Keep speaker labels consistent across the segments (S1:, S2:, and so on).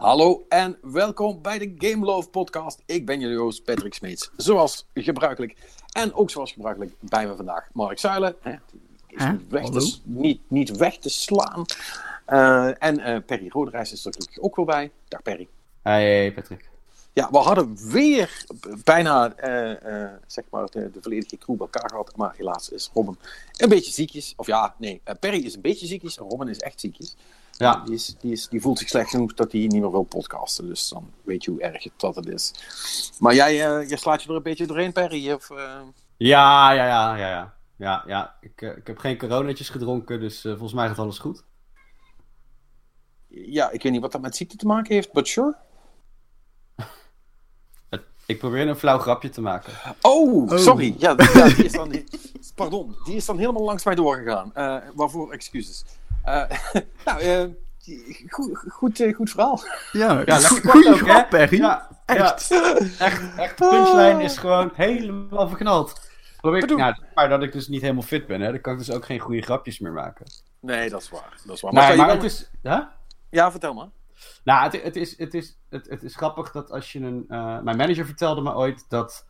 S1: Hallo en welkom bij de Game Love podcast. Ik ben jullie host Patrick Smeets, zoals gebruikelijk. En ook zoals gebruikelijk bij me vandaag Mark Zuilen. Hè, die is niet, weg te, niet, niet weg te slaan. Eh, en eh, Perry Roderijs is er natuurlijk ook wel bij. Dag Perry.
S2: Hey Patrick.
S1: Ja, we hadden weer bijna eh, zeg maar de, de volledige crew bij elkaar gehad. Maar helaas is Robin een beetje ziekjes. Of ja, nee, Perry is een beetje ziekjes en Robin is echt ziekjes.
S2: Ja.
S1: Die, is, die, is, die voelt zich slecht genoeg dat hij niet meer wil podcasten. Dus dan weet je hoe erg het dat het is. Maar jij, eh, jij slaat je er een beetje doorheen, Perry? Of, eh,
S2: Ja, ja, ja, ja, ja. Ja, ja. Ik, eh, ik heb geen coronetjes gedronken, dus volgens mij gaat alles goed.
S1: Ja, ik weet niet wat dat met ziekte te maken heeft, but sure.
S2: Ik probeer een flauw grapje te maken.
S1: Oh,
S3: Oh.
S1: sorry. Ja, ja, die is dan, pardon, die is dan helemaal langs mij doorgegaan. Eh, waarvoor excuses. Eh, nou, eh, goed, goed, eh, goed verhaal.
S3: Ja,
S2: Ja,
S3: go-
S2: lekker kort
S3: goeie
S2: ook, hè?
S3: grap, Perry.
S2: Ja,
S3: Echt.
S2: Ja, echt, echt. De punchline is gewoon helemaal verknald. Probeer, nou, maar dat ik dus niet helemaal fit ben, hè. Dan kan ik dus ook geen goede grapjes meer maken.
S1: Nee, dat is waar. Dat is waar.
S2: Maar, het is... Huh?
S1: Ja, vertel maar.
S2: Nou, het, het, is, het, is, het, het is grappig dat als je een. eh, mijn manager vertelde me ooit dat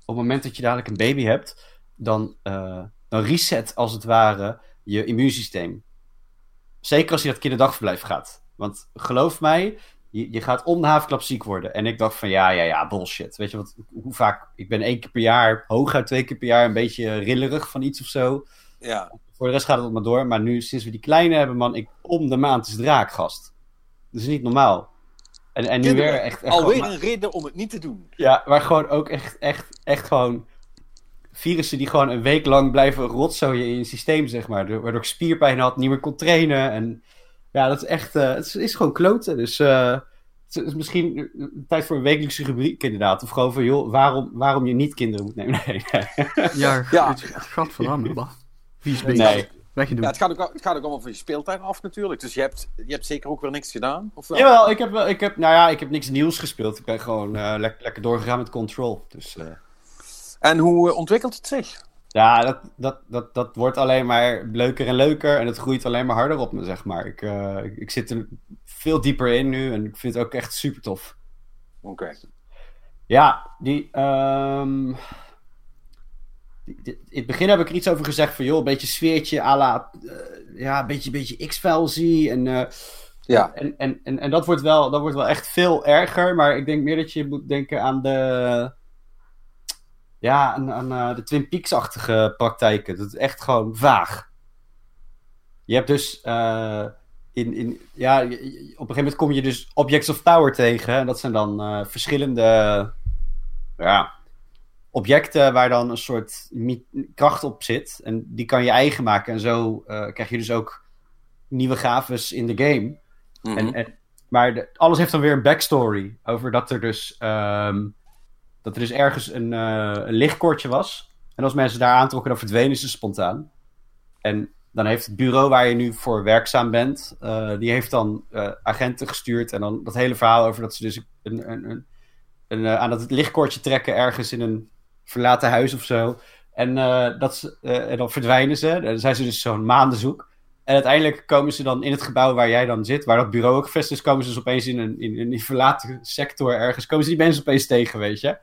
S2: op het moment dat je dadelijk een baby hebt, dan, eh, dan reset als het ware je immuunsysteem. Zeker als je het kinderdagverblijf gaat. Want geloof mij, je, je gaat om de havenklap ziek worden. En ik dacht van ja, ja, ja, bullshit. Weet je wat, hoe vaak? Ik ben één keer per jaar, hooguit twee keer per jaar, een beetje rillerig van iets of zo.
S1: Ja.
S2: Voor de rest gaat het maar door. Maar nu, sinds we die kleine hebben, man, ik om de maand is draakgast. Dat is niet normaal. En, en nu weer echt... echt
S1: Alweer
S2: gewoon-
S1: een reden om het niet te doen.
S2: Ja, maar gewoon ook echt, echt, echt gewoon... Virussen die gewoon een week lang blijven rotzooien in je systeem, zeg maar. Waardoor ik spierpijn had, niet meer kon trainen. En ja, dat is echt... eh, het is, is gewoon kloten. Dus eh, het is misschien tijd voor een wekelijkse rubriek, inderdaad. Of gewoon van, joh, waarom, waarom je niet kinderen moet nemen. Nee,
S3: Ja,
S1: Ja.
S3: het gaat veranderen. man. Wie is bezig?
S2: nee.
S1: Ja, het, gaat ook, het gaat ook allemaal van je speeltijd af natuurlijk. Dus je hebt, je hebt zeker ook weer niks gedaan. Of wel?
S2: Jawel, ik heb, ik heb, nou ja, ik heb niks nieuws gespeeld. Ik ben gewoon eh, lekker, lekker doorgegaan met Control. Dus eh,
S1: En hoe eh, ontwikkelt het zich?
S2: ja, dat, dat, dat, dat wordt alleen maar leuker en leuker. En het groeit alleen maar harder op me, zeg maar. Ik, eh, ik, ik zit er veel dieper in nu en ik vind het ook echt super tof.
S1: Oké.
S2: Ja, die, ehm, die- die- In het begin heb ik er iets over gezegd van, joh, een beetje sfeertje à la, eh, ja, een beetje, beetje X-Files en...
S1: Ja.
S2: En, en, en, en dat, wordt wel, dat wordt wel echt veel erger. Maar ik denk meer dat je moet denken aan de. Ja, aan, aan eh, de Twin Peaks-achtige praktijken. Dat is echt gewoon vaag. Je hebt dus. eh, in, in, ja, op een gegeven moment kom je dus Objects of Power tegen. En dat zijn dan eh, verschillende. Ja, objecten waar dan een soort kracht op zit. En die kan je eigen maken. En zo krijg je dus ook nieuwe gaves in de game.
S1: Mhm.
S2: En, en, maar de- alles heeft dan weer een backstory. Over dat er dus, ehm, dat er dus ergens een, eh, een lichtkoordje was. En als mensen daar aantrokken, dan verdwenen ze spontaan. En dan heeft het bureau waar je nu voor werkzaam bent, eh, die heeft dan eh, agenten gestuurd. En dan dat hele verhaal over dat ze dus een, een, een, aan het lichtkoordje trekken ergens in een verlaten huis of zo. En, dat ze, en dan verdwijnen ze. Dan zijn ze dus zo'n maandenzoek. En uiteindelijk komen ze dan in het gebouw waar jij dan zit, waar dat bureau ook gevestigd is, komen ze dus opeens in een, in, in verlaten sector ergens, komen ze die mensen opeens tegen, weet je.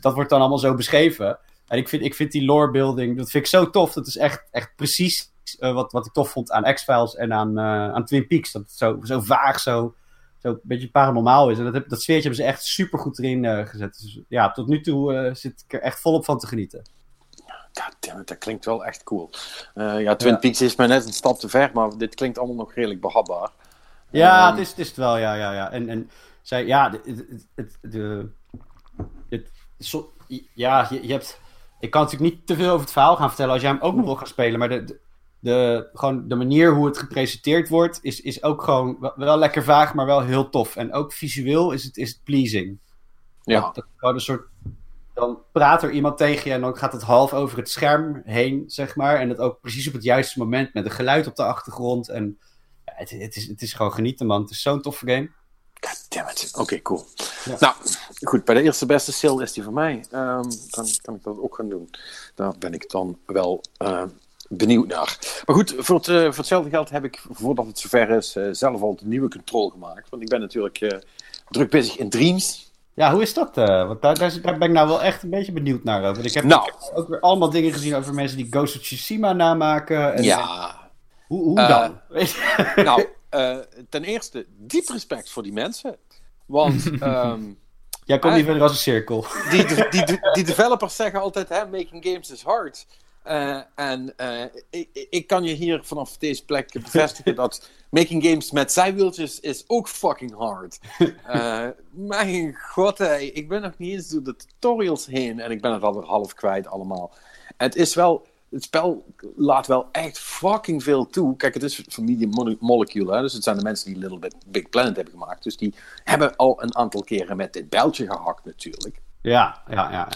S2: Dat wordt dan allemaal zo beschreven. En ik vind, ik vind die lore building, dat vind ik zo tof. Dat is echt, echt precies eh, wat, wat ik tof vond aan X-Files en aan, eh, aan Twin Peaks. Dat het zo, zo vaag, zo, zo een beetje paranormaal is. En dat, heb, dat sfeertje hebben ze echt super goed erin eh, gezet. Dus ja, tot nu toe zit ik er echt volop van te genieten.
S1: Goddammit, dat klinkt wel echt cool. Ja, Twin
S2: Ja.
S1: Peaks is maar net een stap te ver, maar dit klinkt allemaal nog redelijk behapbaar.
S2: Ja,
S1: Ehm,
S2: het, is, het is het wel, ja, ja, ja. En, en zij, ja, het, het, de, het, zo- ja, je, je hebt, ik kan natuurlijk niet te veel over het verhaal gaan vertellen als jij hem ook nog wil gaan spelen, maar de, de, de, gewoon de manier hoe het gepresenteerd wordt, is, is ook gewoon wel, wel lekker vaag, maar wel heel tof. En ook visueel is het, is het pleasing.
S1: Ja.
S2: Dat, dat gewoon een soort, dan praat er iemand tegen je en dan gaat het half over het scherm heen, zeg maar. En dat ook precies op het juiste moment met een geluid op de achtergrond. En ja, het, het, is, het is gewoon genieten, man. Het is zo'n toffe game.
S1: Goddammit. Oké, cool.
S2: Ja.
S1: Nou, goed, bij de eerste beste sale is die voor mij. Ehm, dan kan ik dat ook gaan doen. Daar ben ik dan wel eh, benieuwd naar. Maar goed, voor, het, voor hetzelfde geld heb ik, voordat het zover is, zelf al de nieuwe control gemaakt. Want ik ben natuurlijk druk bezig in Dreams.
S2: Ja, hoe is dat? Want daar, daar, ben ik nou wel echt een beetje benieuwd naar. Want ik heb nou. ook weer allemaal dingen gezien over mensen die Ghost of Tsushima namaken. En,
S1: ja.
S2: hoe, hoe dan?
S1: nou, uh, ten eerste, diep respect voor die mensen. Want... Um,
S2: Jij komt niet verder als een cirkel.
S1: Die, die, die, die developers zeggen altijd, hè, making games is hard. Uh, en uh, ik, ik, kan je hier vanaf deze plek bevestigen dat making games met zijwieltjes is ook fucking hard. Uh, mijn god, hey, ik ben nog niet eens door de tutorials heen en ik ben het alweer half kwijt allemaal. Het is wel, het spel laat wel echt fucking veel toe. Kijk, het is van Molecule, hè? dus het zijn de mensen die Little Bit Big Planet hebben gemaakt. Dus die hebben al een aantal keren met dit bijltje gehakt natuurlijk.
S2: Ja, ja, ja.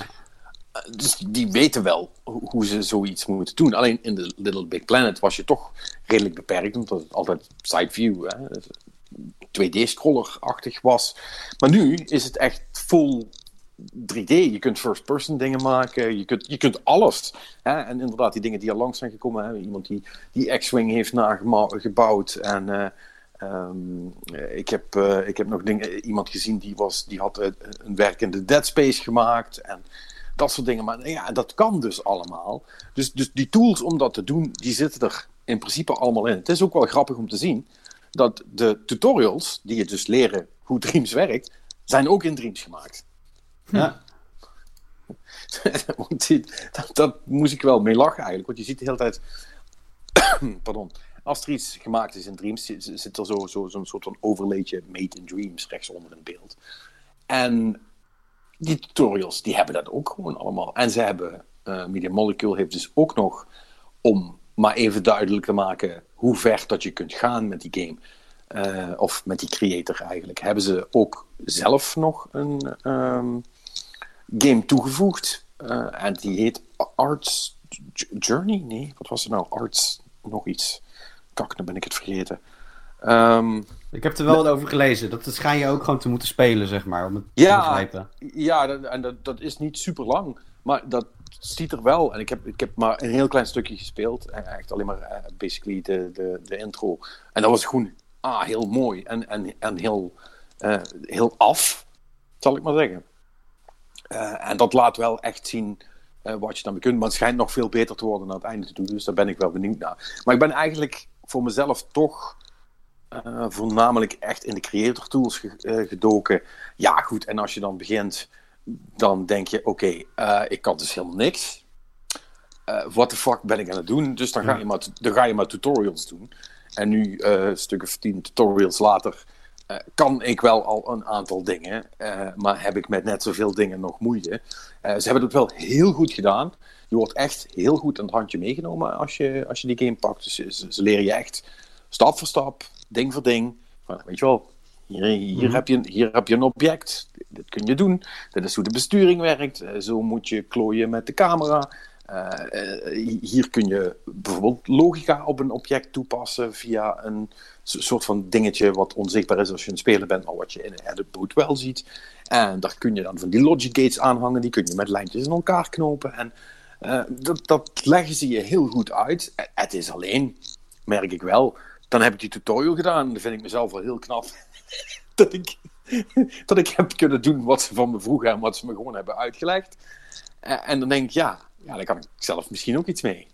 S1: Dus die weten wel hoe ze zoiets moeten doen. Alleen in de Little Big Planet was je toch redelijk beperkt, omdat het altijd side view, 2D-scroller-achtig was. Maar nu is het echt full 3D. Je kunt first-person dingen maken, je kunt, je kunt alles. Hè? En inderdaad, die dingen die al langs zijn gekomen, hè? iemand die, die X-Wing heeft nagebouwd en... Uh, Um, ik, heb, uh, ik heb nog dingen, iemand gezien die, was, die had een werkende Dead Space gemaakt. En dat soort dingen. Maar ja, dat kan dus allemaal. Dus, dus die tools om dat te doen, die zitten er in principe allemaal in. Het is ook wel grappig om te zien dat de tutorials, die je dus leren hoe Dreams werkt, zijn ook in Dreams gemaakt.
S2: Ja.
S1: dat, dat moest ik wel mee lachen eigenlijk. Want je ziet de hele tijd. Pardon. Als er iets gemaakt is in Dreams, zit er zo'n zo, zo soort van overlaytje Made in Dreams rechtsonder in beeld. En die tutorials, die hebben dat ook gewoon allemaal. En ze hebben, uh, Media Molecule heeft dus ook nog, om maar even duidelijk te maken hoe ver dat je kunt gaan met die game, uh, of met die creator eigenlijk, hebben ze ook zelf nog een um, game toegevoegd. Uh, en die heet Arts Journey? Nee, wat was het nou? Arts nog iets. Kak, dan ben ik het vergeten. Um,
S2: ik heb er wel wat over gelezen. Dat schijn je ook gewoon te moeten spelen, zeg maar, om het ja, te begrijpen.
S1: Ja, en dat, dat is niet super lang. Maar dat ziet er wel. En ik heb, ik heb maar een heel klein stukje gespeeld. Echt alleen maar uh, basically de, de, de intro. En dat was gewoon ah, heel mooi. En, en, en heel, uh, heel af, zal ik maar zeggen. Uh, en dat laat wel echt zien wat je dan kunt. Maar het schijnt nog veel beter te worden naar het einde toe. Dus daar ben ik wel benieuwd naar. Maar ik ben eigenlijk voor mezelf toch uh, voornamelijk echt in de creator tools eh, gedoken. Ja, goed, en als je dan begint, dan denk je: oké, ik kan dus helemaal niks. Wat de fuck ben ik aan het doen? Dus dan ga, je maar, dan ga je maar tutorials doen. En nu, een stuk of tien tutorials later, kan ik wel al een aantal dingen. maar heb ik met net zoveel dingen nog moeite. ze hebben het wel heel goed gedaan. Je wordt echt heel goed aan het handje meegenomen als je, als je die game pakt. Dus ze, ze leren je echt stap voor stap ding voor ding. weet je wel, hier, hier, mhm. heb je, hier heb je een object. Dit kun je doen. Dit is hoe de besturing werkt. Eh, zo moet je klooien met de camera. Uh, hier kun je bijvoorbeeld logica op een object toepassen via een soort van dingetje wat onzichtbaar is als je een speler bent, maar wat je in een edit boot wel ziet. En daar kun je dan van die logic gates aanhangen, die kun je met lijntjes in elkaar knopen. En uh, dat, dat leggen ze je heel goed uit. Het is alleen, merk ik wel, dan heb ik die tutorial gedaan. En dan vind ik mezelf wel heel knap. dat, ik, dat ik heb kunnen doen wat ze van me vroegen en wat ze me gewoon hebben uitgelegd. Uh, en dan denk ik, ja, ja, daar kan ik zelf misschien ook iets mee.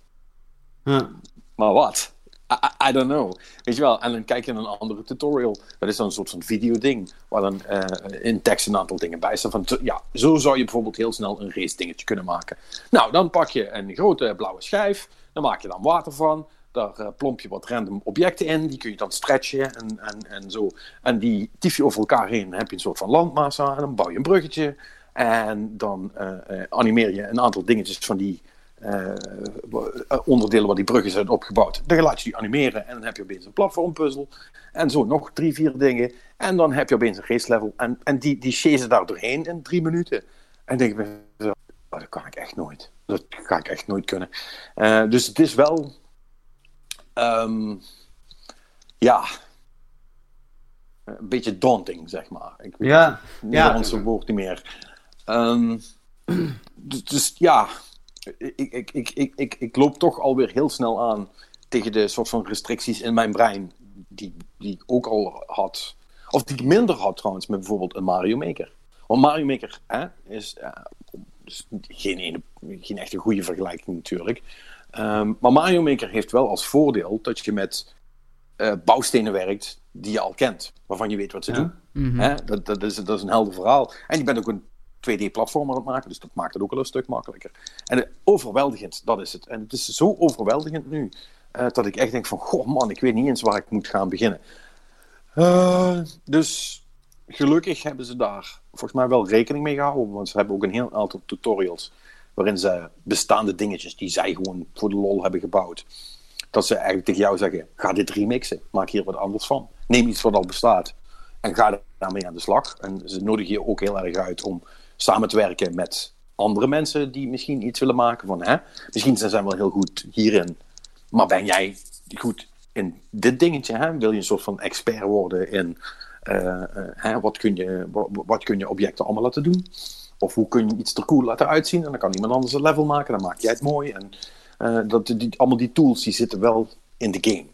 S1: Maar wat? I, I, don't know. Weet je wel, en dan kijk je naar een andere tutorial. Dat is dan een soort van video-ding. Waar dan uh, in tekst een aantal dingen bij staan. Van, ja, zo zou je bijvoorbeeld heel snel een race dingetje kunnen maken. Nou, dan pak je een grote blauwe schijf. Dan maak je dan water van. Daar uh, plomp je wat random objecten in, die kun je dan stretchen en, en, en zo. En die tief je over elkaar heen, dan heb je een soort van landmassa en dan bouw je een bruggetje. En dan uh, animeer je een aantal dingetjes van die onderdelen waar die bruggen zijn opgebouwd. Dan laat je die animeren en dan heb je opeens een platformpuzzel. En zo nog drie, vier dingen. En dan heb je opeens een race level. En, en die, die chasen daar doorheen in drie minuten. En denk ik oh, dat kan ik echt nooit. Dat ga ik echt nooit kunnen. dus het is wel Um, ja, een beetje daunting, zeg maar. Ik weet
S2: ja,
S1: het Nederlandse ja. woord niet meer. Um, dus, dus, ja, ik, ik, ik, ik, ik, ik loop toch alweer heel snel aan tegen de soort van restricties in mijn brein die, die ik ook al had. Of die ik minder had trouwens met bijvoorbeeld een Mario Maker. Want Mario Maker hè, is, is geen, ene, geen echte goede vergelijking natuurlijk. Um, maar Mario Maker heeft wel als voordeel dat je met uh, bouwstenen werkt die je al kent. Waarvan je weet wat ze doen.
S3: Mhm.
S1: Hè? Dat, dat, is, dat is een helder verhaal. En je bent ook een 2D-platformer aan het maken, dus dat maakt het ook wel een stuk makkelijker. En overweldigend, dat is het. En het is zo overweldigend nu, uh, dat ik echt denk van, goh man, ik weet niet eens waar ik moet gaan beginnen. Uh, dus gelukkig hebben ze daar volgens mij wel rekening mee gehouden, want ze hebben ook een heel aantal tutorials waarin ze bestaande dingetjes die zij gewoon voor de lol hebben gebouwd, dat ze eigenlijk tegen jou zeggen, ga dit remixen, maak hier wat anders van. Neem iets wat al bestaat en ga daarmee aan de slag. En ze nodigen je ook heel erg uit om samen te werken met andere mensen die misschien iets willen maken van, hè, misschien zijn ze wel heel goed hierin, maar ben jij goed in dit dingetje, hè? wil je een soort van expert worden in uh, uh, hè, wat, kun je, wat, kun je objecten allemaal laten doen? Of hoe kun je iets er cool laten uitzien? En dan kan iemand anders een level maken, dan maak jij het mooi. En uh, dat, die, allemaal die tools die zitten wel in de game.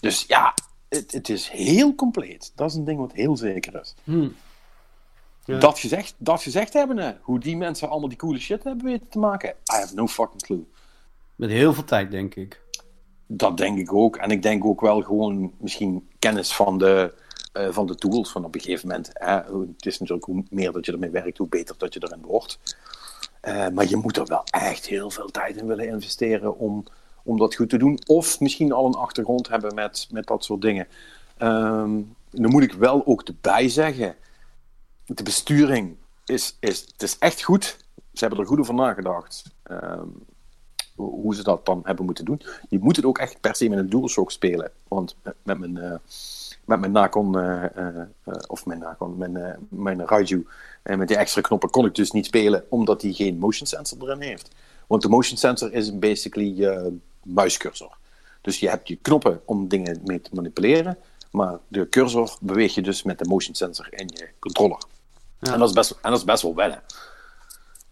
S1: Dus ja, het, het is heel compleet. Dat is een ding wat heel zeker is.
S2: Hmm. Ja.
S1: Dat, gezegd, dat gezegd hebben, hoe die mensen allemaal die coole shit hebben weten te maken, I have no fucking clue.
S2: Met heel veel tijd, denk ik.
S1: Dat denk ik ook. En ik denk ook wel gewoon misschien kennis van de, uh, van de tools. Van op een gegeven moment. Hè, het is natuurlijk hoe meer dat je ermee werkt, hoe beter dat je erin wordt. Uh, maar je moet er wel echt heel veel tijd in willen investeren om, om dat goed te doen. Of misschien al een achtergrond hebben met, met dat soort dingen. Um, dan moet ik wel ook erbij zeggen. De besturing is, is, het is echt goed. Ze hebben er goed over nagedacht. Um, hoe ze dat dan hebben moeten doen. Je moet het ook echt per se met een DualShock spelen. Want met mijn, uh, met mijn Nacon, uh, uh, of mijn Nacon, mijn, mijn Raiju, en met die extra knoppen kon ik dus niet spelen, omdat die geen motion sensor erin heeft. Want de motion sensor is basically je muiscursor. Dus je hebt je knoppen om dingen mee te manipuleren, maar de cursor beweeg je dus met de motion sensor in je controller. Ja. En, dat is best, en dat is best wel wennen.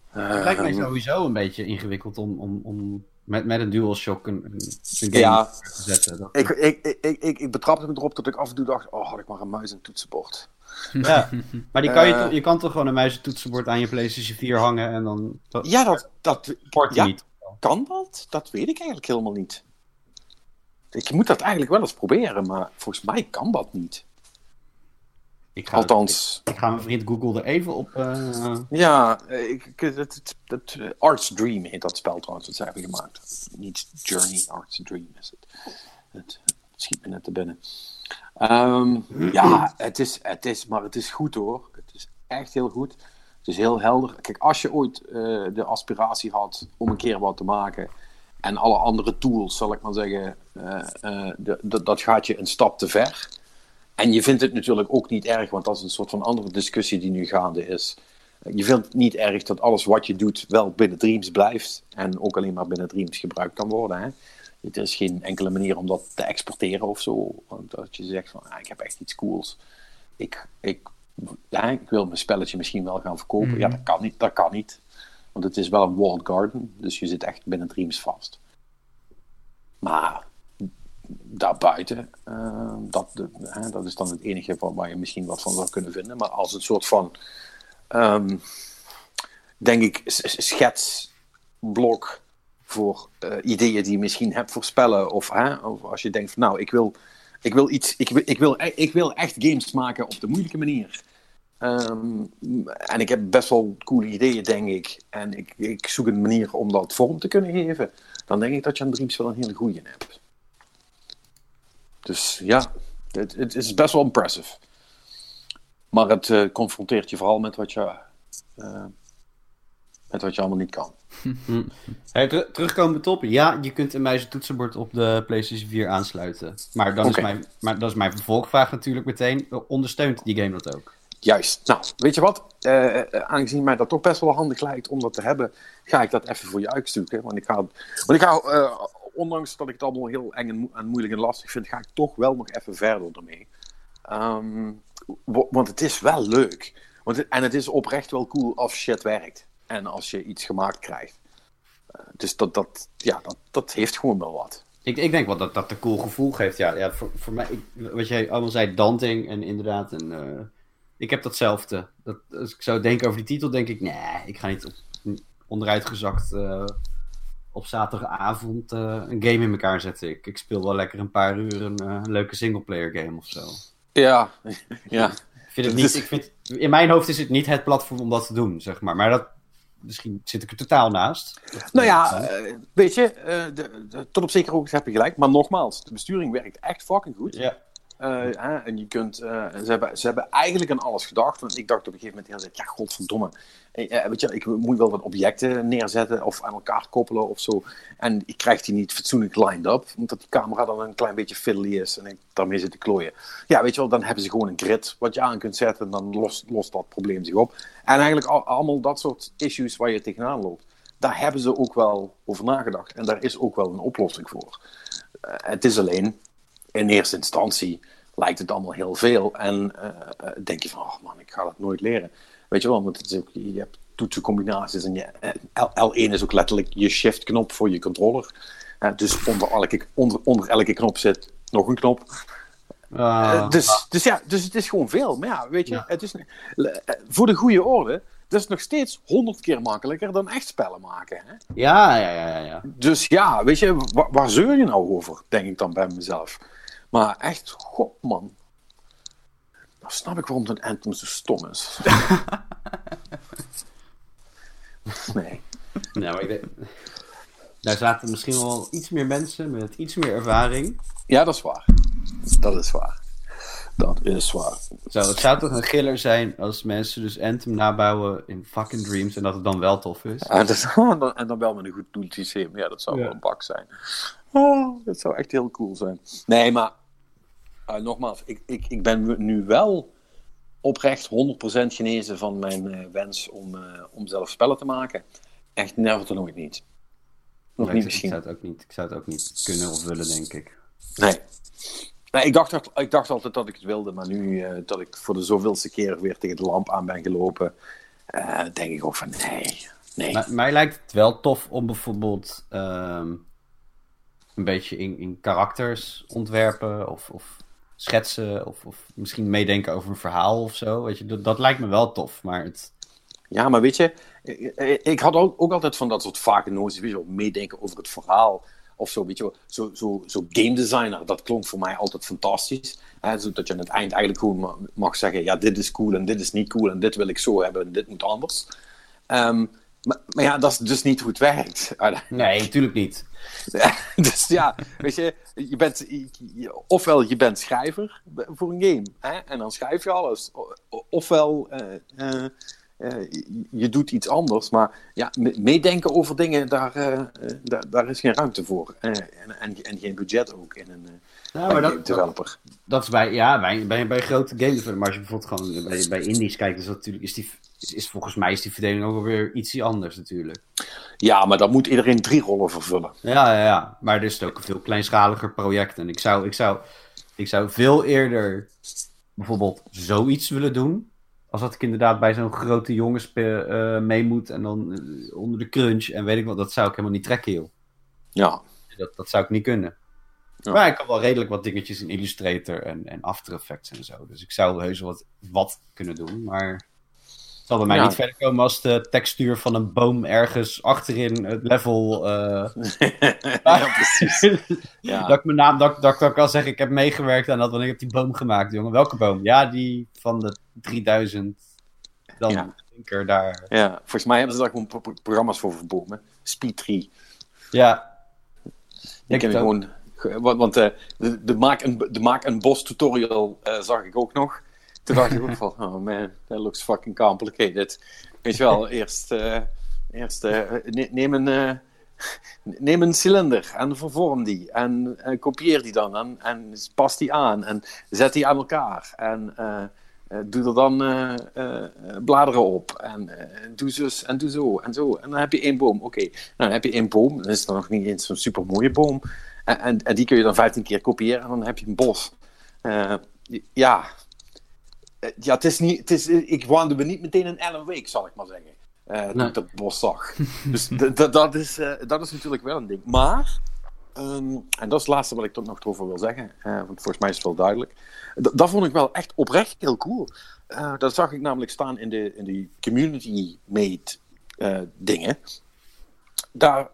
S2: Het lijkt mij sowieso een beetje ingewikkeld om, om, om met, met een DualShock een, een game
S1: ja,
S2: te zetten. Dat...
S1: Ik, ik, ik, ik, ik betrapte me erop dat ik af en toe dacht, oh had ik maar een muis en toetsenbord.
S2: Ja, maar die kan je, uh, je kan toch gewoon een muis en toetsenbord aan je PlayStation 4 hangen en dan...
S1: Dat, ja, dat... dat
S2: ja, niet.
S1: Kan dat? Dat weet ik eigenlijk helemaal niet. Ik moet dat eigenlijk wel eens proberen, maar volgens mij kan dat niet.
S2: Ik ga,
S1: Althans.
S2: Ik, ik, ga mijn vriend Google er even op. Uh...
S1: Ja, ik, het, het, Arts Dream heet dat spel trouwens, dat ze hebben gemaakt. Niet Journey, Arts Dream is het. Het, schiet me net te binnen. Um, ja, het is, het is, maar het is goed hoor. Het is echt heel goed. Het is heel helder. Kijk, als je ooit uh, de aspiratie had om een keer wat te maken. En alle andere tools, zal ik maar zeggen, uh, de, dat gaat je een stap te ver. En je vindt het natuurlijk ook niet erg, want dat is een soort van andere discussie die nu gaande is. Je vindt het niet erg dat alles wat je doet wel binnen Dreams blijft en ook alleen maar binnen Dreams gebruikt kan worden. Hè? Er is geen enkele manier om dat te exporteren of zo. Want dat je zegt van, ah, ik heb echt iets cools. Ik, ik, ja, ik wil mijn spelletje misschien wel gaan verkopen. Mm. Ja, dat kan niet. Dat kan niet. Want het is wel een walled garden, dus je zit echt binnen Dreams vast. Maar daarbuiten, uh, dat, hè, dat is dan het enige van, waar je misschien wat van zou kunnen vinden. Maar als een soort van, um, denk ik, schetsblok voor uh, ideeën die je misschien hebt voorspellen. Of, hè, of als je denkt van nou, ik wil, ik wil iets, ik wil, ik, wil, ik wil echt games maken op de moeilijke manier. Um, en ik heb best wel coole ideeën, denk ik. En ik, ik zoek een manier om dat vorm te kunnen geven. Dan denk ik dat je aan Dreams wel een hele goede hebt. Dus ja, het, het is best wel impressive. Maar het uh, confronteert je vooral met wat je, uh, met wat je allemaal niet kan.
S2: Hey, ter terugkomend op, ja, je kunt een muis en toetsenbord op de PlayStation 4 aansluiten. Maar dan okay. is, mijn, maar dat is mijn vervolgvraag natuurlijk meteen, ondersteunt die game dat ook?
S1: Juist. Nou, weet je wat? Uh, aangezien mij dat toch best wel handig lijkt om dat te hebben, ga ik dat even voor je uitzoeken. Want ik ga, want ik ga uh, ondanks dat ik het allemaal heel eng en, mo en, moeilijk en lastig vind, ga ik toch wel nog even verder ermee. Um, want het is wel leuk. Want en het is oprecht wel cool als shit werkt. En als je iets gemaakt krijgt. dus dat, dat, ja, dat, dat heeft gewoon wel wat.
S2: Ik, ik denk wel dat dat een cool gevoel geeft. Ja, ja voor, voor mij, ik, wat jij allemaal zei, Danting en inderdaad. En, uh, ik heb datzelfde. Dat, als ik zo denk over die titel, denk ik, nee, ik ga niet op, onderuitgezakt uh, op zaterdagavond uh, een game in elkaar zetten. Ik, ik speel wel lekker een paar uur een, een leuke singleplayer game of zo.
S1: Ja, ja.
S2: Ik vind het niet, ik vind, in mijn hoofd is het niet het platform om dat te doen, zeg maar. Maar dat, misschien zit ik er totaal naast.
S1: Nou ja, uh, weet je, uh, de, de, tot op zekere hoogte heb je gelijk. Maar nogmaals, de besturing werkt echt fucking goed.
S2: Ja.
S1: Uh, en je kunt, ze, hebben, ze hebben eigenlijk aan alles gedacht. Want ik dacht op een gegeven moment, heel ja, godverdomme. weet je, ik moet wel wat objecten neerzetten of aan elkaar koppelen of zo. En ik krijg die niet fatsoenlijk lined up. Omdat die camera dan een klein beetje fiddly is en ik daarmee zit te klooien. Ja, weet je wel, dan hebben ze gewoon een grid wat je aan kunt zetten. En dan lost, dat probleem zich op. En eigenlijk al, allemaal dat soort issues waar je tegenaan loopt. Daar hebben ze ook wel over nagedacht. En daar is ook wel een oplossing voor. Het is alleen, in eerste instantie lijkt het allemaal heel veel. En uh, denk je van, oh man, ik ga dat nooit leren. Weet je wel, want het is ook, je hebt toetsencombinaties en je, L1 is ook letterlijk je shift-knop voor je controller. Uh, dus onder elke, onder, onder elke knop zit nog een knop. Uh, dus, dus ja, dus het is gewoon veel. Maar ja, weet je, ja. het is, voor de goede orde, dat is nog steeds honderd keer makkelijker dan echt spellen maken. Hè?
S2: Ja, ja, ja, ja.
S1: Dus ja, weet je, waar, waar zeur je nou over, denk ik dan bij mezelf. Maar echt, god man. Dan snap ik waarom zo'n Anthem zo stom is. nee.
S2: Nou, maar ik denk... Daar zaten misschien wel iets meer mensen met iets meer ervaring.
S1: Ja, dat is waar. Dat is waar. Dat is waar.
S2: Zo, het zou toch een giller zijn als mensen dus Anthem nabouwen in fucking Dreams en dat het dan wel tof is.
S1: Ja, dat, en dan wel met een goed doelsysteem. Ja, dat zou ja. wel een bak zijn. Oh, dat zou echt heel cool zijn. Nee, maar uh, nogmaals, ik, ik, ik ben nu wel oprecht 100% genezen van mijn uh, wens om, uh, om zelf spellen te maken. Echt never nooit niet. Nog
S2: nee,
S1: niet misschien.
S2: Ik zou, het ook niet, ik zou het ook niet kunnen of willen, denk ik.
S1: Nee. Nee ik, dacht, ik dacht altijd dat ik het wilde, maar nu uh, dat ik voor de zoveelste keer weer tegen de lamp aan ben gelopen, denk ik ook van nee. nee.
S2: Maar, mij lijkt het wel tof om bijvoorbeeld um, een beetje in, in karakters ontwerpen of, of schetsen of, of misschien meedenken over een verhaal of zo. Weet je, dat, dat lijkt me wel tof, maar het...
S1: Ja, maar weet je, ik, ik had ook, ook, altijd van dat soort vage noties, meedenken over het verhaal of zo, weet je wel. Zo, zo, zo game designer, dat klonk voor mij altijd fantastisch. Hè, zodat je aan het eind eigenlijk gewoon mag zeggen, ja, dit is cool en dit is niet cool en dit wil ik zo hebben en dit moet anders. Um, maar, maar, ja, dat is dus niet hoe het werkt.
S2: Nee, natuurlijk niet.
S1: dus ja, weet je, je bent, ofwel je bent schrijver voor een game, hè, en dan schrijf je alles. Ofwel uh, uh, uh, je doet iets anders, maar ja, meedenken over dingen, daar, daar, daar, is geen ruimte voor. En, en, en, geen budget ook in een
S2: ja, maar dat, developer. Dat, dat, is bij, ja, bij, bij, bij grote games, maar als je bijvoorbeeld gewoon bij, bij indies kijkt, is, dat natuurlijk, is, die, is, is volgens mij is die verdeling ook weer iets anders natuurlijk.
S1: Ja, maar dan moet iedereen drie rollen vervullen.
S2: Ja, ja, ja. maar er is ook een veel kleinschaliger project. En ik zou, ik, zou, ik zou veel eerder bijvoorbeeld zoiets willen doen. Als dat ik inderdaad bij zo'n grote jongens uh, mee moet en dan uh, onder de crunch en weet ik wat, dat zou ik helemaal niet trekken, joh.
S1: Ja.
S2: Dat, dat zou ik niet kunnen. Ja. Maar ik kan wel redelijk wat dingetjes in Illustrator en, en After Effects en zo. Dus ik zou heus wat, wat kunnen doen, maar zal bij mij ja. niet verder komen als de textuur van een boom ergens achterin het level. Uh...
S1: ja, precies.
S2: ja. Dat ik mijn naam, dat, dat, dat ik kan zeggen, ik heb meegewerkt aan dat, want ik heb die boom gemaakt, jongen. Welke boom? Ja, die van de 3000. Dan
S1: Ja.
S2: linker daar.
S1: Ja, volgens mij hebben ze daar gewoon pro- programma's voor verboden. Speed 3.
S2: Ja.
S1: Ik
S2: ook.
S1: gewoon. ge- Want, want eh, de, de, maak een, de maak een bos tutorial eh, zag ik ook nog. Toen dacht ik ook van, oh man, that looks fucking complicated. Weet je wel, eerst, eh, eerst eh, ne- neem, een, eh, neem een cilinder en vervorm die. En kopieer die dan en, en pas die aan en zet die aan elkaar. En doe er dan bladeren op. En doe zus en doe zo en zo. En dan heb je één boom. Oké, nou, dan heb je één boom. Dan is het nog niet eens zo'n super mooie boom. En, en, en die kun je dan 15 keer kopiëren en dan heb je een bos. Ja. Eh, Ja, het is niet. Het is, ik waande me niet meteen een Alan Wake, zal ik maar zeggen. eh, toen ik dat bos zag. dus dat, is, eh, dat is natuurlijk wel een ding. Maar, ehm, en dat is het laatste wat ik tot nog over wil zeggen, want volgens mij is het wel duidelijk. Dat vond ik wel echt oprecht heel cool. Dat zag ik namelijk staan in de, in die community-made eh, dingen. Daar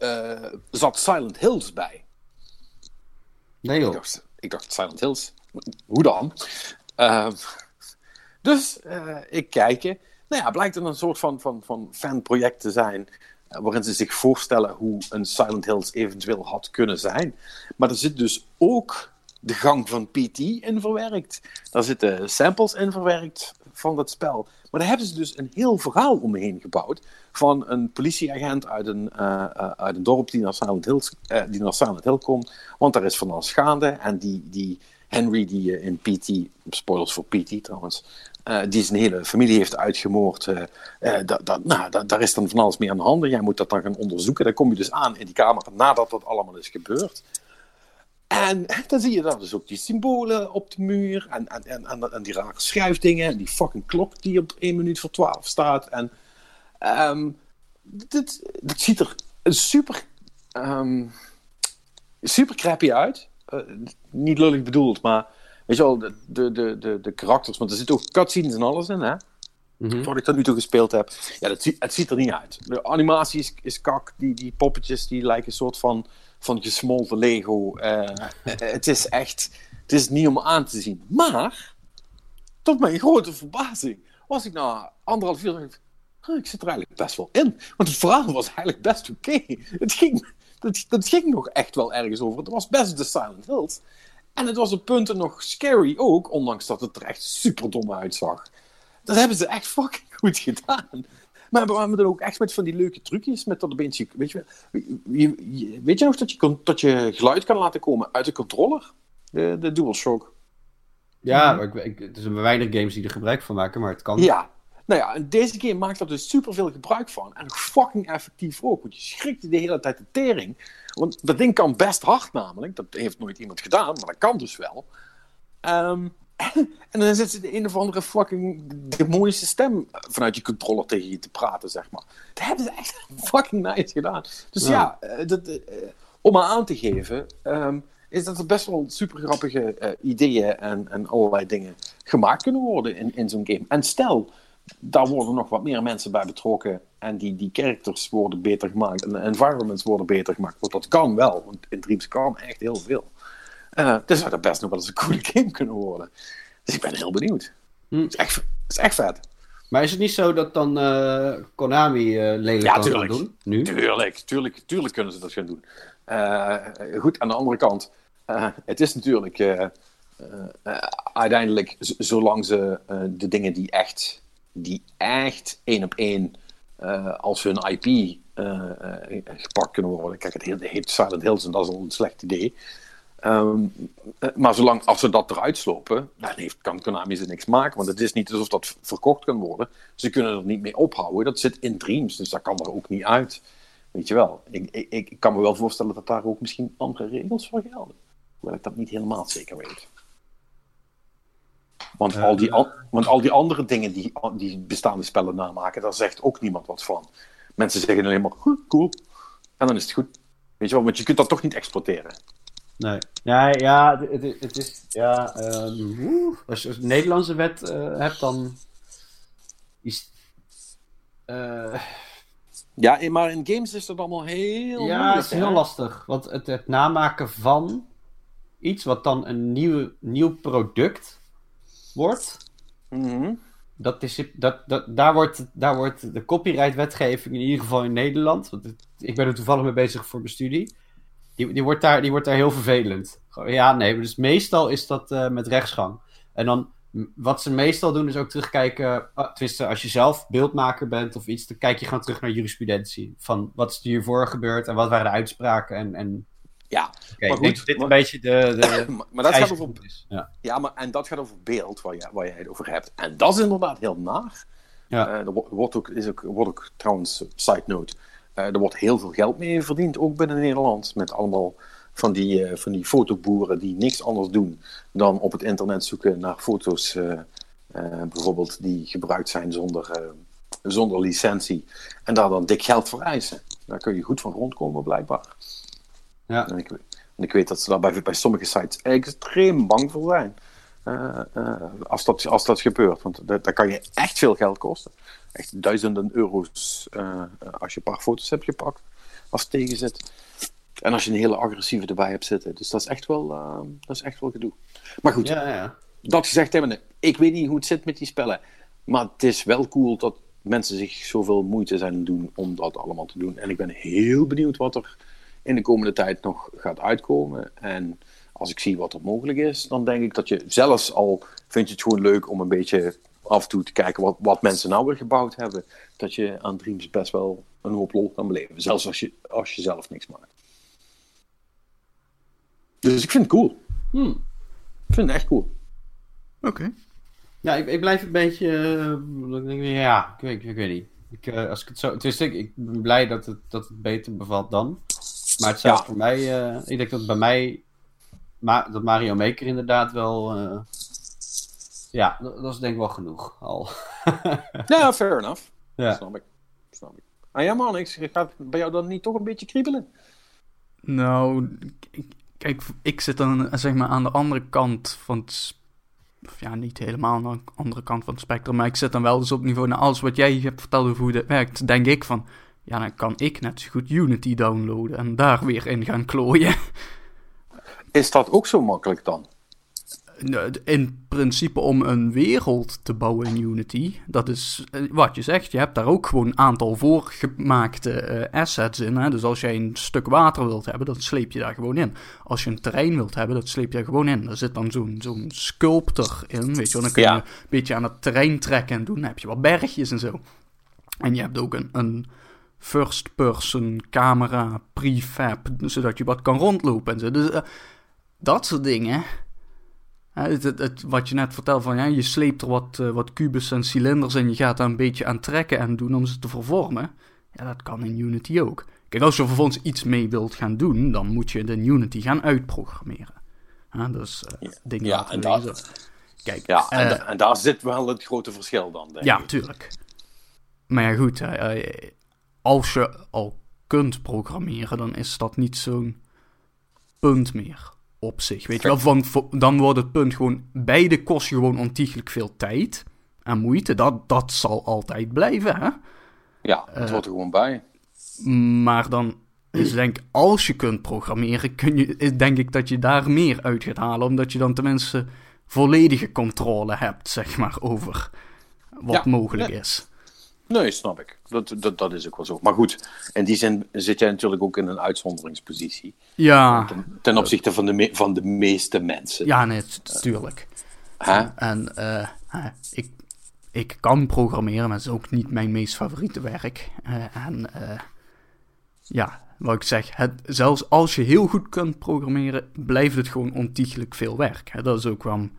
S1: zat Silent Hills bij.
S2: Nee
S1: Ik
S2: joh.
S1: dacht, ik dacht Silent Hills. Hoe dan? Dus eh, ik kijken. Nou ja, blijkt het een soort van, van, van fanproject te zijn. eh, waarin ze zich voorstellen hoe een Silent Hills eventueel had kunnen zijn. Maar er zit dus ook de gang van PT in verwerkt. Daar zitten samples in verwerkt van dat spel. Maar daar hebben ze dus een heel verhaal omheen gebouwd. Van een politieagent uit een, eh, uit een dorp die naar, Silent Hills, die naar Silent Hill komt. Want daar is van alles gaande. En die, die Henry die in PT, spoilers voor PT trouwens, eh, die zijn hele familie heeft uitgemoord. eh, eh, nou, da- daar is dan van alles mee aan de hand. Jij moet dat dan gaan onderzoeken. Dan kom je dus aan in die kamer nadat dat allemaal is gebeurd. En dan zie je daar dus ook die symbolen op de muur. En, en, en, die rare schrijfdingen. En die fucking klok die op 1 minuut voor 12 staat. En ehm, dit, ziet er super, ehm, super crappy uit. Niet lullig bedoeld, maar weet je wel, de, de, de, de, de karakters. Want er zitten ook cutscenes en alles in, hè?
S2: Mhm.
S1: Wat ik tot nu toe gespeeld heb. Ja, dat, het ziet er niet uit. De animatie is, is kak. Die, die poppetjes die lijken een soort van, van gesmolten Lego. Eh, eh, het is echt. Het is niet om aan te zien. Maar, tot mijn grote verbazing, was ik na anderhalf uur. dacht ik, "Huh, ik zit er eigenlijk best wel in. Want het verhaal was eigenlijk best oké. Het ging, dat, dat ging nog echt wel ergens over. Het was best de Silent Hills. En het was op punten nog scary ook, ondanks dat het er echt super dom uitzag. Dat hebben ze echt fucking goed gedaan. Maar we hebben er ook echt met van die leuke trucjes. Met dat opeens, je- weet je, wel, je- je- weet je nog dat je, kon- dat je geluid kan laten komen uit de controller? De, de DualShock.
S2: Ja, maar ik, ik, er zijn weinig games die er gebruik van maken, maar het kan.
S1: Ja. Nou ja, en deze game maakt er dus super veel gebruik van. En fucking effectief ook. Want je schrikt je de hele tijd de tering. Want dat ding kan best hard namelijk. Dat heeft nooit iemand gedaan, maar dat kan dus wel. Ehm, en dan zit ze de een of andere fucking demonische stem vanuit je controller tegen je te praten, zeg maar. Dat hebben ze echt fucking nice gedaan. Dus ja, eh, dat, eh, om maar aan te geven, ehm, is dat er best wel super grappige eh, ideeën en, en allerlei dingen gemaakt kunnen worden in, in zo'n game. En stel, daar worden nog wat meer mensen bij betrokken en die, die characters worden beter gemaakt en de environments worden beter gemaakt. Want dat kan wel, want in Dreams kan echt heel veel. Eh dus zou dat best nog wel eens een coole game kunnen worden. Dus ik ben heel benieuwd.
S2: Hm.
S1: Het, is echt, het is echt vet.
S2: Maar is het niet zo dat dan eh, Konami eh lelijk
S1: Ja,
S2: kan doen? Nu?
S1: Tuurlijk, tuurlijk, tuurlijk kunnen ze dat gaan doen. Goed, aan de andere kant, het is natuurlijk uiteindelijk, zolang ze de dingen die echt, die echt één op één eh, als hun IP eh, eh, gepakt kunnen worden. Kijk, het heet- Silent Hills en dat is al een slecht idee. Ehm, eh, maar zolang als ze dat eruit slopen, dan heeft, kan Konami ze niks maken. Want het is niet alsof dat verkocht kan worden. Ze kunnen er niet mee ophouden. Dat zit in Dreams, dus dat kan er ook niet uit. Weet je wel. Ik, ik, ik kan me wel voorstellen dat daar ook misschien andere regels voor gelden. Hoewel ik dat niet helemaal zeker weet. Want, al, die, an- want al die andere dingen die, die bestaande spellen namaken, daar zegt ook niemand wat van. Mensen zeggen alleen maar, "Huh, cool. En dan is het goed. Weet je wel, want je kunt dat toch niet exporteren.
S2: Nee. Ja, ja het, het- het is. Ja, ehm, als je een Nederlandse wet eh, hebt, dan. Is, eh,
S1: Ja, eh, maar in games is dat allemaal heel
S2: ja,
S1: moeilijk,
S2: het is heel lastig. Want het, het namaken van iets wat dan een nieuw, nieuw product wordt.
S1: Mhm.
S2: Dat is, dat, dat, daar, wordt, daar wordt de copyright-wetgeving, in ieder geval in Nederland, want het- ik ben er toevallig mee bezig voor mijn studie, die, die, wordt, daar, die wordt daar heel vervelend. Ja, nee, dus meestal is dat eh, met rechtsgang. En dan, wat ze meestal doen, is ook terugkijken, ah, tenminste, als je zelf beeldmaker bent of iets, dan kijk je gewoon terug naar jurisprudentie. Van wat is er hiervoor gebeurd en wat waren de uitspraken en... en
S1: Ja, Maar goed,
S2: dit
S1: maar-
S2: een beetje de, de
S1: maar, maar dat gaat over.
S2: Ja.
S1: Ja, maar, en dat gaat over beeld, waar, je, waar jij het over hebt. En dat is inderdaad heel naar.
S2: Ja.
S1: Eh, er wo- wordt ook, is ook, wordt ook trouwens, side note, eh, er wordt heel veel geld mee verdiend, ook binnen Nederland. Met allemaal van die, eh, van die fotoboeren die niks anders doen dan op het internet zoeken naar foto's, eh, eh, bijvoorbeeld, die gebruikt zijn zonder, eh, zonder licentie en daar dan dik geld voor eisen. Daar kun je goed van rondkomen, blijkbaar.
S2: Ja.
S1: En ik, en ik weet dat ze daar bij, bij sommige sites extreem bang voor zijn. Uh, uh, als, dat, als dat gebeurt. Want dat, dat, kan je echt veel geld kosten. Echt duizenden euro's uh, als je een paar foto's hebt gepakt. Als het tegen zit. En als je een hele agressieve erbij hebt zitten. Dus dat is echt wel, dat is echt wel gedoe. Maar goed,
S2: ja, ja.
S1: dat gezegd hebben, ik weet niet hoe het zit met die spellen. Maar het is wel cool dat mensen zich zoveel moeite zijn doen om dat allemaal te doen. En ik ben heel benieuwd wat er in de komende tijd nog gaat uitkomen. En als ik zie wat er mogelijk is, dan denk ik dat je zelfs al vind je het gewoon leuk om een beetje af en toe te kijken wat, wat mensen nou weer gebouwd hebben, dat je aan Dreams best wel een hoop lol kan beleven. Zelfs als je, als je zelf niks maakt. Dus ik vind het cool.
S2: Hmm.
S1: Ik vind het echt cool.
S3: Oké. Okay.
S2: Ja, ik, ik, blijf een beetje. Uh, ja, ik weet, ik weet niet. Ik, uh, als ik het zo, ik, ik ben blij dat het, dat het beter bevalt dan. Maar het zou ja. voor mij. Uh, ik denk dat bij mij. Ma dat Mario Maker inderdaad wel. ja, dat, dat, is denk ik wel genoeg al.
S1: ja, fair enough.
S2: Ja.
S1: Snap ik. Snap ik. Ah ja, man, ik, gaat bij jou dan niet toch een beetje kriebelen?
S3: Nou, kijk, ik zit dan zeg maar aan de andere kant van het ja, niet helemaal aan de andere kant van het spectrum, maar ik zit dan wel dus op niveau naar alles wat jij hebt verteld over hoe dat werkt, denk ik van, ja, dan kan ik net zo goed Unity downloaden en daar weer in gaan klooien.
S1: Is dat ook zo makkelijk dan?
S3: In principe om een wereld te bouwen in Unity, dat is wat je zegt. Je hebt daar ook gewoon een aantal voorgemaakte uh, assets in. Hè? Dus als jij een stuk water wilt hebben, dan sleep je daar gewoon in. Als je een terrein wilt hebben, dat sleep je daar gewoon in. Er zit dan zo'n zo'n sculptor in, weet je wel. Dan kun je ja. een beetje aan het terrein trekken en doen. Dan heb je wat bergjes en zo. En je hebt ook een, een first-person camera prefab, zodat je wat kan rondlopen en zo. Dus uh, dat soort dingen het, het, het, wat je net vertelde van ja, je sleept er wat, uh, wat kubus en cilinders en je gaat daar een beetje aan trekken en doen om ze te vervormen. Ja, dat kan in Unity ook. Kijk, als je vervolgens iets mee wilt gaan doen, dan moet je het in Unity gaan uitprogrammeren. Ja, dus uh, dingen
S1: ja, en daar,
S3: Kijk,
S1: ja, en, en, daar zit wel het grote verschil dan, denk
S3: ja,
S1: ik.
S3: tuurlijk. Maar ja, goed, als je al kunt programmeren, dan is dat niet zo'n punt meer op zich. Weet je wel, van, dan wordt het punt gewoon, beide kosten gewoon ontiegelijk veel tijd en moeite. Dat, dat zal altijd blijven, hè?
S1: Ja, het uh, hoort er gewoon bij.
S3: Maar dan is denk ik, als je kunt programmeren, kun je, denk ik dat je daar meer uit gaat halen. Omdat je dan tenminste volledige controle hebt, zeg maar, over wat ja, mogelijk
S1: nee.
S3: is.
S1: Nee, snap ik. Dat, dat, dat is ook wel zo. Maar goed, in die zin zit jij natuurlijk ook in een uitzonderingspositie.
S3: Ja.
S1: Ten, ten opzichte van de, me, van de meeste mensen.
S3: Ja, nee, tuurlijk.
S1: Huh?
S3: En uh, ik, ik kan programmeren, maar het is ook niet mijn meest favoriete werk. Uh, en uh, ja, wat ik zeg, het, zelfs als je heel goed kunt programmeren, blijft het gewoon ontiegelijk veel werk. Hè? Dat is ook waarom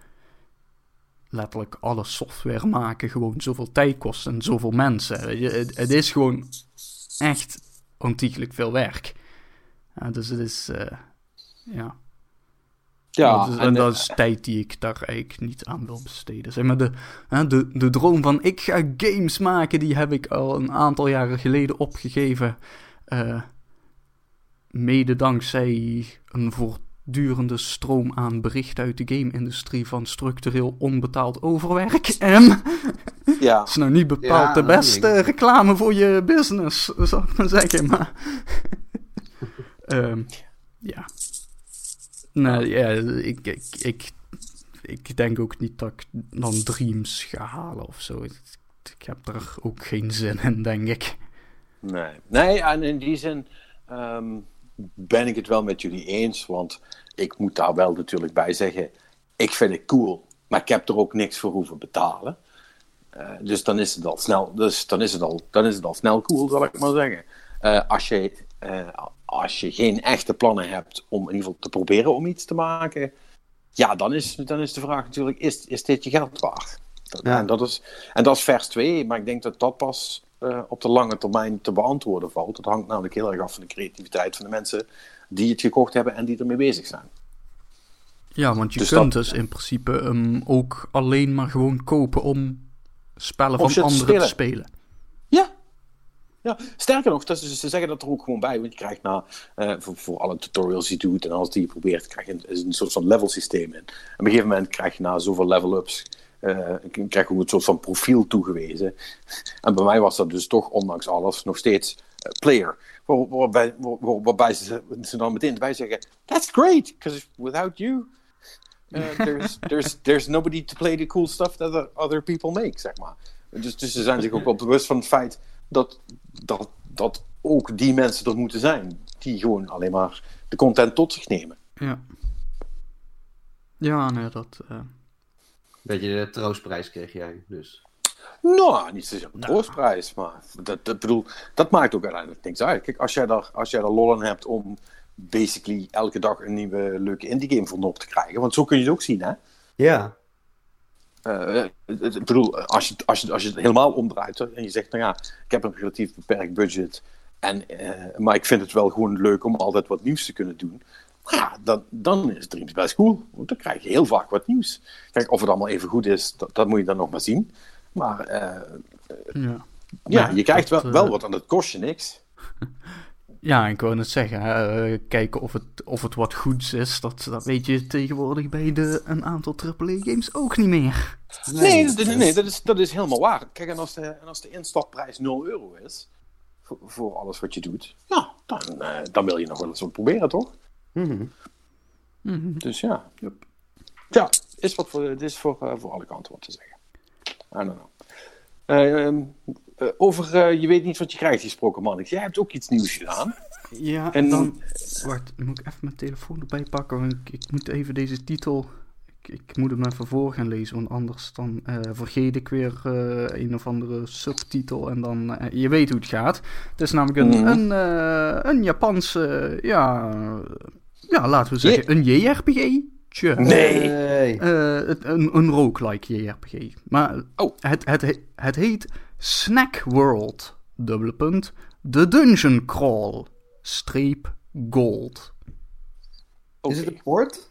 S3: letterlijk alle software maken gewoon zoveel tijd kost en zoveel mensen. Het, het is gewoon echt ontiegelijk veel werk. Ja, dus het is, uh, ja.
S1: Ja,
S3: dat is, en, dat is tijd die ik daar eigenlijk niet aan wil besteden. Zeg maar, de, de, de droom van ik ga games maken, die heb ik al een aantal jaren geleden opgegeven. Uh, mede dankzij een voortdurende stroom aan berichten uit de game-industrie van structureel onbetaald overwerk. En
S1: ja.
S3: is nou niet bepaald
S2: Ja,
S3: de beste reclame voor je business, zou ik maar zeggen. Maar Ehm, ja. Nee, ja, ik, ik, ik, ik denk ook niet dat ik dan Dreams ga halen of zo. Ik, ik heb er ook geen zin in, denk ik.
S1: Nee, nee en in die zin ehm, ben ik het wel met jullie eens. Want ik moet daar wel natuurlijk bij zeggen: ik vind het cool, maar ik heb er ook niks voor hoeven betalen. Eh, dus dan is het al snel, dus dan is het al, dan is het al snel cool, zal ik maar zeggen. Eh, als, je, eh, als je geen echte plannen hebt om in ieder geval te proberen om iets te maken, ja, dan is, dan is de vraag natuurlijk: is, is dit je geld waard? Dat,
S2: Ja.
S1: en, dat is, en dat is vers 2, maar ik denk dat dat pas eh, op de lange termijn te beantwoorden valt. Dat hangt namelijk heel erg af van de creativiteit van de mensen die het gekocht hebben en die ermee bezig zijn.
S3: Ja, want je
S1: Dus
S3: kunt
S1: dat-
S3: dus in principe hem ook alleen maar gewoon kopen om spellen
S1: Om
S3: van anderen te spelen.
S1: Ja. Ja, sterker nog, dat is, ze zeggen dat er ook gewoon bij. Want je krijgt na, eh, voor, voor alle tutorials die je doet en alles die je probeert, krijg je een, een soort van level systeem in. En op een gegeven moment krijg je na zoveel level-ups, eh, krijg je ook een soort van profiel toegewezen. En bij mij was dat dus toch, ondanks alles, nog steeds eh, player. Waar- Waarbij, waar- waarbij ze, ze dan meteen bij zeggen, that's great, because without you, uh, there's, there's, there's nobody to play the cool stuff that other- people make, zeg maar. Dus, dus ze zijn zich ook wel bewust van het feit dat, dat, dat ook die mensen er moeten zijn. Die gewoon alleen maar de content tot zich nemen.
S3: Ja. Ja, nee, dat... eh,
S2: Beetje de troostprijs kreeg jij, dus.
S1: Nou, niet zozeer een troostprijs, maar dat, dat, bedoel, dat maakt ook uiteindelijk niks uit. Kijk, als jij daar, als jij daar lol aan hebt om basically elke dag een nieuwe leuke indie game voor op te krijgen, want zo kun je het ook zien, hè?
S2: Ja.
S1: Eh, het- ik bedoel, als je, als, je, als je het helemaal omdraait hè, en je zegt, nou ja, ik heb een relatief beperkt budget, en, eh, maar ik vind het wel gewoon leuk om altijd wat nieuws te kunnen doen. Ja, dan, dan is Dreams best cool. Want dan krijg je heel vaak wat nieuws. Kijk, of het allemaal even goed is, dat, dat moet je dan nog maar zien. Maar eh,
S3: ja.
S1: ja,
S3: Maar
S1: je krijgt
S3: dat,
S1: wel,
S3: eh,
S1: wel wat en dat kost je niks.
S3: Ja, ik wou net zeggen, hè, eh, kijken of het, of het wat goeds is, dat, dat weet je tegenwoordig bij de, een aantal AAA-games ook niet meer.
S1: Nee, dat, nee, nee, dat, is, dat is helemaal waar. Kijk, en als de, en als de instapprijs 0 euro is, voor, voor alles wat je doet, ja, dan, eh, dan wil je nog wel eens wat proberen, toch?
S2: Mhm.
S1: Dus ja.
S3: Yep.
S1: Ja, is wat voor, het is voor, eh, voor alle kanten wat te zeggen. I don't know. Eh, ehm, eh, over je weet niet wat je krijgt gesproken, man. Jij hebt ook iets nieuws gedaan.
S3: Ja,
S1: En-
S3: dan... Wacht, moet ik even mijn telefoon erbij pakken, want ik, ik moet even deze titel... Ik, ik moet hem even voor gaan lezen, want anders dan eh, vergeet ik weer eh, een of andere subtitel en dan... je weet hoe het gaat. Het is namelijk een,
S1: Mhm.
S3: een, eh, een Japanse, ja... Ja, laten we zeggen, een JRPG. Tje.
S1: Nee.
S3: Eh, het- een, een roguelike JRPG. Maar
S1: Oh.
S3: het, het, he- het heet Snack World, dubbele punt, The Dungeon Crawl, streep gold.
S2: Is het een port?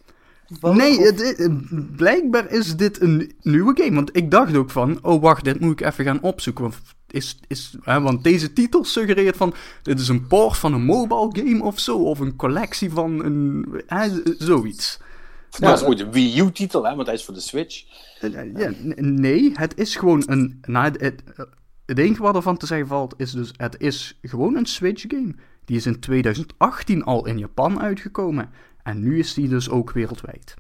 S3: Nee, het, het- blijkbaar is dit een nieuwe game. Want ik dacht ook van, oh wacht, dit moet ik even gaan opzoeken. Want, is, is, hè, want deze titel suggereert van, dit is een port van een mobile game of zo. Of een collectie van een, hè, zoiets.
S1: dat is de Wii U-titel, hè, want hij is voor de Switch.
S3: Eh, Ja, n- nee, het is gewoon een. Nou, het, het, het enige wat ervan te zeggen valt is dus: het is gewoon een Switch game. Die is in 2018 al in Japan uitgekomen. En nu is die dus ook wereldwijd.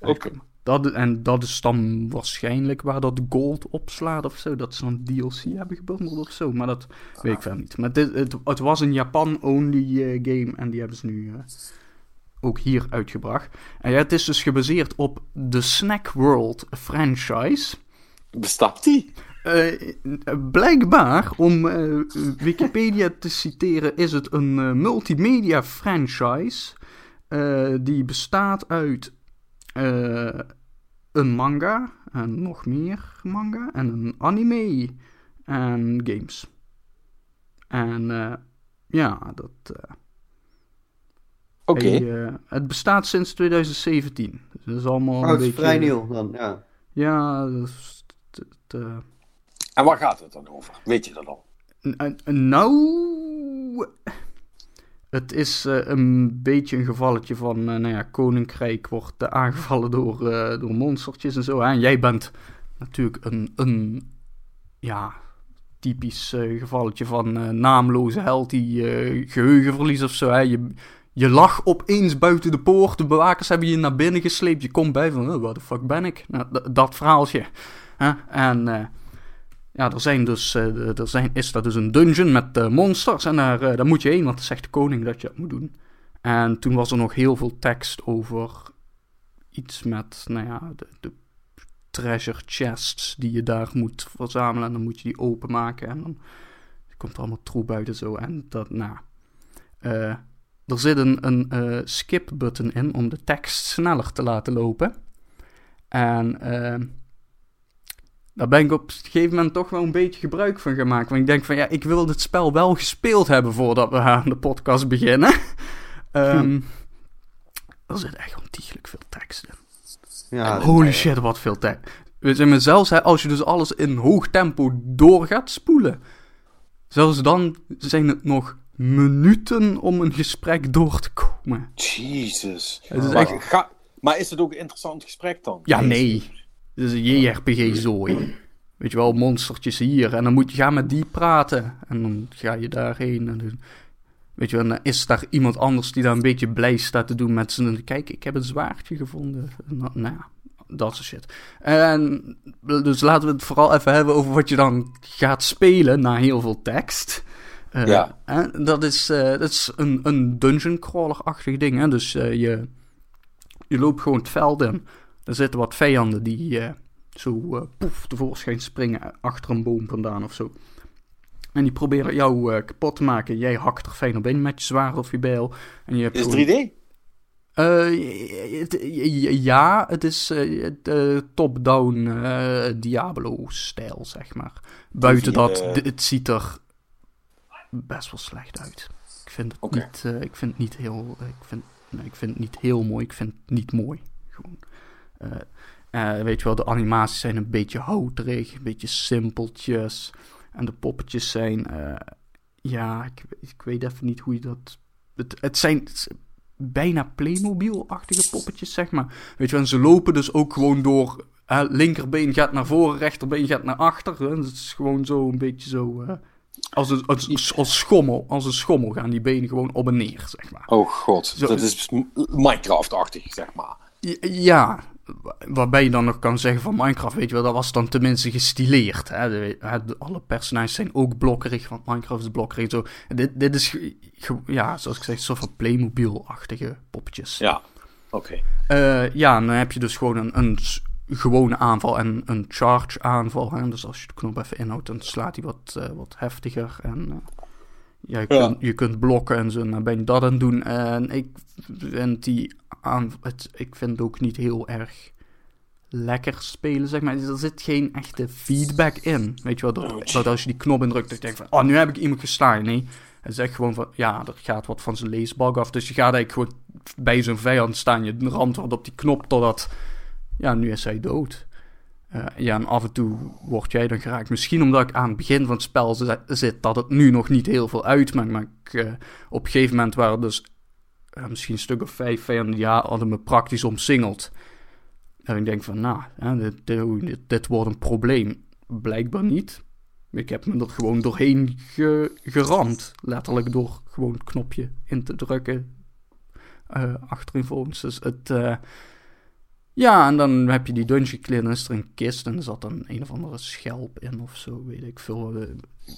S1: Oké.
S3: Dat, en dat is dan waarschijnlijk waar dat gold opslaat of zo. Dat ze dan DLC hebben gebundeld of zo. Maar dat weet ik verder niet. Maar het, het, het was een Japan-only eh, game. En die hebben ze nu eh, ook hier uitgebracht. En ja, het is dus gebaseerd op de Snack World franchise.
S1: Bestaat die?
S3: Eh, blijkbaar, om Wikipedia te citeren, is het een multimedia franchise. Eh, die bestaat uit eh, een manga en nog meer manga en een anime en games. En eh, ja, dat. eh,
S1: Oké.
S3: het bestaat sinds 2017. Dus dat is allemaal
S2: Oh,
S3: een
S2: het is
S3: beetje.
S2: vrij nieuw dan, ja.
S3: Ja, dat is. het-
S1: En waar gaat het dan over? Weet je dat al?
S3: N- Nou, het is eh, een beetje een gevalletje van, eh, nou ja, Koninkrijk wordt eh, aangevallen door, door monstertjes en zo. hè. En jij bent natuurlijk een, een ja, typisch gevalletje van naamloze held die eh, geheugenverlies of zo. Hè. Je, je lag opeens buiten de poort, de bewakers hebben je naar binnen gesleept. Je komt bij van, oh, waar de fuck ben ik? Nou, dat verhaaltje. Hè. En... ja, er, zijn dus, eh, er zijn, is daar dus een dungeon met eh, monsters. En daar, eh, daar moet je heen, want zegt de koning dat je dat moet doen. En toen was er nog heel veel tekst over iets met, nou ja, de, de treasure chests die je daar moet verzamelen. En dan moet je die openmaken. En dan komt er allemaal troep uit en zo. En dat, nou. er zit een, een skip-button in om de tekst sneller te laten lopen. En. eh, daar ben ik op een gegeven moment toch wel een beetje gebruik van gemaakt. Want ik denk van ja, ik wil dit spel wel gespeeld hebben voordat we aan de podcast beginnen. Ehm, Er zit echt ontiegelijk veel tekst in.
S2: ja
S3: Holy shit, wat veel tekst. Maar zelfs hè, als je dus alles in hoog tempo door gaat spoelen, zelfs dan zijn het nog minuten om een gesprek door te komen.
S1: Jesus.
S3: Het is
S1: maar, ga- maar is het ook een interessant gesprek dan?
S3: Ja, nee. Is een JRPG-zooi. Weet je wel, monstertjes hier. En dan moet je gaan met die praten. En dan ga je daarheen. En dan, weet je wel, dan is daar iemand anders die daar een beetje blij staat te doen met zijn... Kijk, ik heb een zwaardje gevonden. Nou ja, dat soort shit. En dus laten we het vooral even hebben over wat je dan gaat spelen na heel veel tekst. Eh,
S1: Ja.
S3: en dat is, eh, dat is een, een dungeon crawler-achtig ding. Hè? Dus eh, je, je loopt gewoon het veld in. Er zitten wat vijanden die eh, zo eh, poef tevoorschijn springen achter een boom vandaan of zo. En die proberen jou eh, kapot te maken. Jij hakt er fijn op in met je zwaard of je bijl. En je hebt
S1: Is het
S3: gewoon-
S1: 3D?
S3: eh, het- ja, het is eh, top-down Diablo-stijl, zeg maar. Buiten dat, het ziet er best wel slecht uit. Ik vind het, niet, ik vind het niet heel... Ik vind, nee, ik vind het niet heel mooi, ik vind het niet mooi. Gewoon. Eh, eh, weet je wel, de animaties zijn een beetje houterig, een beetje simpeltjes. En de poppetjes zijn... eh, ja, ik, ik weet even niet hoe je dat... Het, het zijn bijna Playmobil-achtige poppetjes, zeg maar. Weet je wel, en ze lopen dus ook gewoon door... linkerbeen gaat naar voren, rechterbeen gaat naar achter. Hè? Het is gewoon zo een beetje zo... als, een, als, als, schommel, als een schommel gaan die benen gewoon op en neer, zeg maar.
S1: Oh god,
S3: Zo-
S1: dat is Minecraft-achtig, zeg maar.
S3: Ja, waarbij je dan nog kan zeggen van Minecraft, weet je wel, dat was dan tenminste gestileerd. Hè? De, hè, de- alle personages zijn ook blokkerig, want Minecraft is blokkerig. Zo. Dit, dit is, ja, zoals ik zeg, een soort van Playmobil-achtige poppetjes.
S1: Ja, oké.
S3: Eh, ja, en dan heb je dus gewoon een, een gewone aanval en een charge aanval. Hè? Dus als je de knop even inhoudt, dan slaat hij wat, eh, wat heftiger. En eh, ja, je. Kunt, je kunt blokken en zo. Dan ben je dat aan het doen. En ik vind, die aan, het, ik vind het ook niet heel erg lekker spelen, zeg maar. Er zit geen echte feedback in. Weet je wel, dat, dat als je die knop indrukt, dat je denkt van... Oh, nu heb ik iemand geslagen. Nee, het is echt gewoon van... Ja, er gaat wat van zijn leesbalk af. Dus je gaat eigenlijk gewoon bij zo'n vijand staan. Je ramt wat op die knop totdat... Ja, nu is hij dood. Eh, ja, en af en toe word jij dan geraakt. Misschien omdat ik aan het begin van het spel zi- zit, dat het nu nog niet heel veel uitmaakt. Maar ik, eh, op een gegeven moment waren dus eh, misschien een stuk of vijf vijanden ha- hadden me praktisch omsingeld. En ik denk van, nou, dit, dit, dit wordt een probleem. Blijkbaar niet. Ik heb me er gewoon doorheen ge- geramd. Letterlijk door gewoon het knopje in te drukken. achterin volgens. Dus het... ja, en dan heb je die dungeon en dan is er een kist en er zat dan een of andere schelp in of zo, weet ik veel. eh,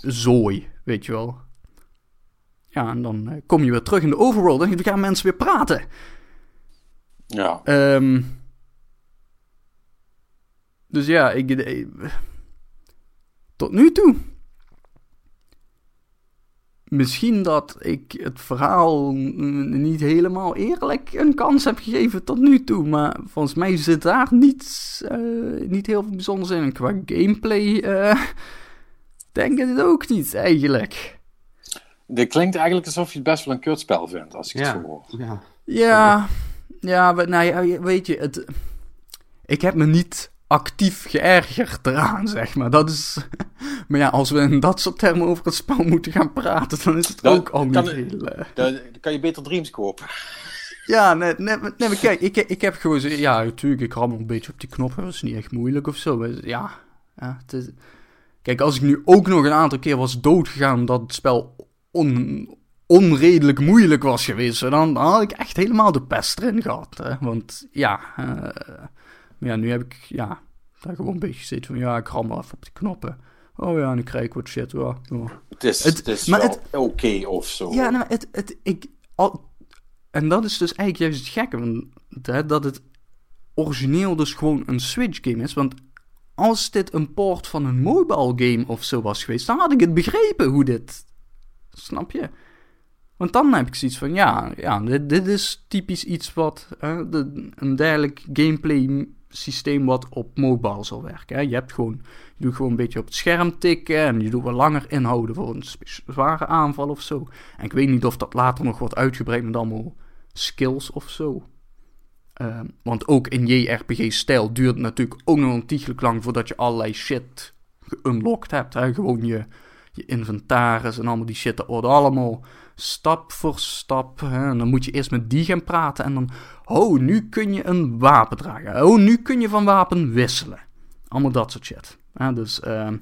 S3: zooi, weet je wel. Ja, en dan eh, kom je weer terug in de overworld en dan gaan mensen weer praten.
S1: Ja.
S3: Ehm, dus ja, ik, eh, tot nu toe. Misschien dat ik het verhaal niet helemaal eerlijk een kans heb gegeven tot nu toe. Maar volgens mij zit daar niets, eh, niet heel veel bijzonders in. En qua gameplay eh, denk ik het ook niet eigenlijk.
S1: Dit klinkt eigenlijk alsof je het best wel een kutspel vindt, als ik het zo
S2: Ja.
S1: hoor.
S2: ja.
S3: Ja, ja, we- nou ja, weet je, het, ik heb me niet actief geërgerd eraan, zeg maar. Dat is, maar ja, als we in dat soort termen over het spel moeten gaan praten, dan is het
S1: Dan
S3: ook al niet
S1: kan-
S3: heel... eh,
S1: Dan kan je beter Dreams kopen.
S3: Ja, nee, nee, nee, maar kijk, ik, ik heb gewoon zo, ja, natuurlijk, ik rammel een beetje op die knoppen, dat is niet echt moeilijk of zo. maar ja, ja het is, kijk, als ik nu ook nog een aantal keer was doodgegaan omdat het spel on, onredelijk moeilijk was geweest, dan, dan had ik echt helemaal de pest erin gehad. Hè? Want ja, eh, maar ja, nu heb ik, ja, daar gewoon een beetje zitten van, ja, ik rammel even op die knoppen. Oh ja, en krijg ik wat shit, ja, ja.
S1: Het is,
S3: Het-
S1: het, is
S3: maar
S1: wel oké of zo.
S3: Ja, nou, het, het, ik, al, en dat is dus eigenlijk juist het gekke, want, hè, dat het origineel dus gewoon een Switch game is. Want als dit een port van een mobile game of zo was geweest, dan had ik het begrepen hoe dit. Snap je? Want dan heb ik zoiets van, ja, ja dit, dit is typisch iets wat, hè, de, een dergelijk gameplay systeem wat op mobile zal werken. Hè. Je hebt gewoon, je doet gewoon een beetje op het scherm tikken en je doet wat langer inhouden voor een zware aanval of zo. En ik weet niet of dat later nog wordt uitgebreid met allemaal skills of zo. Ehm, want ook in JRPG-stijl duurt het natuurlijk ook nog ontiegelijk lang voordat je allerlei shit geunlocked hebt. Gewoon je, je inventaris en allemaal die shit, dat allemaal stap voor stap. Hè? En dan moet je eerst met die gaan praten en dan, oh, nu kun je een wapen dragen. Oh, nu kun je van wapen wisselen. Allemaal dat soort shit. Hè? Dus, ehm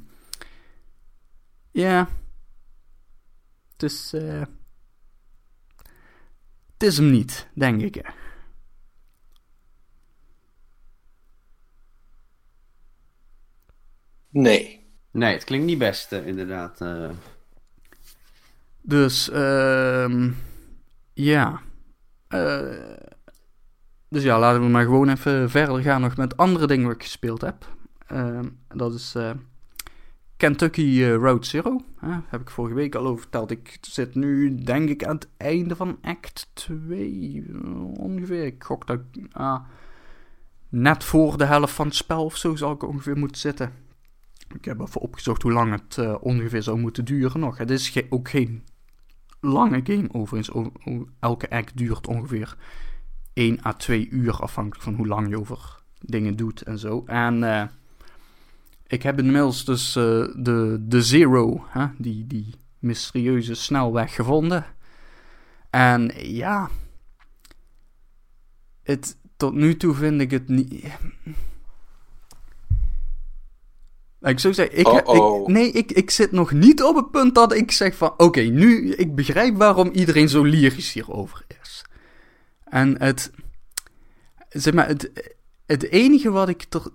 S3: ja. Het is, eh het is hem niet, denk ik. hè.
S1: Nee.
S2: Nee, het klinkt niet best, eh, inderdaad.
S3: Dus, ehm ja. Eh, dus ja, laten we maar gewoon even verder gaan nog met andere dingen wat ik gespeeld heb. Ehm, dat is eh, Kentucky eh, Road Zero. Heb ik vorige week al over verteld. Ik zit nu, denk ik, aan het einde van act 2. eh, ongeveer. Ik gok dat ah, net voor de helft van het spel of zo zal ik ongeveer moeten zitten. Ik heb even opgezocht hoe lang het ongeveer zou moeten duren nog. Het is ook geen lange game overigens. Elke act duurt ongeveer 1 à 2 uur afhankelijk van hoe lang je over dingen doet en zo. En eh, ik heb inmiddels dus eh, de, de Zero, hè, die, die mysterieuze snelweg gevonden. En ja, het, tot nu toe vind ik het niet... Ik zou zeggen, ik, nee, ik, ik zit nog niet op het punt dat ik zeg van... Oké, nu, ik begrijp waarom iedereen zo lyrisch hierover is. En het... Zeg maar, het, het enige wat ik er...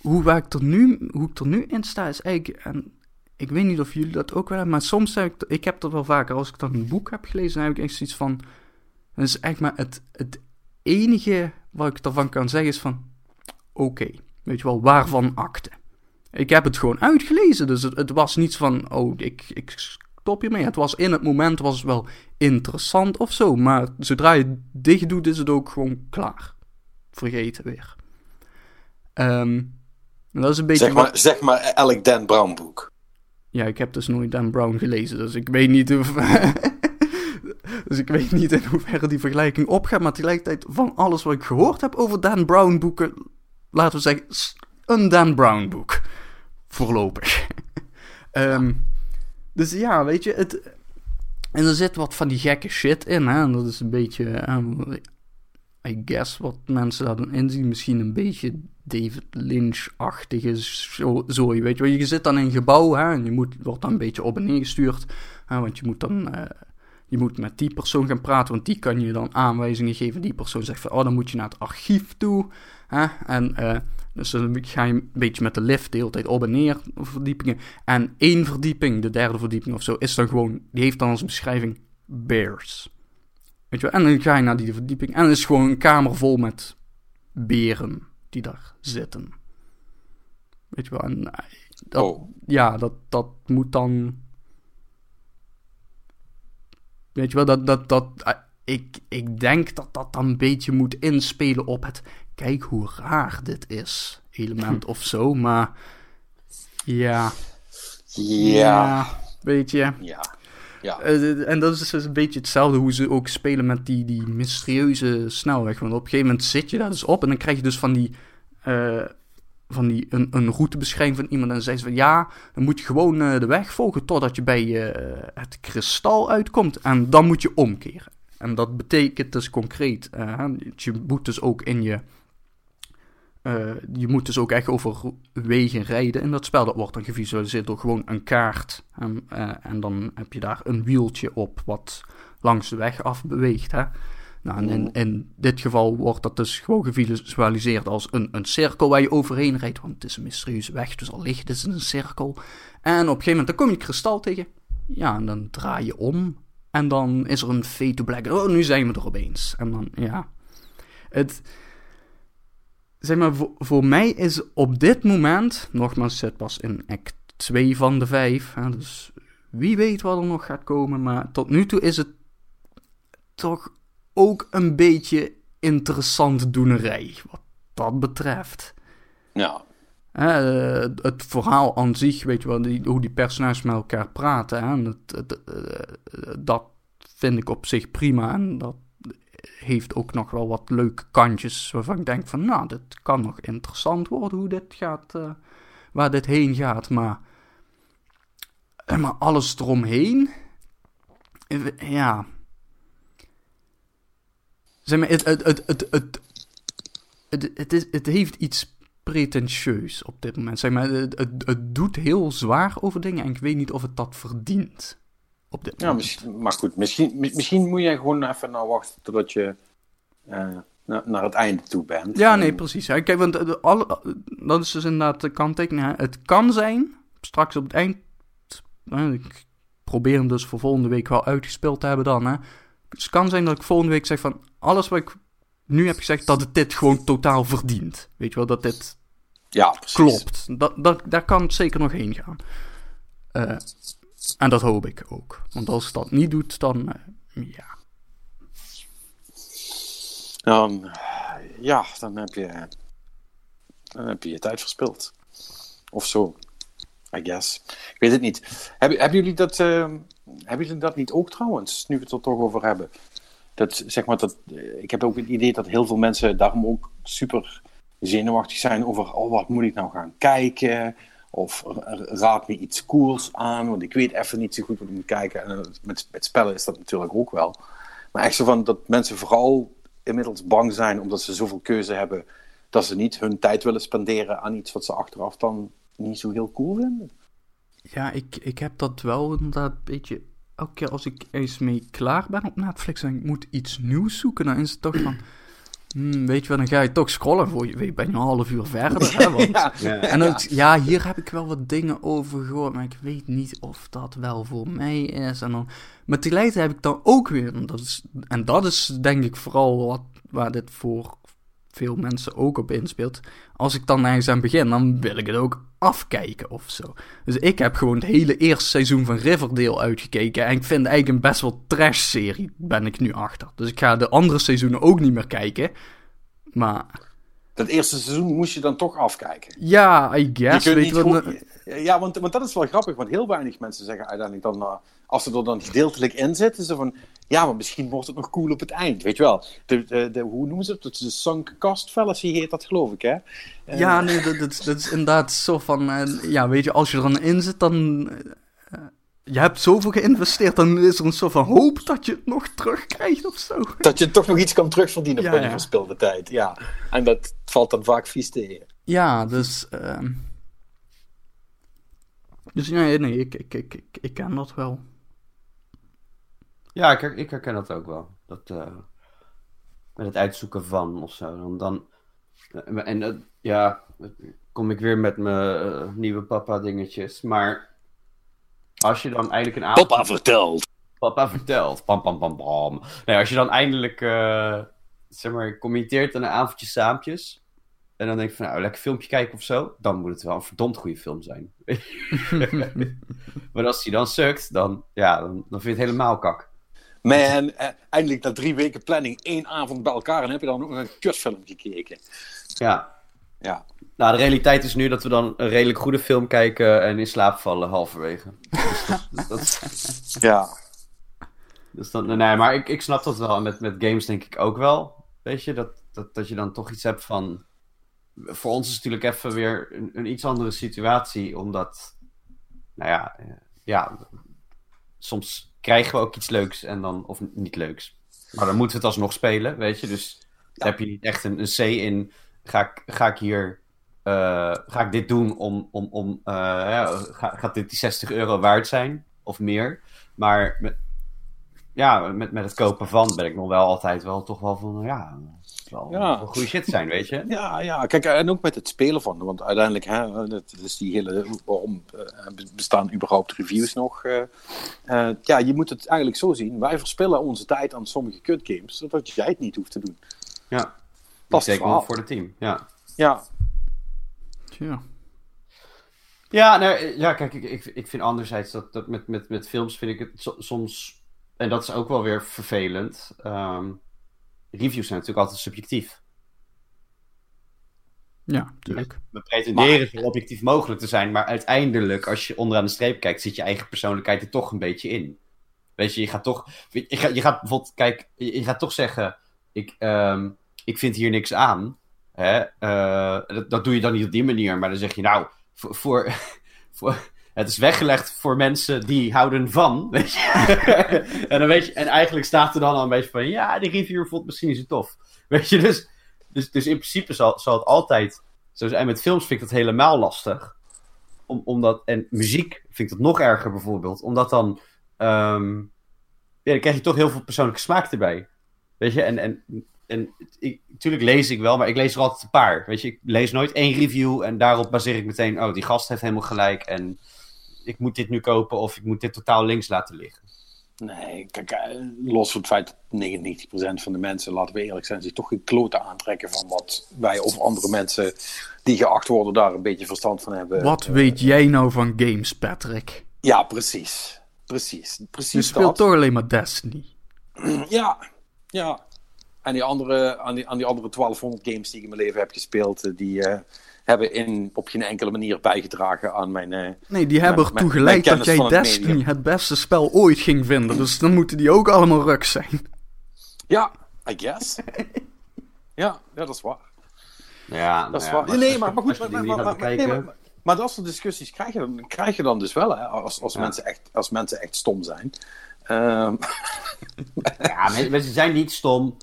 S3: Hoe, waar ik er nu, hoe ik er nu in sta is eigenlijk... En ik weet niet of jullie dat ook wel hebben, maar soms heb ik... Ik heb dat wel vaker, als ik dan een boek heb gelezen, dan heb ik echt zoiets van... Dat is eigenlijk maar het, het enige wat ik ervan kan zeggen is van... Oké, weet je wel, waarvan akte? Ik heb het gewoon uitgelezen, dus het, het was niets van... Oh, ik, ik stop hiermee. Het was in het moment was het wel interessant of zo, maar zodra je het dicht doet, is het ook gewoon klaar. Vergeten weer. Ehm, dat is een beetje...
S1: Zeg
S3: wat-
S1: maar, zeg maar elk Dan Brown boek.
S3: Ja, ik heb dus nooit Dan Brown gelezen, dus ik weet niet of... dus ik weet niet in hoeverre die vergelijking opgaat, maar tegelijkertijd van alles wat ik gehoord heb over Dan Brown boeken, laten we zeggen, een Dan Brown boek. Voorlopig. Ehm, dus ja, weet je, het... En er zit wat van die gekke shit in, hè. En dat is een beetje... eh, I guess wat mensen daar dan inzien. Misschien een beetje David Lynch-achtige zo- zooi, weet je. Je zit dan in een gebouw, hè, en je moet, wordt dan een beetje op en neer gestuurd. Hè, want je moet dan... eh, je moet met die persoon gaan praten, want die kan je dan aanwijzingen geven. Die persoon zegt van, oh, dan moet je naar het archief toe. Hè? En dus dan ga je een beetje met de lift de hele tijd op en neer verdiepingen. En één verdieping, de derde verdieping of zo, is dan gewoon, die heeft dan als beschrijving bears. Weet je wel? En dan ga je naar die verdieping en dan is gewoon een kamer vol met beren die daar zitten. Weet je wel? En, eh, dat,
S1: Oh.
S3: Ja, dat, dat moet dan Weet je wel, dat, dat, dat, eh, ik, ik denk dat dat dan een beetje moet inspelen op het, kijk hoe raar dit is, element of zo, maar ja,
S1: Ja.
S3: weet je.
S1: Ja. Ja.
S3: Eh, en dat is dus een beetje hetzelfde hoe ze ook spelen met die, die mysterieuze snelweg. Want op een gegeven moment zit je daar dus op en dan krijg je dus van die, eh, van die een, een routebeschrijving van iemand. En dan ze van ja, dan moet je gewoon eh, de weg volgen totdat je bij het kristal uitkomt. En dan moet je omkeren. En dat betekent dus concreet, je moet dus ook in je... eh, je moet dus ook echt over wegen rijden in dat spel. Dat wordt dan gevisualiseerd door gewoon een kaart. En, eh, en dan heb je daar een wieltje op wat langs de weg af beweegt. Hè? Nou, en in, in dit geval wordt dat dus gewoon gevisualiseerd als een, een cirkel waar je overheen rijdt. Want het is een mysterieuze weg, dus al ligt het is een cirkel. En op een gegeven moment dan kom je kristal tegen. Ja, en dan draai je om. En dan is er een fade to black. Oh, nu zijn we er opeens. En dan, ja. Het zeg maar, voor, voor mij is op dit moment, nogmaals, zit pas in act 2 van de 5, hè, dus wie weet wat er nog gaat komen, maar tot nu toe is het toch ook een beetje interessant doenerij, wat dat betreft.
S1: Ja.
S3: Hè, eh, het verhaal aan zich, weet je wel, die, hoe die personages met elkaar praten, hè, het, het, eh, dat vind ik op zich prima en dat heeft ook nog wel wat leuke kantjes waarvan ik denk van, nou, dit kan nog interessant worden hoe dit gaat, uh, waar dit heen gaat. Maar, maar alles eromheen, ja. Zeg maar, het, het, het, het, het, het, het, is, het heeft iets pretentieus op dit moment. Zeg maar, het, het, het, doet heel zwaar over dingen en ik weet niet of het dat verdient. Op dit
S1: ja, misschien, maar goed, misschien, misschien moet je gewoon even nou wachten totdat je uh, naar, naar het einde toe bent.
S3: Ja, nee, precies. Kijk, want alle, dat is dus inderdaad de kanttekening. Het kan zijn, straks op het eind. ik probeer hem dus voor volgende week wel uitgespeeld te hebben dan. Hè. Het kan zijn dat ik volgende week zeg van alles wat ik nu heb gezegd, dat het dit gewoon totaal verdient. Weet je wel, dat dit
S1: ja,
S3: klopt. Dat, dat, daar kan het zeker nog heen gaan. Uh, en dat hoop ik ook. Want als dat niet doet, dan uh, ja.
S1: Dan, ja, dan heb je, dan heb je je tijd verspild. Of zo. I guess. Ik weet het niet. Hebben, hebben, jullie dat, uh, hebben jullie dat niet ook trouwens, nu we het er toch over hebben? Dat, zeg maar, dat, ik heb ook het idee dat heel veel mensen daarom ook super zenuwachtig zijn over, oh, wat moet ik nou gaan kijken? Of raad me iets cools aan, want ik weet even niet zo goed wat ik moet kijken. En met, met spellen is dat natuurlijk ook wel. Maar echt zo van dat mensen vooral inmiddels bang zijn omdat ze zoveel keuze hebben, dat ze niet hun tijd willen spenderen aan iets wat ze achteraf dan niet zo heel cool vinden.
S3: Ja, ik, ik heb dat wel inderdaad een beetje. Elke keer als ik eens mee klaar ben op Netflix en ik moet iets nieuws zoeken, dan is het toch van. Hmm, weet je wat, dan ga je toch scrollen. Voor je weet, ben je een half uur verder. Hè, want, ja, en dan, ja, hier heb ik wel wat dingen over gehoord, maar ik weet niet of dat wel voor mij is. En dan, maar tegelijkertijd heb ik dan ook weer, en dat is, en dat is denk ik vooral wat, waar dit voor veel mensen ook op inspeelt. Als ik dan ergens aan begin, dan wil ik het ook afkijken of zo. Dus ik heb gewoon het hele eerste seizoen van Riverdale uitgekeken. En ik vind eigenlijk een best wel trash-serie, ben ik nu achter. Dus ik ga de andere seizoenen ook niet meer kijken. Maar...
S1: Dat eerste seizoen moest je dan toch afkijken?
S3: Ja, I guess. Je
S1: wat, Ja, want, want dat is wel grappig. Want heel weinig mensen zeggen uiteindelijk dan... Uh, als ze er dan gedeeltelijk in zitten, ze van... Ja, maar misschien wordt het nog cool op het eind, weet je wel. De, de, de hoe noemen ze het? De sunk cost fallacy heet dat, geloof ik, hè?
S3: Uh, ja, nee, dat, dat, dat, is inderdaad zo van... Uh, ja, weet je, als je er dan in zit, dan... Uh, je hebt zoveel geïnvesteerd, dan is er een soort van hoop dat je het nog terugkrijgt of zo.
S1: Dat je toch nog iets kan terugverdienen ja, van je verspilde tijd, ja. En dat valt dan vaak vies tegen.
S3: Ja, dus... Ehm, dus nee, nee ik, ik, ik, ik, ik ken dat wel.
S2: Ja, ik, ik herken dat ook wel. Dat, uh, met het uitzoeken van of zo. Dan, dan, eh, en uh, ja, kom ik weer met mijn nieuwe papa dingetjes. Maar als je dan eindelijk een
S1: avond... Papa vertelt!
S2: Papa vertelt. Pam, pam, pam, pam. Nee, als je dan eindelijk, zeg maar, commenteert aan een avondje saampjes. En dan denk ik van, nou, lekker filmpje kijken of zo. Dan moet het wel een verdomd goede film zijn. maar als die dan sukt, dan, ja, dan, dan vind je het helemaal kak.
S1: Man, eh, eindelijk na drie weken planning één avond bij elkaar en heb je dan ook een kutfilm gekeken.
S2: Ja. Ja. Nou, de realiteit is nu dat we dan een redelijk goede film kijken en in slaap vallen halverwege. dus dat,
S1: Ja.
S2: Dus dan, nee, maar ik, ik snap dat wel. En met, met games denk ik ook wel. Weet je, dat, dat, dat je dan toch iets hebt van. Voor ons is het natuurlijk even weer een, een iets andere situatie, omdat. Nou ja, ja, soms krijgen we ook iets leuks en dan, of niet leuks. Maar dan moeten we het alsnog spelen, weet je. Dus heb je niet echt een, een C in, ga ik, ga ik hier, uh, ga ik dit doen om, om, om uh, ja, gaat dit die 60 euro waard zijn of meer? Maar met, ja, met, met het kopen van ben ik nog wel altijd wel toch wel van, ja, wel, ja. goede shit zijn, weet je.
S1: Ja, ja, kijk, en ook met het spelen van, want uiteindelijk, hè, dat is die hele, waarom uh, bestaan überhaupt reviews nog? Uh, uh, ja, je moet het eigenlijk zo zien, wij verspillen onze tijd aan sommige kutgames, zodat jij het niet hoeft te doen.
S2: Ja, dat is wel voor het team, ja.
S1: Ja.
S3: Ja.
S2: Ja, nou, ja, kijk, ik, ik, ik vind anderzijds dat, dat met, met, met films vind ik het soms, en dat is ook wel weer vervelend, um, reviews zijn natuurlijk altijd subjectief.
S3: Ja, natuurlijk.
S2: We pretenderen zo objectief mogelijk te zijn, maar uiteindelijk, als je onderaan de streep kijkt, zit je eigen persoonlijkheid er toch een beetje in. Weet je, je gaat toch, je gaat, je gaat bijvoorbeeld, kijk, je gaat toch zeggen, ik, ehm, ik vind hier niks aan. Hè? Eh, dat, dat doe je dan niet op die manier, maar dan zeg je nou, voor, voor, voor- het is weggelegd voor mensen die houden van. Weet je? en, dan weet je, en eigenlijk staat er dan al een beetje van, ja, die reviewer vond misschien niet zo tof. Weet je, dus, dus, dus in principe zal, zal het altijd zo zijn. Met films vind ik dat helemaal lastig. Om, omdat, en muziek vind ik dat nog erger bijvoorbeeld. Omdat dan, ja, dan krijg je toch heel veel persoonlijke smaak erbij. Weet je, en, en, en ik, natuurlijk lees ik wel, maar ik lees er altijd een paar. Weet je, ik lees nooit één review en daarop baseer ik meteen, oh, die gast heeft helemaal gelijk en ik moet dit nu kopen of ik moet dit totaal links laten liggen.
S1: Nee, kijk, eh, los van het feit dat 99% van de mensen, laten we eerlijk zijn, zich toch geen kloten aantrekken van wat wij of andere mensen die geacht worden daar een beetje verstand van hebben.
S3: Wat weet jij nou van games, Patrick?
S1: Ja, precies. Precies.
S3: Je
S1: Precies
S3: speelt
S1: dat.
S3: toch alleen maar Destiny.
S1: Ja, ja. En die andere, aan, die, aan die andere 1200 games die ik in mijn leven heb gespeeld, eh, die eh, hebben in, op geen enkele manier bijgedragen aan mijn... eh,
S3: Nee, die hebben
S1: Mijn-
S3: ertoe geleid dat jij
S1: het
S3: Destiny
S1: medium.
S3: het beste spel ooit ging vinden. Dus dan moeten die ook allemaal ruk zijn.
S1: Ja, I guess. ja, ja, dat is waar.
S2: Ja,
S1: Dat is
S2: nou ja,
S1: waar. Nee, maar, maar goed, maar, maar, nee, maar, maar dat soort discussies krijg je, dan- krijg je dan dus wel, hè, als, als,
S2: Ja.
S1: mensen, echt, als mensen echt stom zijn. Ehm,
S2: Ja, men- mensen zijn niet stom.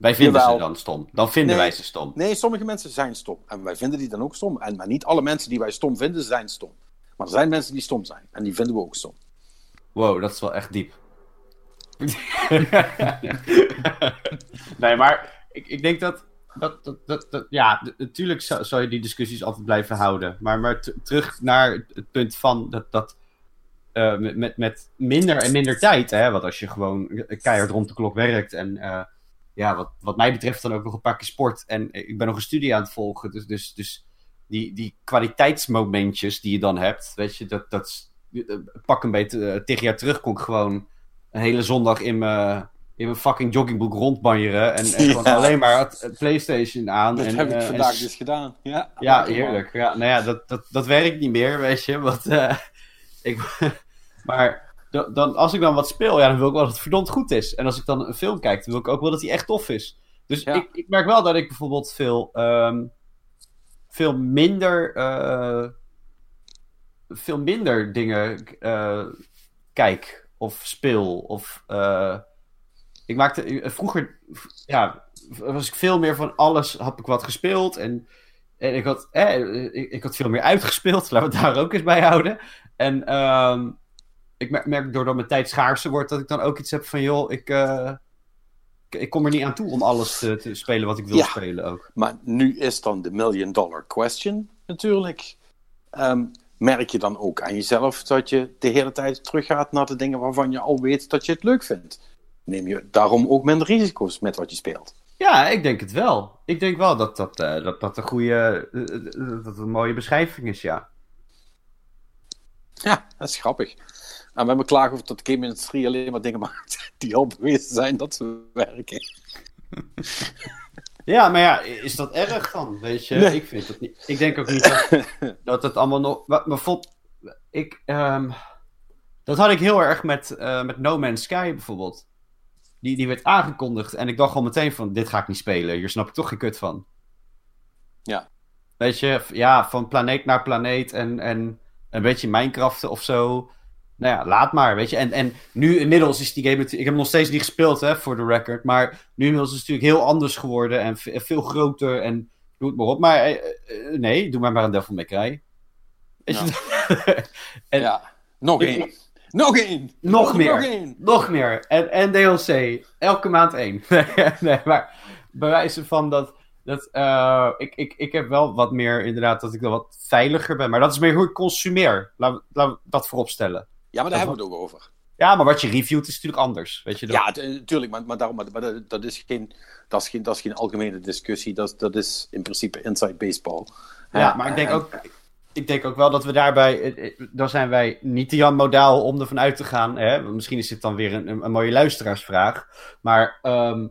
S2: Wij vinden
S1: Jawel.
S2: ze dan stom. Dan vinden
S1: Nee.
S2: wij ze stom.
S1: nee, sommige mensen zijn stom. En wij vinden die dan ook stom. En, maar niet alle mensen die wij stom vinden, zijn stom. Maar er zijn mensen die stom zijn. En die vinden we ook stom.
S2: Wow, dat is wel echt diep. nee, maar ik, ik denk dat. dat, dat, dat, dat- ja, natuurlijk zou, zou je die discussies altijd blijven houden. Maar, maar terug naar het, punt van dat. dat eh, met, met, met minder en minder tijd, hè, want als je gewoon keihard rond de klok werkt en eh, ja, wat, wat mij betreft dan ook nog een paar keer sport en ik ben nog een studie aan het volgen, dus, dus, dus die, die kwaliteitsmomentjes die je dan hebt, weet je, dat, dat eh, pak een beetje eh, tegen jaar terug kon ik gewoon een hele zondag in mijn, in mijn fucking joggingbroek rondbanjeren en, en
S1: Ja.
S2: alleen maar het, het PlayStation aan.
S1: Dat
S2: en,
S1: heb ik
S2: eh,
S1: vandaag dus gedaan. Ja,
S2: ja, heerlijk. Ja, nou ja, dat, dat, dat werkt niet meer, weet je. Want, eh, ik, maar da- dan, als ik dan wat speel, ja, dan wil ik wel dat het verdomd goed is. En als ik dan een film kijk, dan wil ik ook wel dat die echt tof is. Dus
S1: Ja.
S2: ik, ik merk wel dat ik bijvoorbeeld veel, ehm, veel minder... eh, veel minder dingen eh, kijk of speel. Of, eh, ik maakte vroeger, ja, was ik veel meer van alles, had ik wat gespeeld en, en ik, had, eh, ik, ik had veel meer uitgespeeld, laten we het daar ook eens bij houden. En ehm, ik merk, doordat mijn tijd schaarser wordt, dat ik dan ook iets heb van, joh, ik, eh, ik, ik kom er niet aan toe om alles te, te spelen wat ik wil
S1: Ja.
S2: spelen ook.
S1: Maar nu is dan de million dollar question natuurlijk. Ehm, merk je dan ook aan jezelf dat je de hele tijd teruggaat naar de dingen waarvan je al weet dat je het leuk vindt? Neem je daarom ook minder risico's met wat je speelt?
S2: Ja, ik denk het wel. Ik denk wel dat dat, eh, dat, dat een goede, eh, dat een mooie beschrijving is, ja.
S1: Ja, dat is grappig. En we hebben klagen over dat de game-industrie alleen maar dingen maakt die al bewezen zijn dat ze werken.
S2: Ja, maar ja, is dat erg dan? Weet je,
S1: Nee.
S2: ik vind het niet. Ik denk ook niet dat, dat het allemaal nog. Maar, ik, ehm, dat had ik heel erg met, eh, met No Man's Sky bijvoorbeeld. Die, die werd aangekondigd en ik dacht al meteen van: dit ga ik niet spelen. Hier snap ik toch geen kut van.
S1: Ja.
S2: Weet je, ja, van planeet naar planeet en, en een beetje Minecraft of zo. Nou ja, laat maar, weet je. En, en nu inmiddels is die game... Ik heb hem nog steeds niet gespeeld, hè, voor de record. Maar nu inmiddels is het natuurlijk heel anders geworden. En ve- veel groter en doe het maar op. Maar eh, eh, nee, doe maar maar een Devil May Cry. Weet je? en
S1: ja, nog één. Nog één!
S2: Nog meer.
S1: Nog één!
S2: nog meer. En, en DLC. Elke maand één. nee, maar bewijzen van dat... dat eh, ik, ik, ik heb wel wat meer, inderdaad, dat ik dan wat veiliger ben. Maar dat is meer hoe ik consumeer. Laten we dat voorop stellen.
S1: Ja, maar daar hebben we het ook over.
S2: Ja, maar wat je reviewt is natuurlijk anders. Weet je dat?
S1: Ja, natuurlijk, maar, maar, daarom, maar, maar dat, is geen, dat, is geen, dat is geen algemene discussie. Dat, is- dat is in principe inside baseball.
S2: Ja, maar ik denk
S1: en-
S2: ook, ik denk ook wel dat we daarbij, eh, eh, dan zijn wij niet Jan Modaal om ervan uit te gaan. Hè? Misschien is dit dan weer een, een, een mooie luisteraarsvraag. Maar ehm,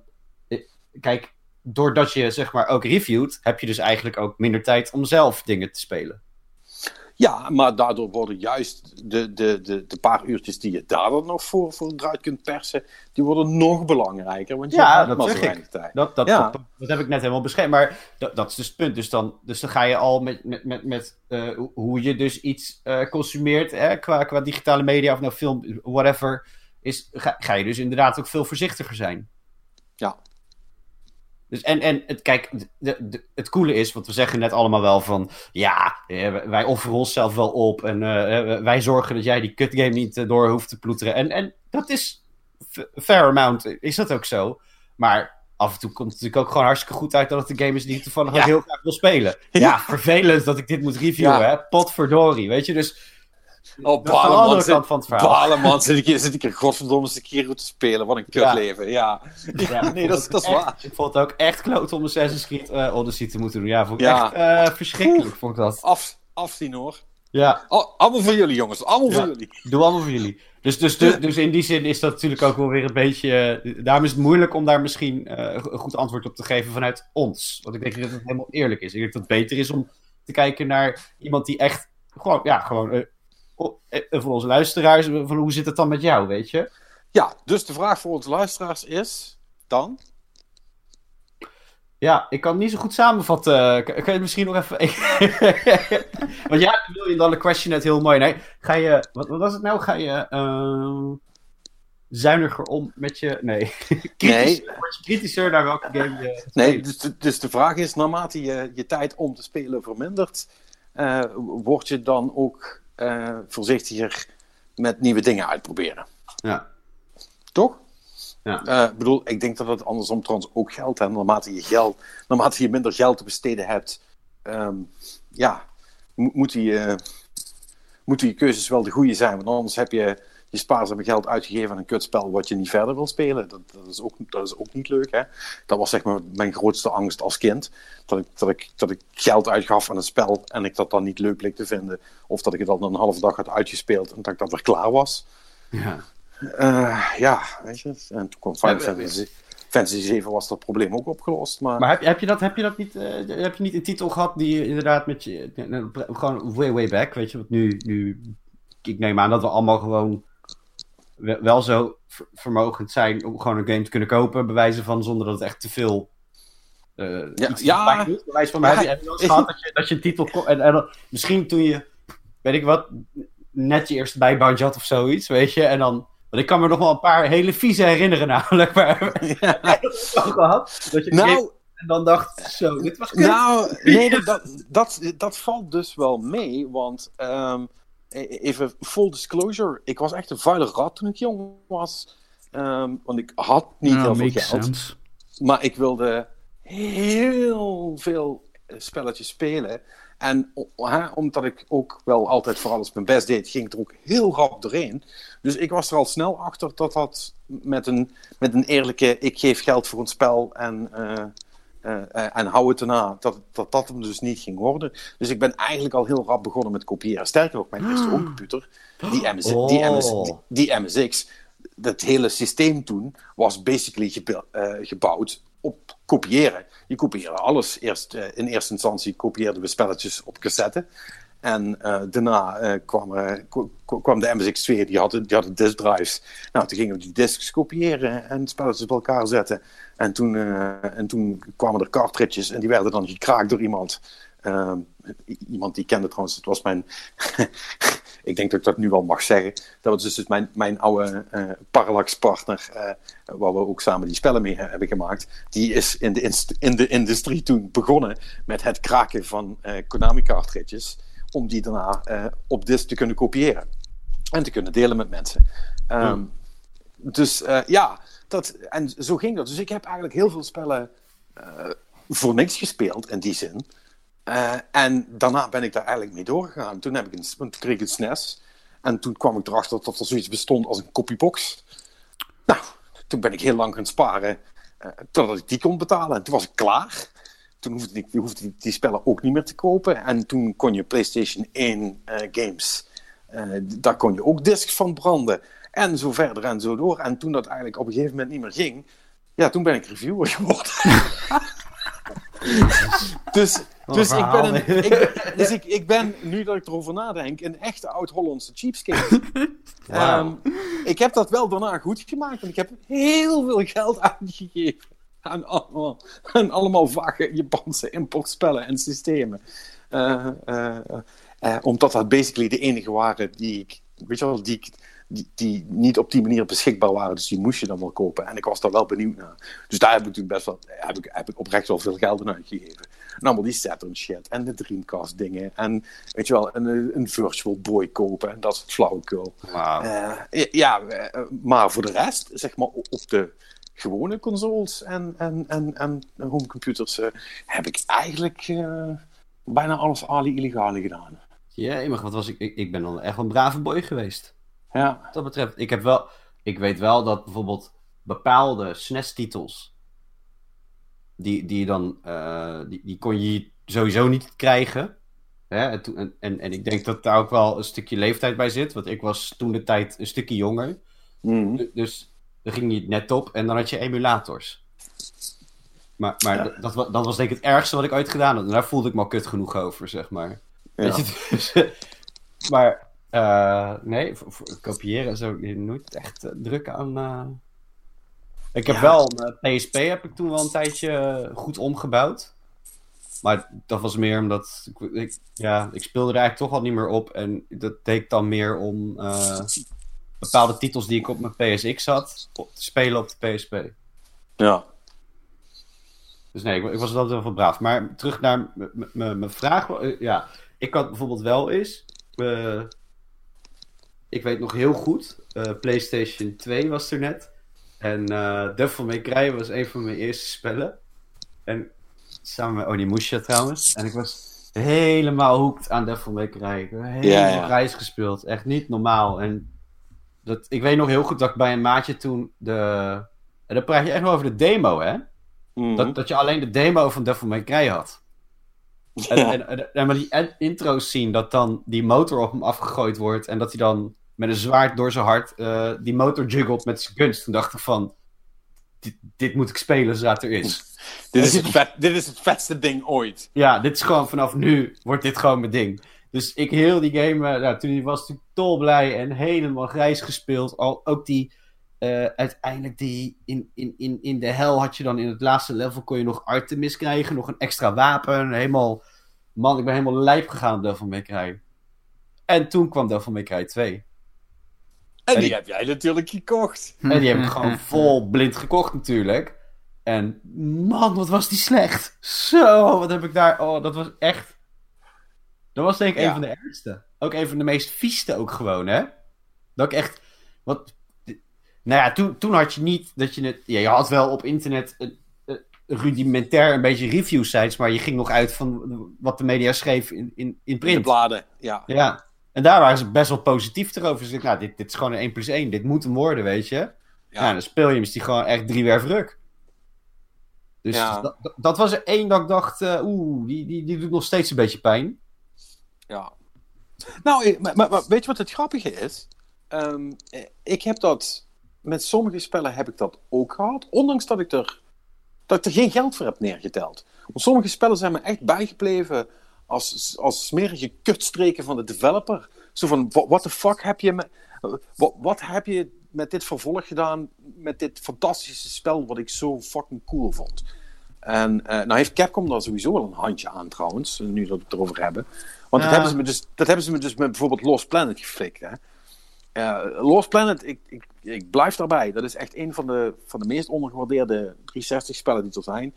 S2: eh, kijk, doordat je zeg maar ook reviewt, heb je dus eigenlijk ook minder tijd om zelf dingen te spelen.
S1: Ja, maar daardoor worden juist de, de, de, de paar uurtjes die je daar dan nog voor, voor eruit kunt persen, die worden nog belangrijker. Want je
S2: Ja,
S1: hebt
S2: dat
S1: maar zo
S2: zeg ik.
S1: tijd.
S2: Dat, dat,
S1: Ja.
S2: dat, dat heb ik net helemaal beschreven. Maar dat, dat is dus het punt. Dus dan, dus dan ga je al met, met, met, met eh, hoe- hoe je dus iets eh, consumeert hè, qua, qua digitale media of nou film, whatever. Is, ga, ga je dus inderdaad ook veel voorzichtiger zijn.
S1: Ja.
S2: Dus en, en het, kijk, de, de, het coole is, want we zeggen net allemaal wel van... Ja, eh, wij offeren onszelf wel op. En eh, wij zorgen dat jij die kutgame niet eh, door hoeft te ploeteren. En, en dat is fair amount, is dat ook zo. Maar af en toe komt het natuurlijk ook gewoon hartstikke goed uit... dat het een game is die ik toevallig
S1: Ja.
S2: ook heel graag wil spelen. Ja,
S1: Ja.
S2: vervelend dat ik dit moet reviewen,
S1: Ja.
S2: hè. Potverdorie, weet je. Dus
S1: Oh,
S2: dat is de
S1: balen,
S2: andere
S1: man.
S2: kant van het verhaal.
S1: Balen, man. Zit ik, zit ik er godverdomme een keer goed te spelen. Wat een kutleven. Ja.
S2: Ja,
S1: nee, dat is, dat is waar.
S2: Ik vond het ook echt kloot om Assassin's Creed eh, Odyssey te moeten doen. Ja, vond ik
S1: Ja.
S2: echt eh, verschrikkelijk, vond ik dat.
S1: Af, afzien hoor.
S2: Ja,
S1: Al- allemaal voor jullie, jongens. Allemaal voor jullie.
S2: Doe allemaal voor jullie. Dus, dus, dus, dus in die zin is dat natuurlijk ook wel weer een beetje. eh, daarom is het moeilijk om daar misschien een goed antwoord op te geven vanuit ons. Want ik denk dat het helemaal eerlijk is. Ik denk dat het beter is om te kijken naar iemand die echt. Gewoon, ja, gewoon. Eh, o- eh, voor onze luisteraars, eh, van hoe zit het dan met jou, weet je?
S1: Ja, dus de vraag voor onze luisteraars is dan.
S2: Ja, ik kan het niet zo goed samenvatten. Kan je het misschien nog even. Want ja, wil je dan de question net heel mooi. Nee, ga je. Wat, wat was het nou? Ga je. eh, zuiniger om met je. Nee. Kritisch, Word je kritischer naar welke game je.
S1: Nee, dus de, dus de vraag is: naarmate je je tijd om te spelen vermindert, eh, word je dan ook eh, voorzichtiger met nieuwe dingen uitproberen?
S2: Ja.
S1: Toch?
S2: Ja.
S1: Eh, Ik bedoel, ik denk dat het andersom trouwens ook geldt. Hè? Naarmate, je geld, naarmate je minder geld te besteden hebt, ehm, ja, mo- moeten je, moeten je keuzes wel de goede zijn. Want anders heb je je spaarzame geld uitgegeven aan een kutspel wat je niet verder wil spelen. Dat, dat, is, ook, dat is ook niet leuk. Hè? Dat was zeg maar mijn grootste angst als kind. Dat ik, dat, ik, dat ik geld uitgaf aan een spel en ik dat dan niet leuk bleek te vinden. Of dat ik het dan een halve dag had uitgespeeld en dat ik dat weer klaar was.
S2: Ja.
S1: Eh, ja, weet je. En toen kwam Final
S2: Ja,
S1: Fantasy, Fantasy 7 was dat probleem ook opgelost. Maar,
S2: Maar heb, heb, je dat, heb je dat niet. eh, heb je niet een titel gehad die je inderdaad met je. Gewoon way, way back, weet je? Want nu. nu ik neem aan dat we allemaal gewoon. We- Wel zo ver- vermogend zijn om gewoon een game te kunnen kopen, bewijzen van zonder dat het echt te veel. eh
S1: Ja, ja.
S2: Bewijs van,
S1: Ja,
S2: heb je, heb je wel eens gehad dat je, dat je een titel. En, en misschien toen je. Weet ik wat. Net je eerste bijbandje had of zoiets, weet je? En dan. Want ik kan me nog wel een paar hele vieze herinneren, namelijk. Maar je dat ook gehad? Dat je
S1: nou,
S2: en dan dacht, zo, dit was kut.
S1: nou nee, dat, dat, dat, valt dus wel mee. Want ehm, even full disclosure: ik was echt een vuile rat toen ik jong was. Ehm, want ik had niet
S3: Ja,
S1: heel veel geld.
S3: sense.
S1: Maar ik wilde heel veel eh, spelletjes spelen. En omdat ik ook wel altijd voor alles mijn best deed, ging ik er ook heel rap doorheen. Dus ik was er al snel achter dat dat met een, met een eerlijke, ik geef geld voor een spel en, eh, en hou het erna, dat, dat dat hem dus niet ging worden. Dus ik ben eigenlijk al heel rap begonnen met kopiëren. Sterker nog, mijn eerste computer, die, MS, die, MS, die, die MSX, dat hele systeem toen was basically gebe- eh, gebouwd op kopiëren. Je kopieerde alles. Eerst, eh, in eerste instantie kopieerden we spelletjes op cassette. En eh, daarna eh, kwam, de MSX2, die hadden, die hadden disk drives. Nou, toen gingen we die disks kopiëren en spelletjes bij elkaar zetten. En toen, eh, en toen kwamen er cartridges en die werden dan gekraakt door iemand. Ehm, iemand die kende trouwens, het was mijn. ik denk dat ik dat nu wel mag zeggen. Dat was dus mijn, mijn oude Parallax-partner, waar we ook samen die spellen mee hebben gemaakt. Die is in de, in de industrie toen begonnen met het kraken van Konami-cartridges. Om die daarna eh, op disk te kunnen kopiëren. En te kunnen delen met mensen. Ehm, Dus eh, ja, dat, en zo ging dat. Dus ik heb eigenlijk heel veel spellen eh, voor niks gespeeld in die zin. En daarna ben ik daar eigenlijk mee doorgegaan. Toen, heb ik een, toen kreeg ik een SNES. En toen kwam ik erachter dat er zoiets bestond als een copybox. Nou, toen ben ik heel lang gaan sparen. totdat ik die kon betalen. En toen was ik klaar. Toen hoefde ik hoefde ik die spellen ook niet meer te kopen. En toen kon je PlayStation 1 eh, games. eh, daar kon je ook discs van branden. En zo verder en zo door. En toen dat eigenlijk op een gegeven moment niet meer ging. Ja, toen ben ik reviewer geworden. Dus, dus, ik ben, een, ik, dus ik, ik ben, nu dat ik erover nadenk, een echte oud-Hollandse cheapskate. Ehm, ik heb dat wel daarna goed gemaakt, en ik heb heel veel geld uitgegeven aan allemaal, aan allemaal vage Japanse importspellen en systemen. Eh, eh, eh, omdat dat basically de enige waren die ik, weet je wel, die, die, die niet op die manier beschikbaar waren. Dus die moest je dan wel kopen. En ik was daar wel benieuwd naar. Dus daar heb ik natuurlijk best wel, heb ik, heb ik oprecht wel veel geld aan uitgegeven. En allemaal die Saturn shit. En de Dreamcast dingen. En weet je wel, een, een Virtual Boy kopen. En dat soort flauwekul. Eh, ja, maar voor de rest, zeg maar op de gewone consoles en, en, en, en homecomputers, eh, heb ik eigenlijk eh, bijna alles ali illegale gedaan.
S2: Jee, maar wat was ik, ik? Ik ben dan echt een brave boy geweest.
S1: Ja,
S2: Wat dat betreft, ik heb wel... Ik weet wel dat bijvoorbeeld bepaalde SNES-titels... Die, die je dan... eh, die, die kon je sowieso niet krijgen. Hè? En, en, en, en ik denk dat daar ook wel een stukje leeftijd bij zit. Want ik was toen de tijd een stukje jonger. Du- Dus dan ging je het net op en dan had je emulators. Maar, maar
S1: Ja.
S2: dat, dat, wa- dat was denk ik het ergste wat ik ooit gedaan had. En daar voelde ik me al kut genoeg over, zeg maar.
S1: Ja.
S2: Weet je, dus, maar eh, nee, voor, voor kopiëren zo nooit echt eh, druk aan. eh. Ik heb
S1: Ja.
S2: wel een PSP heb ik toen wel een tijdje goed omgebouwd. Maar dat was meer omdat ik, ik- ja, ik speelde er eigenlijk toch al niet meer op. En dat deed ik dan meer om bepaalde titels die ik op mijn PSX had, te spelen op de PSP.
S1: ja.
S2: Dus nee, ik, ik was altijd wel van braaf. Maar terug naar mijn vraag. eh, Ja, ik had bijvoorbeeld wel eens. eh, ik weet nog heel goed. eh, PlayStation 2 was er net. En eh Devil May Cry was een van mijn eerste spellen. En samen met Onimusha trouwens. En ik was helemaal hooked aan Devil May Cry. Ik heb helemaal
S1: Ja, ja.
S2: reis gespeeld. Echt niet normaal. En dat, ik weet nog heel goed dat ik bij een maatje toen de... En dan praat je echt nog over de demo, hè?
S1: Mhm.
S2: Dat, dat je alleen de demo van Devil May Cry had. En,
S1: Ja.
S2: en, en, en maar die intro's zien dat dan die motor op hem afgegooid wordt en dat hij dan met een zwaard door zijn hart eh, die motor juggelt met zijn gunst. Toen dacht ik van, dit, dit moet ik spelen zodra het er is.
S1: dit, is het vet, dit is het vetste ding ooit.
S2: Ja, dit is gewoon vanaf nu wordt dit gewoon mijn ding. Dus ik heel die game, eh, nou, toen die was natuurlijk dolblij en helemaal grijs gespeeld. Al, ook die, eh, uiteindelijk die, in, in, in, in de hel had je dan in het laatste level kon je nog Artemis krijgen, nog een extra wapen. Helemaal, man, ik ben helemaal lijp gegaan op Devil May Cry. En toen kwam Devil May Cry 2.
S1: En
S2: En
S1: die
S2: ik-
S1: heb jij natuurlijk gekocht.
S2: En die heb ik gewoon vol blind gekocht natuurlijk. En man, wat was die slecht. Zo, wat heb ik daar... Oh, dat was echt... Dat was denk ik
S1: Ja.
S2: een van de ergste. Ook een van de meest vieste ook gewoon, hè? Dat ik echt... Wat... Nou ja, toen, toen had je niet dat je het... Ja, je had wel op internet een, een rudimentair een beetje review sites, maar je ging nog uit van wat de media schreef in, in, in
S1: In de
S2: print.
S1: bladen, ja.
S2: Ja. En daar waren ze best wel positief erover. Ze zeiden, nou, dit, dit is gewoon een 1 plus 1. Dit moet hem worden, weet je. Ja.
S1: Ja.
S2: dan speel je hem, is die gewoon echt drie werf ruk. Dus
S1: Ja.
S2: dat, dat- dat was er één dat ik dacht, eh, oeh, die, die, die doet nog steeds een beetje pijn.
S1: Ja. Nou, eh, maar, weet je wat het grappige is? Ehm, eh, ik heb dat... Met sommige spellen heb ik dat ook gehad. Ondanks dat ik er, dat er geen geld voor heb neergeteld. Want sommige spellen zijn me echt bijgebleven als, als smerige kutstreken van de developer. Zo van, wa- what the fuck heb je. Wat, wat heb je met dit vervolg gedaan? Met dit fantastische spel wat ik zo fucking cool vond. En eh, nou heeft Capcom daar sowieso wel een handje aan trouwens, nu dat we het erover hebben. Want dat, hebben ze me dus, dat hebben ze me dus met bijvoorbeeld Lost Planet geflikt. Hè? Lost Planet, ik, ik, ik blijf daarbij. Dat is echt een van de, van de meest ondergewaardeerde 360-spellen die er zijn.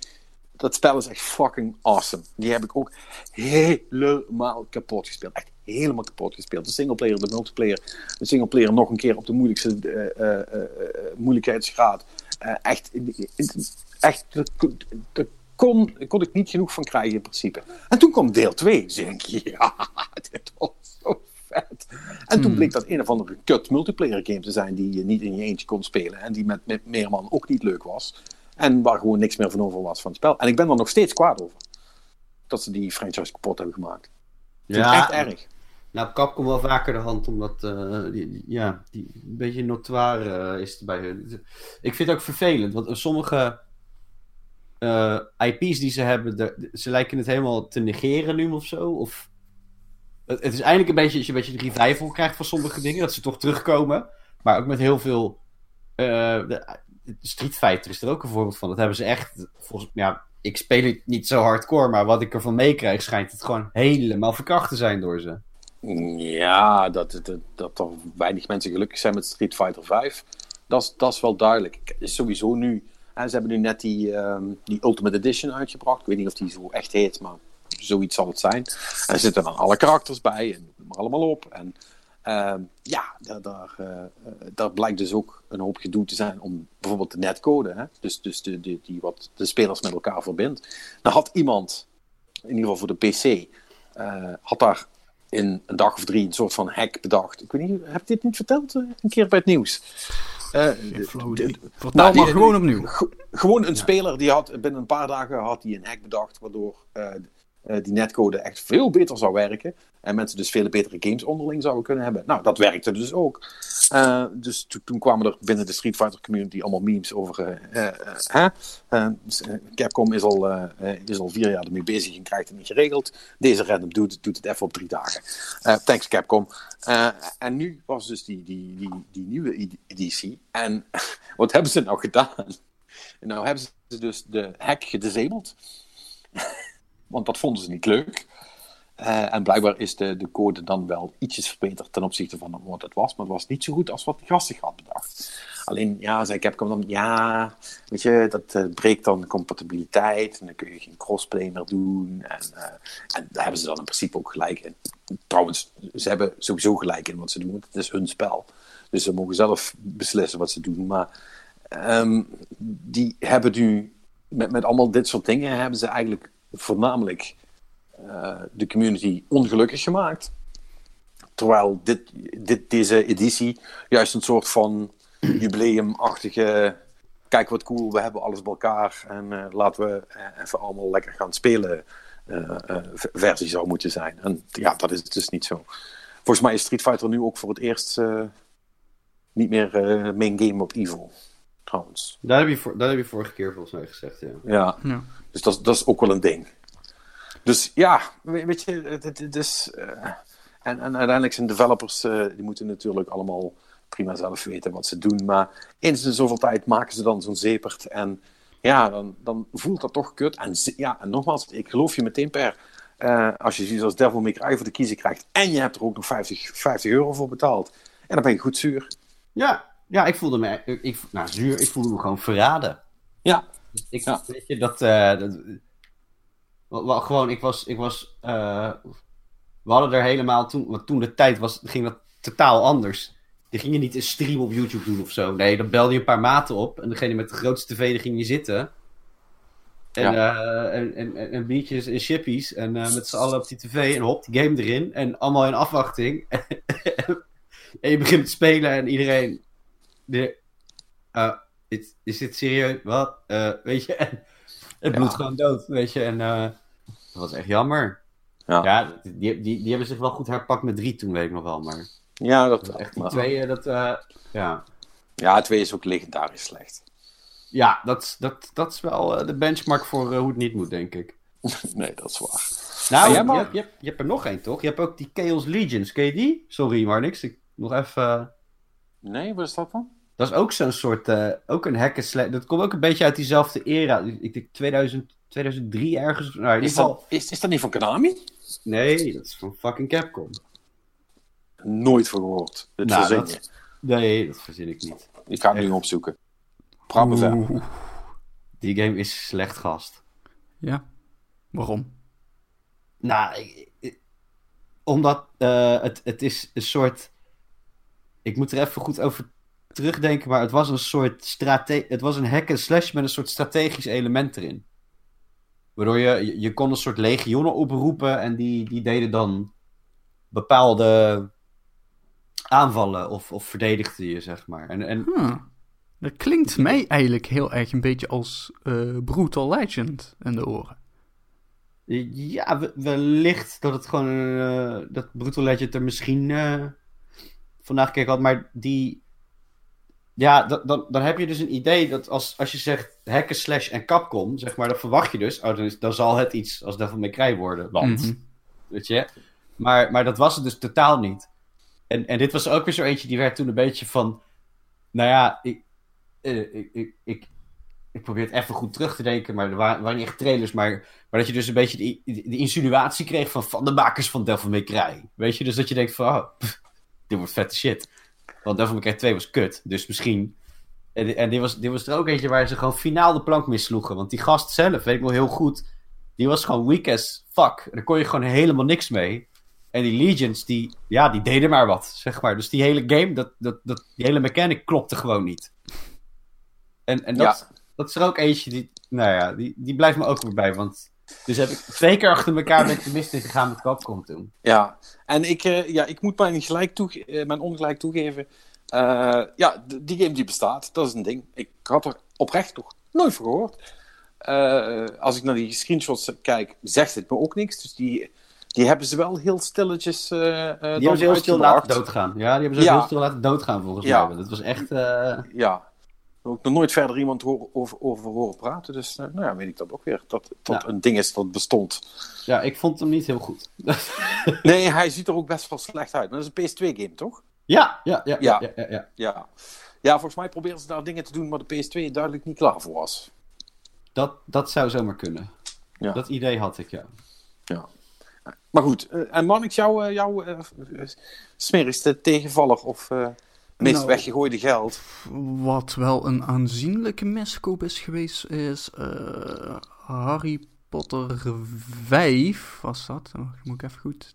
S1: Dat spel is echt fucking awesome. Die heb ik ook helemaal kapot gespeeld. Echt helemaal kapot gespeeld. De singleplayer, de multiplayer. De singleplayer nog een keer op de moeilijkste moeilijkheidsgraad. Echt, echt kon, kon ik niet genoeg van krijgen in principe. En toen kwam deel 2. Dus ik denk, ja, dit was zo vet. En toen bleek dat een of andere kut multiplayer game te zijn die je niet in je eentje kon spelen. En die met, met meer man ook niet leuk was. En waar gewoon niks meer van over was van het spel. En ik ben er nog steeds kwaad over. Dat ze die franchise kapot hebben gemaakt. Vind het echt erg.
S2: Nou, Capcom wel vaker de hand, omdat eh, die, die- ja, die een beetje notoire eh, is bij hun. Ik vind het ook vervelend, want sommige eh, IP's die ze hebben, ze lijken het helemaal te negeren nu of zo. Of, het, is eindelijk een beetje, als je een beetje revival krijgt van sommige dingen, dat ze toch terugkomen. Maar ook met heel veel. eh, Street Fighter is er ook een voorbeeld van. Dat hebben ze echt. Volgens, ja, ik speel het niet zo hardcore, maar wat ik ervan meekrijg, schijnt het gewoon helemaal verkracht te zijn door ze.
S1: Ja, dat, dat, dat er weinig mensen gelukkig zijn met Street Fighter 5. Dat is, dat is wel duidelijk. Sowieso nu. Ze hebben nu net die, ehm, die Ultimate Edition uitgebracht. Ik weet niet of die zo echt heet, maar zoiets zal het zijn. En er zitten dan alle karakters bij en noem maar allemaal op. En ehm, ja, daar, daar, eh, eh, daar blijkt dus ook een hoop gedoe te zijn om bijvoorbeeld de netcode, hè? Dus, dus de, die wat de spelers met elkaar verbindt. Dan had iemand, in ieder geval voor de PC, eh, had daar in een dag of drie een soort van hack bedacht. Ik weet niet, heb je dit niet verteld een keer bij het nieuws?
S3: Vertel
S1: nou,
S3: maar
S1: die-
S3: gewoon opnieuw.
S1: Ge- gewoon een speler die had binnen een paar dagen had hij een hack bedacht waardoor eh, die netcode echt veel beter zou werken en mensen dus veel betere games onderling zouden kunnen hebben. Nou, dat werkte dus ook. Eh, dus to- toen kwamen er binnen de Street Fighter community allemaal memes over. eh, eh, eh? Eh, dus, eh, Capcom is al, eh, eh, is al vier jaar ermee bezig en krijgt het niet geregeld. Deze random doet, doet het even op drie dagen. Eh, thanks Capcom. Eh, en nu was dus die, die, die, die nieuwe ed- editie. En wat hebben ze nou gedaan? Nou hebben ze dus de hack gedisabled. Want dat vonden ze niet leuk. Eh, en blijkbaar is de, de code dan wel ietsjes verbeterd ten opzichte van wat het was. Maar het was niet zo goed als wat die gasten had bedacht. Alleen, ja, zei Capcom dan, ja, weet je, dat eh, breekt dan de compatibiliteit. En dan kun je geen crossplay meer doen. En, eh, en daar hebben ze dan in principe ook gelijk in. Trouwens, ze hebben sowieso gelijk in wat ze doen. want Het is hun spel. Dus ze mogen zelf beslissen wat ze doen. Maar ehm, die hebben nu, met, met allemaal dit soort dingen, hebben ze eigenlijk voornamelijk eh, de community ongelukkig gemaakt. Terwijl dit, dit, deze editie juist een soort van jubileumachtige. Kijk wat cool, we hebben alles bij elkaar en eh, laten we eh, even allemaal lekker gaan spelen. versie zou moeten zijn. En ja, dat is dus niet zo. Volgens mij is Street Fighter nu ook voor het eerst niet meer main game op Evo. Trouwens.
S2: Dat heb, je voor, dat heb je vorige keer volgens mij gezegd, ja.
S1: Ja,
S3: Ja.
S1: dus dat, dat is ook wel een ding. Dus ja, we- weet je, het, het, het is. eh, en, en uiteindelijk zijn developers, eh, die moeten natuurlijk allemaal prima zelf weten wat ze doen. Maar eens in zoveel tijd maken ze dan zo'n zepert. En ja, dan, dan voelt dat toch kut. En ja, en nogmaals, ik geloof je meteen per. eh, als je zoiets als Devil May Cry voor de kiezer krijgt. En je hebt er ook nog 50, 50 euro voor betaald. En dan ben je goed zuur.
S2: Ja, ja ik voelde me, ik, ik- nou zuur, ik voelde me gewoon verraden.
S1: Ja,
S2: Ik,
S1: Ja.
S2: Weet je, dat, eh, dat wa- gewoon, ik was, ik was, eh, we hadden er helemaal, toen, want toen de tijd was, ging dat totaal anders. Ging je niet een stream op YouTube doen of zo. Nee, dan belde je een paar maten op en degene met de grootste tv, ging je zitten. En, eh, en, en, en, en biertjes en chippies en met z'n allen op die tv en hop, die game erin. En allemaal in afwachting. en je begint te spelen en iedereen... De, eh, dit, is dit serieus? Wat? Eh, weet je, en het bloed
S1: Ja.
S2: gewoon dood, weet je. En eh, dat was echt jammer.
S1: Ja.
S2: Ja, die, die, die hebben zich wel goed herpakt met drie toen, weet ik nog wel. Maar
S1: ja dat
S2: echt die
S1: maar-
S2: tweeën, dat... ja.
S1: Ja, twee is ook legendarisch slecht.
S2: Ja, dat, dat, dat is wel de benchmark voor hoe het niet moet, denk ik.
S1: Nee, dat is waar.
S2: Nou,
S1: Ah,
S2: je, je, hebt, je hebt er nog één, toch? Je hebt ook die Chaos Legions, ken je die? Sorry, maar niks. Ik, nog even...
S1: Nee, wat is dat dan?
S2: Dat is ook zo'n soort, eh, ook een hack and slash. Dat komt ook een beetje uit diezelfde era. Ik denk 2000, 2003 ergens. Nou, in ieder
S1: Is
S2: geval.
S1: dat, is, is dat niet van Konami?
S2: Nee, dat is van fucking Capcom.
S1: Nooit van gehoord. Dit
S2: Nou,
S1: verzin
S2: dat-
S1: je.
S2: Nee, dat verzin ik niet.
S1: Ik ga het nu opzoeken. Praat me.
S2: Die game is slecht gast.
S3: Ja. Waarom?
S2: Nou, ik- ik- omdat eh, het, het is een soort. Ik moet er even goed over terugdenken, maar het was een soort strate Het was een hack and slash met een soort strategisch element erin. Waardoor je, je, kon een soort legioenen oproepen en die, die deden dan bepaalde aanvallen of, of verdedigden je, zeg maar. En, en
S3: Hmm. Dat klinkt mij eigenlijk heel erg een beetje als eh, Brutal Legend in de oren.
S2: ja, we- wellicht dat het gewoon. eh, dat Brutal Legend er misschien. eh vandaag gekeken had, maar die. Ja, dan, dan, dan heb je dus een idee dat als, als je zegt hacken slash en Capcom, zeg maar, dan verwacht je dus, oh, dan, is- dan zal het iets als Devil May Cry worden, want,
S3: Mhm.
S2: weet je. Maar, maar dat was het dus totaal niet. En, en dit was ook weer zo eentje, die werd toen een beetje van, nou ja, ik, eh, ik, ik, ik, ik probeer het even goed terug te denken, maar er waren, waren niet echt trailers, maar, maar dat je dus een beetje de, de, de insinuatie kreeg van, van de makers van Devil May Cry. Weet je, dus dat je denkt van, oh, pff, dit wordt vette shit. Want Devil May Cry 2 was kut, dus misschien... En, en dit, was, dit was er ook eentje waar ze gewoon finaal de plank missloegen. Want die gast zelf, weet ik nog heel goed, die was gewoon weak as fuck. En daar kon je gewoon helemaal niks mee. En die Legions, die, ja, die deden maar wat, zeg maar. Dus die hele game, dat, dat, dat, die hele mechanic klopte gewoon niet. En, en dat, dat is er ook eentje die, nou ja, die, die blijft me ook weer bij. Want dus heb ik twee keer achter elkaar met de mist in gegaan met Capcom toen.
S1: Ja, en ik, eh, ja, ik moet mijn, gelijk toege- eh, mijn ongelijk toegeven. Eh, ja, die game die bestaat, dat is een ding. Ik had er oprecht nog nooit van gehoord. Eh, als ik naar die screenshots kijk, zegt het me ook niks. Dus die, die hebben ze wel heel stilletjes
S2: Die hebben ze heel stil laten doodgaan. Ja, die hebben ze
S1: Ja.
S2: heel stil laten doodgaan volgens
S1: Ja.
S2: mij. Dat was echt...
S1: Ja, ik nog nooit verder iemand hoor- over, over horen praten. Dus eh, nou ja, weet ik dat ook weer. Dat dat
S2: Ja.
S1: een ding is dat bestond.
S2: Ja, ik vond hem niet heel goed.
S1: Nee, hij ziet er ook best wel slecht uit. Maar dat is een PS2-game, toch?
S2: ja, ja, ja, ja,
S1: Ja.
S2: ja, ja, ja.
S1: Volgens mij proberen ze daar dingen te doen waar de PS2 duidelijk niet klaar voor was.
S2: Dat, dat zou zomaar kunnen. Dat idee had ik, ja.
S1: Ja. Maar goed, eh, en Mannix, jouw uh, jou, eh, smerigste tegenvaller of meest
S3: Nou.
S1: weggegooide geld?
S3: Wat wel een aanzienlijke miskoop is geweest, is eh, Harry Potter 5. Was dat? Oh, moet ik even goed.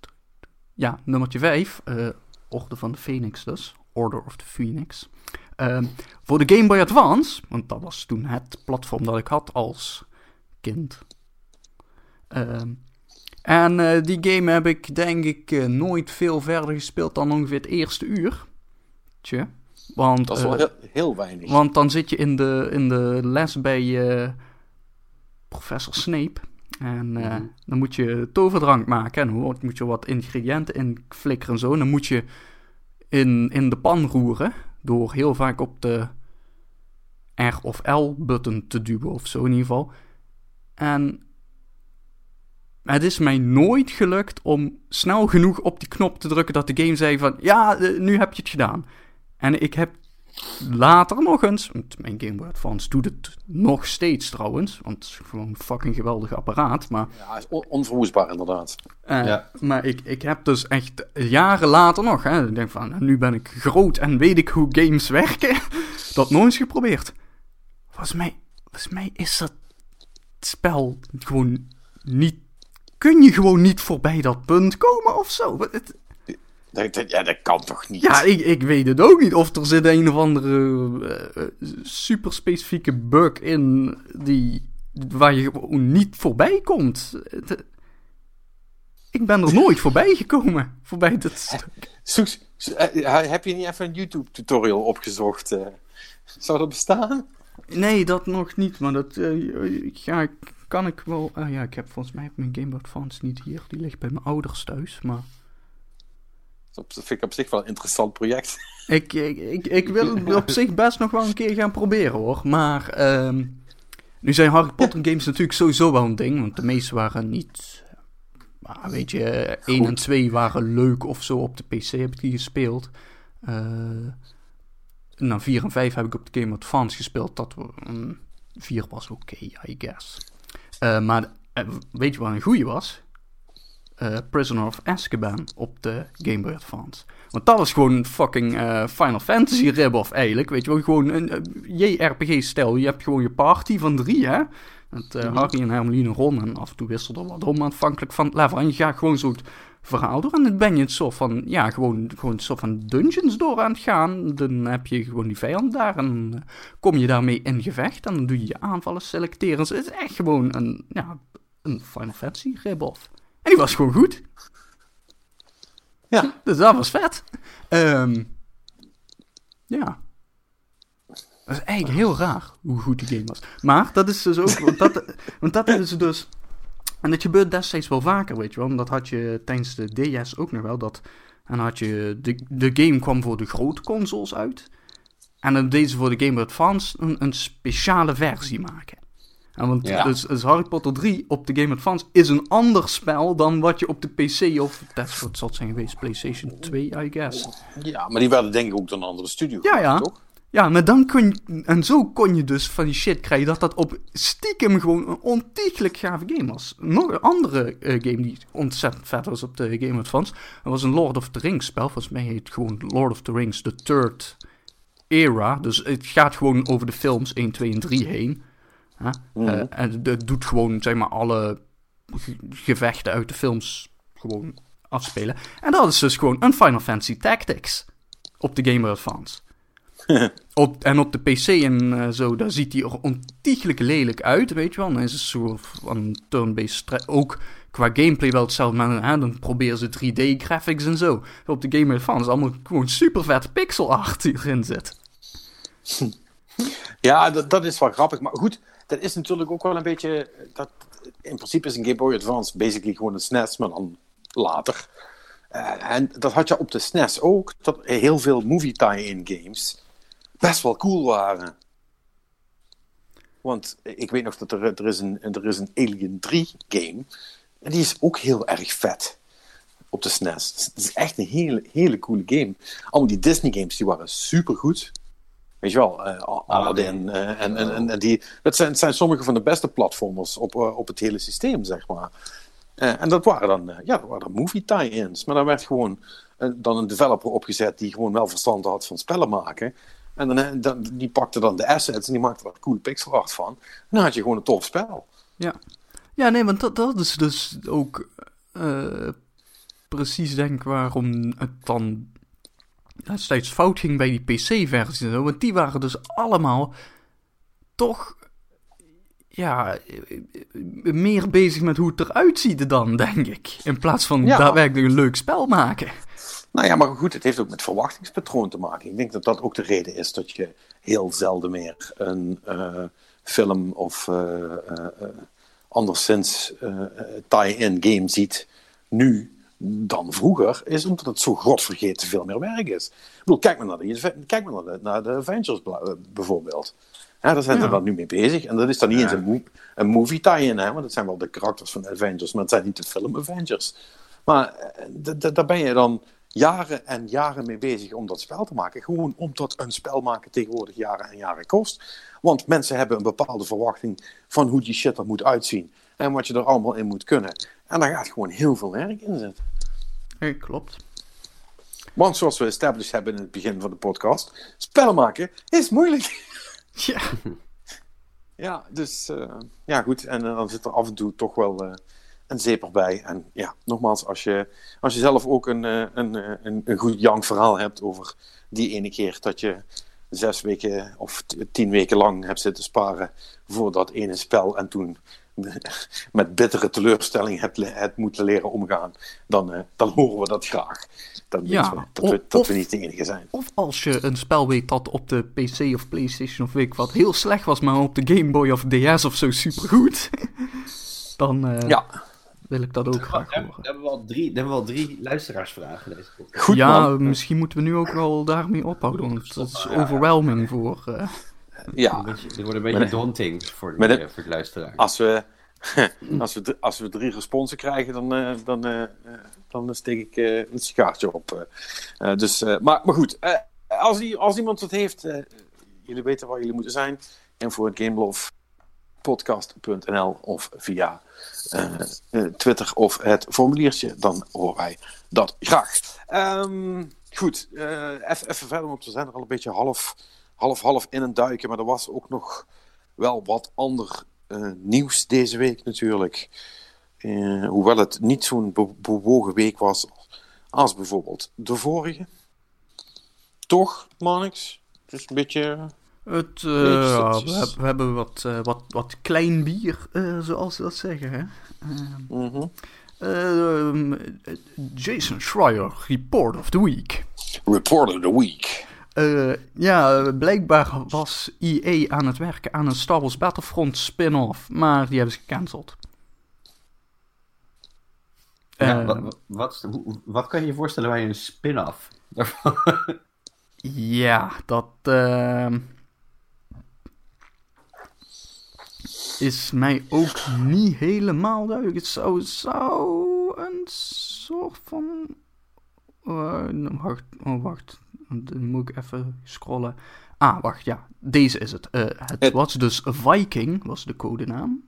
S3: Ja, nummertje 5. eh, Orde van de Phoenix dus. Order of the Phoenix. Ehm, voor de Game Boy Advance, want dat was toen het platform dat ik had als kind. Ehm, en eh, die game heb ik denk ik nooit veel verder gespeeld dan ongeveer het eerste uur. Tje. Want,
S1: Dat is wel
S3: eh,
S1: heel, heel weinig.
S3: want dan zit je in de, in de les bij eh, professor Snape. En eh,
S2: Mhm.
S3: dan moet je toverdrank maken. En dan moet je wat ingrediënten in flikkeren en zo. En dan moet je in, in de pan roeren. Door heel vaak op de R of L-button te duwen of zo in ieder geval. En het is mij nooit gelukt om snel genoeg op die knop te drukken dat de game zei van... Ja, nu heb je het gedaan. En ik heb later nog eens... Want mijn Game Boy Advance doet het nog steeds trouwens. Want het is gewoon een fucking geweldig apparaat. Maar,
S1: Ja, is on- onverwoestbaar inderdaad.
S3: eh,
S2: Ja.
S3: maar ik, ik heb dus echt jaren later nog... Hè, ik denk van, nu ben ik groot en weet ik hoe games werken. dat nooit eens geprobeerd. Volgens mij, volgens mij is dat spel gewoon niet... Kun je gewoon niet voorbij dat punt komen of zo? Het,
S1: Dat, dat- ja, dat kan toch niet?
S3: ja, ik, ik weet het ook niet. Of er zit een of andere eh, eh, super specifieke bug in die, waar je gewoon niet voorbij komt. Het- ik ben er nooit voorbij gekomen. Voorbij dit stuk.
S1: Eh, heb je niet even een YouTube-tutorial opgezocht? eh? zou dat bestaan?
S3: Nee, dat nog niet. Maar dat eh, ja, kan ik wel. ja, ik heb volgens mij mijn Game Boy Advance niet hier. Die ligt bij mijn ouders thuis. Maar
S1: Dat vind ik op zich wel een interessant project.
S3: Ik, ik, ik, ik wil op zich best nog wel een keer gaan proberen hoor. Maar ehm, nu zijn Harry Potter games natuurlijk sowieso wel een ding. Want de meeste waren niet. Maar weet je, 1 en 2 waren leuk of zo. Op de PC heb ik die gespeeld. Eh nou, 4 en 5 heb ik op de Game Advance gespeeld. Dat mm, 4 was oké, I guess. Eh, maar eh, weet je wat een goeie was? Eh, Prisoner of Azkaban op de Game Boy Advance. Want dat was gewoon een fucking eh, Final Fantasy rip-off eigenlijk. Weet je wel, gewoon een eh, JRPG-stijl. Je hebt gewoon je party van drie, hè. Met eh, Harry en Hermeline Ron. En af en toe wisselde er wat om afhankelijk van het level. En je gaat gewoon zo'n verhaal door. En dan ben je een soort van, ja, gewoon, gewoon een soort van dungeons door aan het gaan. Dan heb je gewoon die vijand daar. En kom je daarmee in gevecht. En dan doe je je aanvallen selecteren. Dus het is echt gewoon een, ja, een Final Fantasy rip-off. En die was gewoon goed.
S1: Ja.
S3: Dus dat was vet. Ehm, ja. Dat is eigenlijk heel raar hoe goed die game was. Maar dat is dus ook. Want dat, want dat ze dus. En dat gebeurt destijds wel vaker, weet je wel. Dat had je tijdens de DS ook nog wel. Dat, en had je. De, de game kwam voor de grote consoles uit. En dan deden ze voor de Game Boy Advance een, een speciale versie maken. En want
S2: Ja.
S3: dus, dus Harry Potter 3 op de Game Advance is een ander spel dan wat je op de PC of dat wat zal zijn geweest, PlayStation 2, I guess.
S1: Ja, maar die werden denk ik ook door een andere studio
S3: Ja,
S1: gemaakt,
S3: ja.
S1: toch?
S3: Ja, maar dan kun je, en zo kon je dus van die shit krijgen dat dat op stiekem gewoon een ontiegelijk gave game was. Nog een andere eh, game die ontzettend vet was op de Game Advance, dat was een Lord of the Rings spel. Volgens mij heet het gewoon Lord of the Rings, The Third Era. Dus het gaat gewoon over de films 1, 2 en 3 heen. Hè?
S1: Mhm.
S3: Eh, en het doet gewoon, zeg maar, alle ge- gevechten uit de films gewoon afspelen. En dat is dus gewoon een Final Fantasy Tactics op de Game Boy Advance. op, en op de PC en eh, zo, daar ziet hij er ontiegelijk lelijk uit, weet je wel. Dan is het zo van turn-based Ook qua gameplay wel hetzelfde, maar hè, dan proberen ze 3D-graphics en zo. Op de Game Boy Advance is allemaal gewoon super vet pixel art die erin zit.
S1: Ja, dat, dat is wel grappig. Maar goed, dat is natuurlijk ook wel een beetje... Dat, in principe is een Game Boy Advance basically gewoon een SNES, maar dan later. Eh, en dat had je op de SNES ook, dat heel veel movie tie-in games best wel cool waren. Want ik weet nog dat er, er, is, een, er is een Alien 3 game. En die is ook heel erg vet. Op de SNES. Het is echt een hele, hele coole game. Allemaal die Disney games die waren super goed. Weet je wel, eh, Aladdin. eh, en, en, die, dat zijn, zijn sommige van de beste platformers op, eh, op het hele systeem, zeg maar. En dat waren dan, ja, dat waren dan movie tie-ins. Maar daar werd gewoon dan een developer opgezet die gewoon wel verstand had van spellen maken. En dan, dan, die pakte dan de assets en die maakte er cool pixel art van. En dan had je gewoon een tof spel.
S3: Ja. Ja, nee, want dat, dat is dus ook precies denk ik waarom het dan ja, steeds fout ging bij die PC-versies. Want die waren dus allemaal toch ja, meer bezig met hoe het eruit ziet dan, denk ik. In plaats van
S1: Ja.
S3: daadwerkelijk een leuk spel maken.
S1: Nou ja, maar goed, het heeft ook met verwachtingspatroon te maken. Ik denk dat dat ook de reden is dat je heel zelden meer een eh, film of eh, eh, anderszins tie-in game ziet nu dan vroeger, is omdat het zo godvergeten veel meer werk is. Ik bedoel, kijk maar naar de, kijk maar naar de, naar de Avengers eh, bijvoorbeeld. Ja, daar zijn ze
S3: Ja.
S1: dan nu mee bezig. En dat is dan niet
S2: Ja.
S1: eens een, mo- een movie tie-in, hè, want het zijn wel de karakters van de Avengers, maar het zijn niet de film Avengers. Maar eh, daar ben je dan jaren en jaren mee bezig om dat spel te maken. Gewoon omdat een spel maken tegenwoordig jaren en jaren kost. Want mensen hebben een bepaalde verwachting van hoe die shit er moet uitzien. En wat je er allemaal in moet kunnen. En daar gaat gewoon heel veel werk in zitten.
S3: Ja, klopt.
S1: Want zoals we established hebben in het begin van de podcast, spellen maken is moeilijk.
S3: Ja.
S1: Ja, dus eh, ja goed. En eh, dan zit er af en toe toch wel eh, een zeep bij. En ja, nogmaals, als je, als je zelf ook een, een, een, een goed jank verhaal hebt over die ene keer dat je zes weken of tien weken lang hebt zitten sparen voor dat ene spel en toen met bittere teleurstelling hebt, hebt moeten leren omgaan, dan, eh, dan horen we dat graag. Dan
S3: Ja,
S1: we dat, we,
S3: of-
S1: dat
S3: of-
S1: we niet de enige zijn.
S3: Of als je een spel weet dat op de PC of PlayStation of weet ik wat heel slecht was, maar op de Game Boy of DS of zo supergoed. Dan eh,
S1: Ja,
S3: wil ik dat ook
S2: We
S3: graag
S2: hebben,
S3: horen.
S2: we hebben wel drie, we hebben wel drie luisteraarsvragen deze podcast.
S1: goed
S3: ja,
S1: man.
S3: misschien moeten we nu ook wel daarmee ophouden, want dat is
S2: Ja, ja.
S3: overwhelming voor... eh,
S1: Ja,
S2: dit wordt een beetje
S1: Met-
S2: daunting voor de,
S1: een-
S2: eh, voor de luisteraar.
S1: Als we, als we, als we drie responsen krijgen, dan, eh, dan, eh, dan steek ik een sigaartje op. dus, maar, maar goed, als, als iemand het heeft, jullie weten waar jullie moeten zijn. Info at gamelovepodcast.nl of via Twitter of het formuliertje, dan horen wij dat graag. Ehm, goed, even verder, want we zijn er al een beetje half, half, half in een duiken. Maar er was ook nog wel wat ander eh, nieuws deze week natuurlijk. Eh, hoewel het niet zo'n be- bewogen week was als bijvoorbeeld de vorige. Toch, Manix? Het is een beetje...
S3: het, eh, ja,
S1: stukjes.
S3: we, heb- we hebben wat, wat, wat klein bier, eh, zoals ze dat zeggen. Hè?
S1: mhm.
S3: Ehm, Jason Schreier, Report of the Week.
S1: Report of the Week.
S3: Eh, ja, blijkbaar was EA aan het werken aan een Star Wars Battlefront spin-off, maar die hebben ze gecanceld.
S2: Ja,
S3: Eh,
S2: wat, wat, kan je je voorstellen bij een spin-off?
S3: Ja, dat ehm, is mij ook niet helemaal duidelijk. Het zou, zou een soort van. eh, wacht, oh, wacht. Dan moet ik even scrollen. Ah, wacht, ja. Deze is het. Eh, het
S1: Het-
S3: was dus Viking, was de codenaam.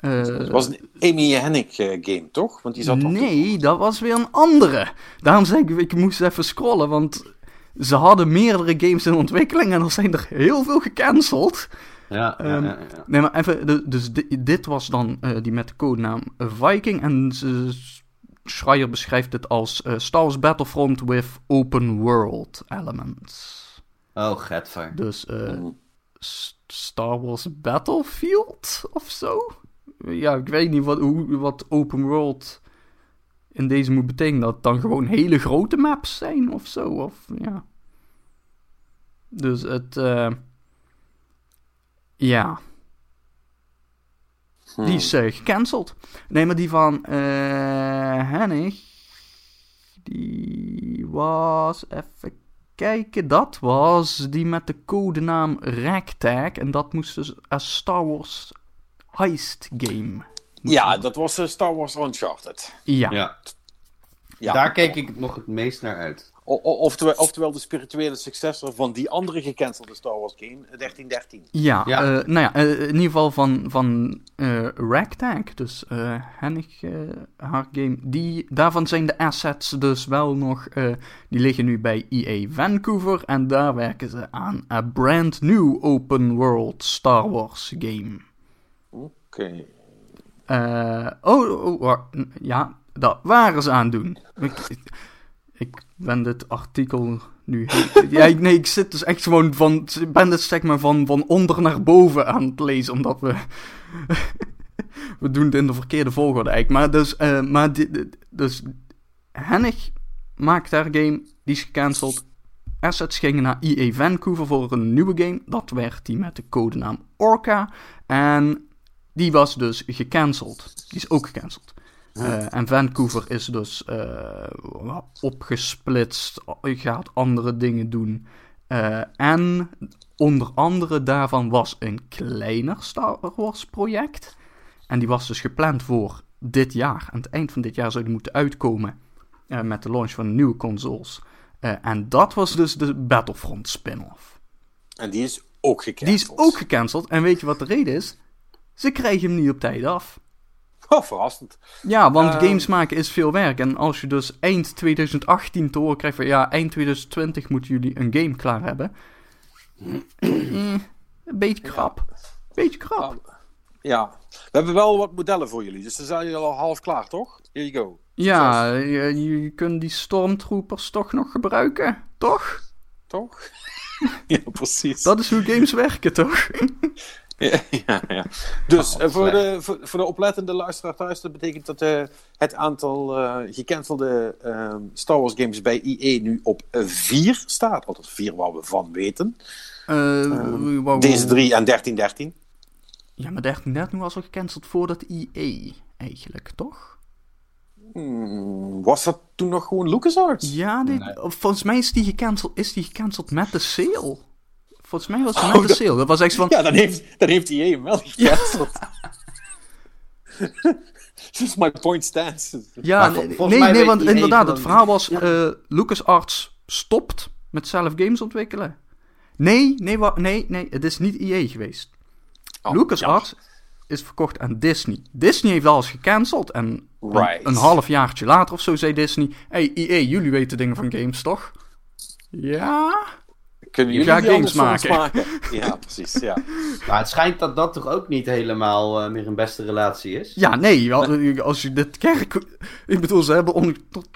S3: Eh,
S1: Het was een Amy Hennig eh, game, toch? Want die zat toch
S3: Nee, dat was weer een andere. Daarom zeg ik, ik moest even scrollen, want ze hadden meerdere games in ontwikkeling en er zijn er heel veel gecanceld.
S2: Ja, ja,
S3: Ehm,
S2: ja, ja.
S3: Nee, maar even, dus di- dit was dan eh, die met de codenaam Viking en ze, Schreier beschrijft het als eh, Star Wars Battlefront with open world elements.
S2: Oh, getver.
S3: Dus. S- Star Wars Battlefield of zo? Ja, ik weet niet wat, hoe, wat open world in deze moet betekenen. Dat het dan gewoon hele grote maps zijn of zo. Of, ja. Dus het. eh, ja,
S1: Hmm.
S3: die is eh, gecanceld. Nee, maar die van eh Hennig. Die was. Even kijken. Dat was die met de codenaam Ragtag. En dat moest dus een Star Wars heist game.
S1: Ja, dat was eh, Star Wars Uncharted.
S3: Ja.
S2: Ja.
S1: Ja.
S2: Daar keek ik nog het meest naar uit.
S1: Oftewel, oftewel de spirituele successor van die andere gecancelde Star Wars game, eh, 1313.
S3: Ja,
S2: Ja.
S3: eh, nou ja, eh, in ieder geval van, van eh, Ragtag, dus eh Hennig, haar game, die, daarvan zijn de assets dus wel nog, eh, die liggen nu bij EA Vancouver en daar werken ze aan een brand new open world Star Wars game.
S1: Oké.
S3: Eh, oh, oh, wa- ja, dat waren ze aan het doen. Ik, ben dit artikel nu... Ja, nee, ik zit dus echt gewoon van... Ik ben dit zeg van, van onder naar boven aan het lezen, omdat we... we doen het in de verkeerde volgorde eigenlijk. Maar dus... eh, maar dus Hennig maakt haar game, die is gecanceld. Assets gingen naar EA Vancouver voor een nieuwe game. Dat werd die met de codenaam Orca. En die was dus gecanceld. Die is ook gecanceld. Eh, en Vancouver is dus eh, opgesplitst, gaat andere dingen doen. Eh, en onder andere daarvan was een kleiner Star Wars project. En die was dus gepland voor dit jaar. Aan het eind van dit jaar zou die moeten uitkomen met de launch van nieuwe consoles. En dat was dus de Battlefront spin-off.
S1: En die is ook
S3: Die
S1: gecanceld.
S3: is ook gecanceld. En weet je wat de reden is? Ze krijgen hem niet op tijd af.
S1: Oh, verrassend.
S3: Ja, want
S1: Ehm.
S3: games maken is veel werk. En als je dus eind 2018 te horen krijgt van... Ja, eind 2020 moeten jullie een game klaar hebben. Eh, een beetje krap. Beetje krap.
S1: Ja. We hebben wel wat modellen voor jullie, dus dan zijn jullie al half klaar, toch? Here you go.
S3: Ja, je, je kunt die stormtroopers toch nog gebruiken. Toch?
S1: Toch? ja, precies.
S3: Dat is hoe games werken, toch?
S1: Ja, ja, ja. Dus
S2: Oh,
S1: eh, voor, de, voor, voor de oplettende luisteraar thuis, dat betekent dat eh, het aantal eh, gecancelde ehm, Star Wars games bij EA nu op 4 staat. Althans 4 waar we van weten.
S3: Eh, wauw.
S1: Deze 3 en 1313.
S3: Ja, maar 1313 was al gecanceld voordat EA, eigenlijk, toch?
S1: Hmm, was dat toen nog gewoon LucasArts?
S3: Ja,
S2: Nee.
S3: of volgens mij is die, gecanceld, is die gecanceld met de sale. Volgens mij was het
S1: Oh,
S3: de
S1: dat-
S3: sale. Dat was echt van...
S1: Ja, dan heeft, dan heeft EA hem wel gecanceld. Dus my point stands.
S3: Ja, nee, nee, want
S2: EA
S3: inderdaad, het verhaal was... eh LucasArts stopt met zelf games ontwikkelen. Nee, nee, wa- nee, nee, het is niet EA geweest.
S1: Oh,
S3: LucasArts is verkocht aan Disney. Disney heeft alles gecanceld en een- half jaartje later of zo zei Disney... Hey, EA, jullie weten dingen van games, toch? Ja?
S1: Kunnen
S3: Je
S1: jullie anders
S3: games
S1: maken? Ja, precies. Ja.
S2: Maar het schijnt dat dat toch ook niet helemaal eh, meer een beste relatie is?
S3: Ja, nee, wel, als je dit kerk... Ik bedoel, ze hebben... On... tot-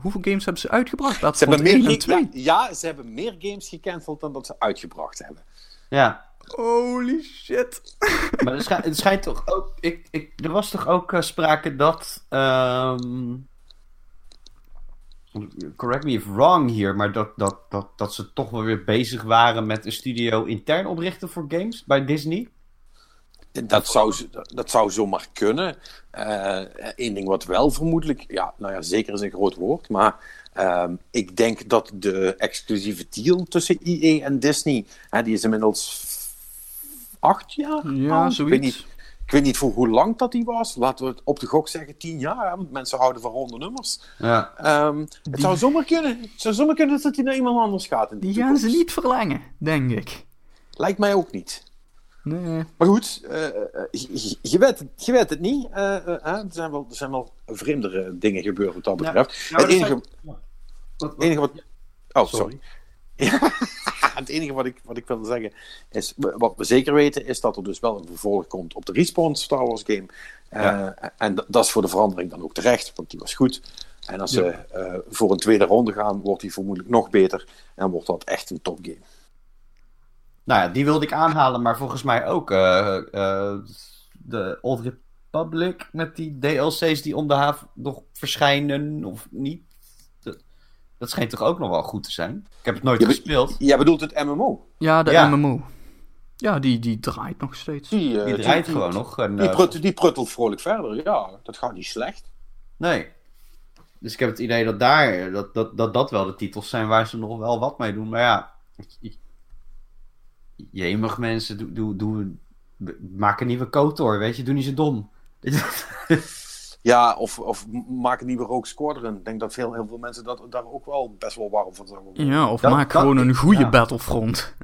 S3: Hoeveel games hebben ze uitgebracht? Dat
S1: Ze hebben, meer,
S3: en
S1: ge-
S3: twee.
S1: ja, ja, ze hebben meer games gecanceld dan dat ze uitgebracht hebben.
S2: Ja.
S3: Holy shit.
S2: Maar er schijnt, het schijnt toch ook. Ik, ik, er was toch ook eh, sprake dat. ehm, correct me if wrong hier, maar dat, dat, dat, dat ze toch wel weer bezig waren met een studio intern oprichten voor games bij Disney.
S1: Dat zou, dat zou zomaar kunnen. Eén ding wat wel vermoedelijk, ja, nou ja, zeker is een groot woord, maar ehm, ik denk dat de exclusieve deal tussen EA en Disney, hè, die is inmiddels acht jaar.
S3: Ja, zoiets.
S1: Ik weet, niet, voor hoe lang dat die was. Laten we het op de gok zeggen tien jaar. hè, want mensen houden van ronde nummers.
S2: Ja.
S1: Ehm, het zou zomaar kunnen. Het zou zomaar kunnen dat hij naar iemand anders gaat.
S3: Die gaan ze niet verlengen, denk ik.
S1: Lijkt mij ook niet.
S3: Nee.
S1: Maar goed, eh, eh, je, je weet, het- je weet het niet. Eh, hè, er, zijn wel, er zijn wel vreemdere dingen gebeurd wat dat betreft.
S2: Ja, maar
S1: het, enige,
S2: zijn- Wat-
S1: enige wat... Oh,
S2: Sorry.
S1: sorry. het enige wat ik, wat ik wilde zeggen is, wat we zeker weten, is dat er dus wel een vervolg komt op de Respawn Star Wars game. Eh. En dat is voor de verandering dan ook terecht, want die was goed. En als
S2: Ja.
S1: ze eh, voor een tweede ronde gaan, wordt die vermoedelijk nog beter. En wordt dat echt een topgame.
S2: Nou ja, die wilde ik aanhalen, maar volgens mij ook eh, de Old Republic met die DLC's die om de haven nog verschijnen of niet. Dat, schijnt toch ook nog wel goed te zijn? Ik heb het nooit
S1: Je be-
S2: gespeeld.
S1: Jij bedoelt het MMO?
S3: Ja, de
S2: Ja.
S3: MMO. Ja, die, die draait nog steeds.
S1: Die, eh,
S2: Die draait gewoon nog. En,
S1: Die,
S2: eh,
S1: prut- die pruttelt vrolijk verder. Ja, dat gaat niet slecht.
S2: Nee. Dus ik heb het idee dat daar, dat, dat, dat, dat wel de titels zijn waar ze nog wel wat mee doen. Maar ja, jemig mensen, doe, doe, doe, maak een nieuwe KOTOR, weet je, doe niet zo dom.
S1: Ja, of, of maak een nieuwe Rogue Squadron. Ik denk dat veel, heel veel mensen dat, daar ook wel best wel warm van zouden worden.
S3: Ja, of
S2: Dat-
S3: maak
S2: dat-
S3: gewoon een goede
S2: ja.
S3: Battlefront.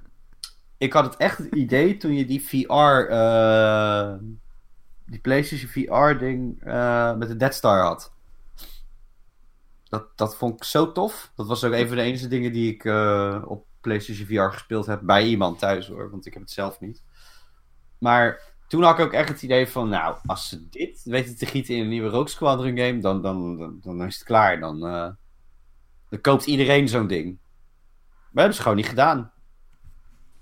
S2: ik had het echt het idee toen je die VR, eh, die PlayStation VR ding eh, met de Dead Star had. Dat, dat vond ik zo tof. Dat was ook een van de enige dingen die ik eh, op PlayStation VR gespeeld heb bij iemand thuis hoor, want ik heb het zelf niet. Maar toen had ik ook echt het idee van, nou, als ze dit weten te gieten in een nieuwe Rogue Squadron game, dan, dan, dan, dan is het klaar. Dan, eh, dan koopt iedereen zo'n ding. Maar dat hebben ze gewoon niet gedaan.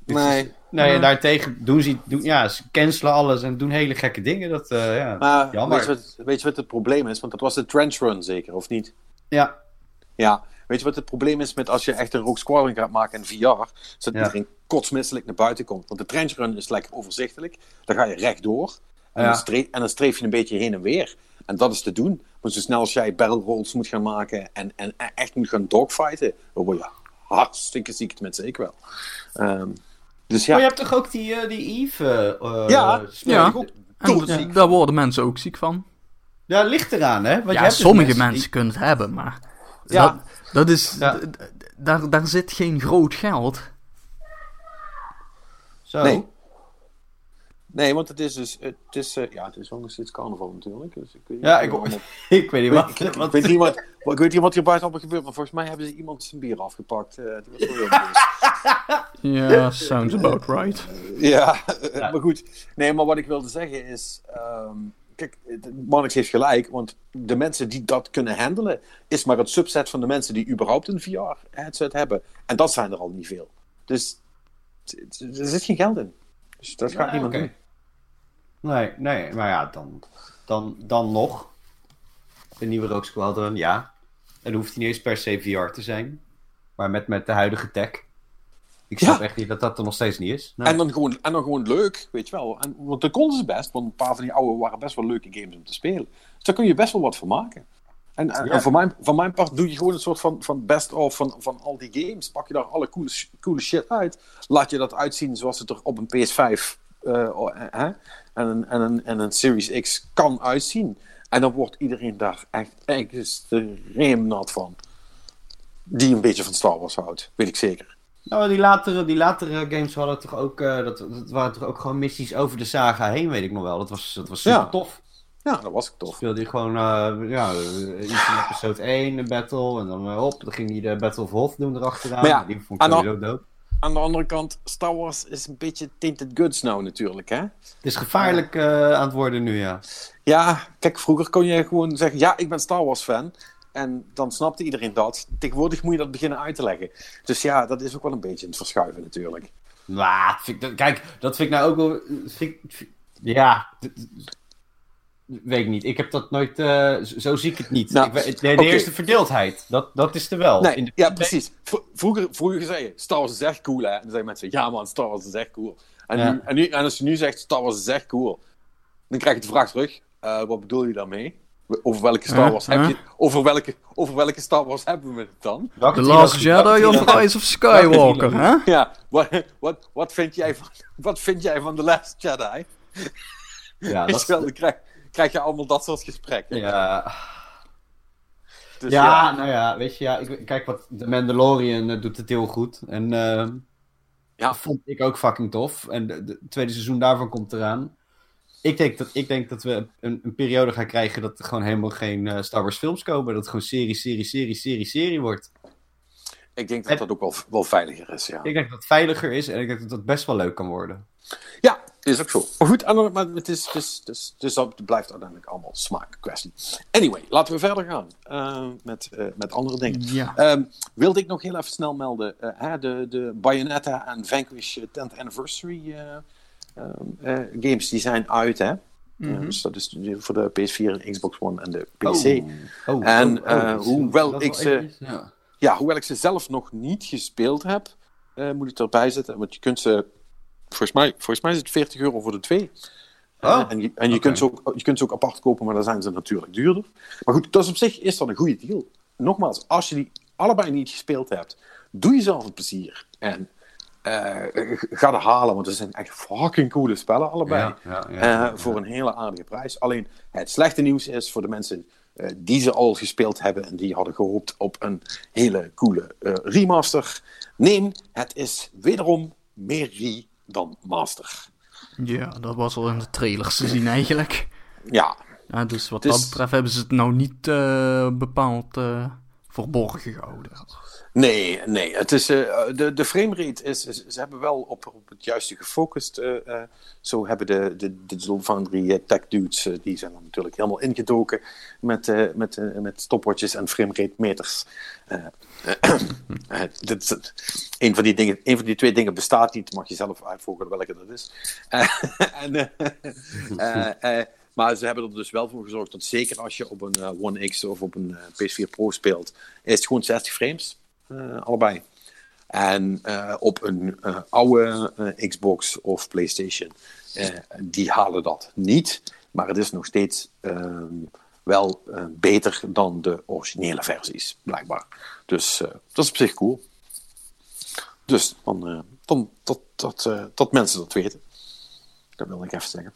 S2: Is-
S1: Nee.
S2: Nee, en
S3: Ja.
S2: daartegen doen ze, doen, ja, ze cancelen alles en doen hele gekke dingen. Dat, eh, ja.
S1: Maar
S2: Jammer.
S1: weet je, wat, weet je wat het probleem is? Want dat was de trench run zeker, of niet?
S2: ja,
S1: Ja. Weet je wat het probleem is met als je echt een Rogue Squadron gaat maken in VR? Is dat
S2: Ja.
S1: iedereen kotsmisselijk naar buiten komt. Want de trench run is lekker overzichtelijk. Dan ga je rechtdoor. En,
S2: Ja.
S1: dan streef, en dan streef je een beetje heen en weer. En dat is te doen. Maar zo snel als jij barrel rolls moet gaan maken en, en echt moet gaan dogfighten, dan word je hartstikke ziek, tenminste ik wel. Ehm, dus ja.
S2: Maar je hebt toch ook die, eh, die Eve eh
S1: Ja,
S3: ja.
S2: ook?
S3: En daar worden mensen ook ziek van.
S2: Ja, ligt eraan, hè? Want je
S3: ja,
S2: hebt dus
S3: sommige
S2: mensen
S3: mensen,
S2: die-
S3: kunnen het hebben, maar...
S1: Ja.
S3: Dat, dat is...
S2: Ja.
S3: Daar, daar zit geen groot geld.
S2: Zo.
S1: Nee. Nee, want het is dus, het is, eh, ja, het is wel nog steeds carnaval natuurlijk. Dus ik weet niet
S2: Ja,
S1: wat
S2: ik,
S1: er allemaal-
S2: ik weet niet
S1: Ik,
S2: wat.
S1: ik, weet niet wat, ik weet niet wat hier buiten allemaal gebeurt, maar volgens mij hebben ze iemand zijn bier afgepakt. eh, die was heel.
S3: Ja, sounds about right.
S1: Ja,
S2: Ja.
S1: maar goed. Nee, maar wat ik wilde zeggen is... ehm, kijk, Marnix heeft gelijk, want de mensen die dat kunnen handelen... is maar het subset van de mensen die überhaupt een VR-headset hebben. En dat zijn er al niet veel. Dus er zit geen geld in. Dus dat gaat niemand doen.
S2: Nee, nee, maar ja, dan, dan, dan nog. Een nieuwe Rogue Squadron, ja. En hoeft hij niet eens per se VR te zijn. Maar met, met de huidige tech. Ik snap
S1: Ja.
S2: echt niet dat dat er nog steeds niet is. Nou,
S1: En, dan gewoon, en dan gewoon leuk, weet je wel. En, want dat konden ze best, want een paar van die oude waren best wel leuke games om te spelen. Dus daar kun je best wel wat van maken. En, en,
S2: Ja.
S1: en voor, mijn, voor mijn part doe je gewoon een soort van, van best-of van, van al die games. Pak je daar alle coole, coole shit uit. Laat je dat uitzien zoals het er op een PS5 eh, hè? En, een, en, een, en een Series X kan uitzien. En dan wordt iedereen daar echt extreem nat van. Die een beetje van Star Wars houdt, weet ik zeker.
S2: Nou, die latere, die latere games hadden toch ook, eh, dat, dat waren toch ook gewoon missies over de saga heen, weet ik nog wel. Dat was, dat was super
S1: Ja.
S2: tof.
S1: Ja, dat was ik toch.
S2: Speelde je gewoon, eh, ja, eh, iets in episode 1, een battle, en dan op, dan ging hij de Battle of Hoth doen erachteraan.
S1: Maar ja,
S2: die vond ik sowieso dood.
S1: Aan de andere kant, Star Wars is een beetje tainted goods nou natuurlijk, hè?
S2: Het is gevaarlijk aan het worden nu, ja.
S1: Ja, kijk, vroeger kon je gewoon zeggen, ja, ik ben Star Wars fan. En dan snapte iedereen dat. Tegenwoordig moet je dat beginnen uit te leggen. Dus ja, dat is ook wel een beetje in het verschuiven natuurlijk.
S2: Nou, kijk, dat vind ik nou ook wel. Vind ja, weet ik niet. Ik heb dat nooit. eh, zo, zie ik het niet.
S1: Nou,
S2: Ik de eerste verdeeldheid, dat, dat is er wel.
S1: Nee,
S2: In de-
S1: ja, precies. Vroeger, vroeger zei je, Star Wars is echt cool, hè? En dan zeiden mensen, ja man, Star Wars is echt cool. En,
S2: Ja.
S1: nu, en, nu, en als je nu zegt, Star Wars is echt cool, dan krijg je de vraag terug, eh, wat bedoel je daarmee? Over welke Star
S3: Huh?
S1: Wars heb je over welke, over welke Star Wars hebben we het dan?
S2: Welke
S3: The Last Jedi of Rise of Skywalker, hè?
S1: Ja, wat, wat, wat, vind, jij van, wat vind jij van The Last Jedi?
S2: Ja, dat
S1: wel, dan krijg, krijg je allemaal dat soort gesprekken.
S2: Ja,
S1: Dus
S2: ja, nou ja, weet je, ja, ik, kijk wat The Mandalorian eh, doet het heel goed. En eh,
S1: Ja.
S2: dat vond ik ook fucking tof. En de, de- het tweede seizoen daarvan komt eraan. Ik denk dat, ik denk dat we een, een periode gaan krijgen dat er gewoon helemaal geen eh, Star Wars films komen. Dat het gewoon serie, serie, serie, serie, serie wordt.
S1: ik denk dat dat ook wel, wel veiliger is, ja.
S2: Ik denk dat het veiliger is en ik denk dat dat best wel leuk kan worden.
S1: Ja, is ook zo. Maar goed, maar het, is, het, is, het, is, het, is- het blijft uiteindelijk allemaal smaakkwestie. Anyway, laten we verder gaan eh, met, eh, met andere dingen.
S3: Ja.
S1: Ehm, wilde ik nog heel even snel melden. eh, hè, de, de Bayonetta en Vanquish eh, 10th Anniversary games, die zijn uit, hè?
S3: Mhm.
S1: Eh, dus dat is voor de PS4 en Xbox One en de PC.
S2: Oh, oh,
S1: En,
S2: oh, oh,
S1: eh, hoewel ik ze-
S2: eventjes, ja.
S1: Ja, hoewel ik ze zelf nog niet gespeeld heb, eh, moet ik erbij zetten. Want je kunt ze, volgens mij, volgens mij is het 40 euro voor de twee. Eh,
S2: Oh,
S1: en je, en je, kunt ze ook, je kunt ze ook apart kopen, maar dan zijn ze natuurlijk duurder. Maar goed, dat is op zich is dat een goede deal. Nogmaals, als je die allebei niet gespeeld hebt, doe jezelf een plezier. En eh, ga er halen, want het zijn echt fucking coole spellen allebei.
S2: Ja, ja, ja,
S1: Eh,
S2: ja.
S1: Voor een hele aardige prijs. Alleen het slechte nieuws is voor de mensen eh, die ze al gespeeld hebben en die hadden gehoopt op een hele coole eh, remaster. Nee, het is wederom meer re dan master.
S3: Ja, dat was al in de trailers te zien eigenlijk.
S1: Ja,
S3: Ja, dus wat
S1: is-
S3: dat betreft hebben ze het nou niet eh, bepaald eh, verborgen gehouden.
S1: nee, nee. Het is, eh, de, de framerate is, is- Ze hebben wel op, op het juiste gefocust. eh, eh, zo hebben de, de Digital Foundry tech dudes, die zijn natuurlijk helemaal ingedoken met, met, met stopwatches en framerate meters. Dit, is- een, van die dingen, een van die twee dingen bestaat niet, mag je zelf uitvoeren welke dat is. En, maar ze hebben er dus wel voor gezorgd dat zeker als je op een eh, One X of op een eh, PS4 Pro speelt, is het gewoon 60 frames. eh, allebei. En op een oude Xbox of PlayStation, die halen dat niet. Maar het is nog steeds ehm, wel beter dan de originele versies, blijkbaar. Dus dat is op zich cool. Dus dan, dan dat, dat, dat mensen dat weten. Dat wilde ik even zeggen.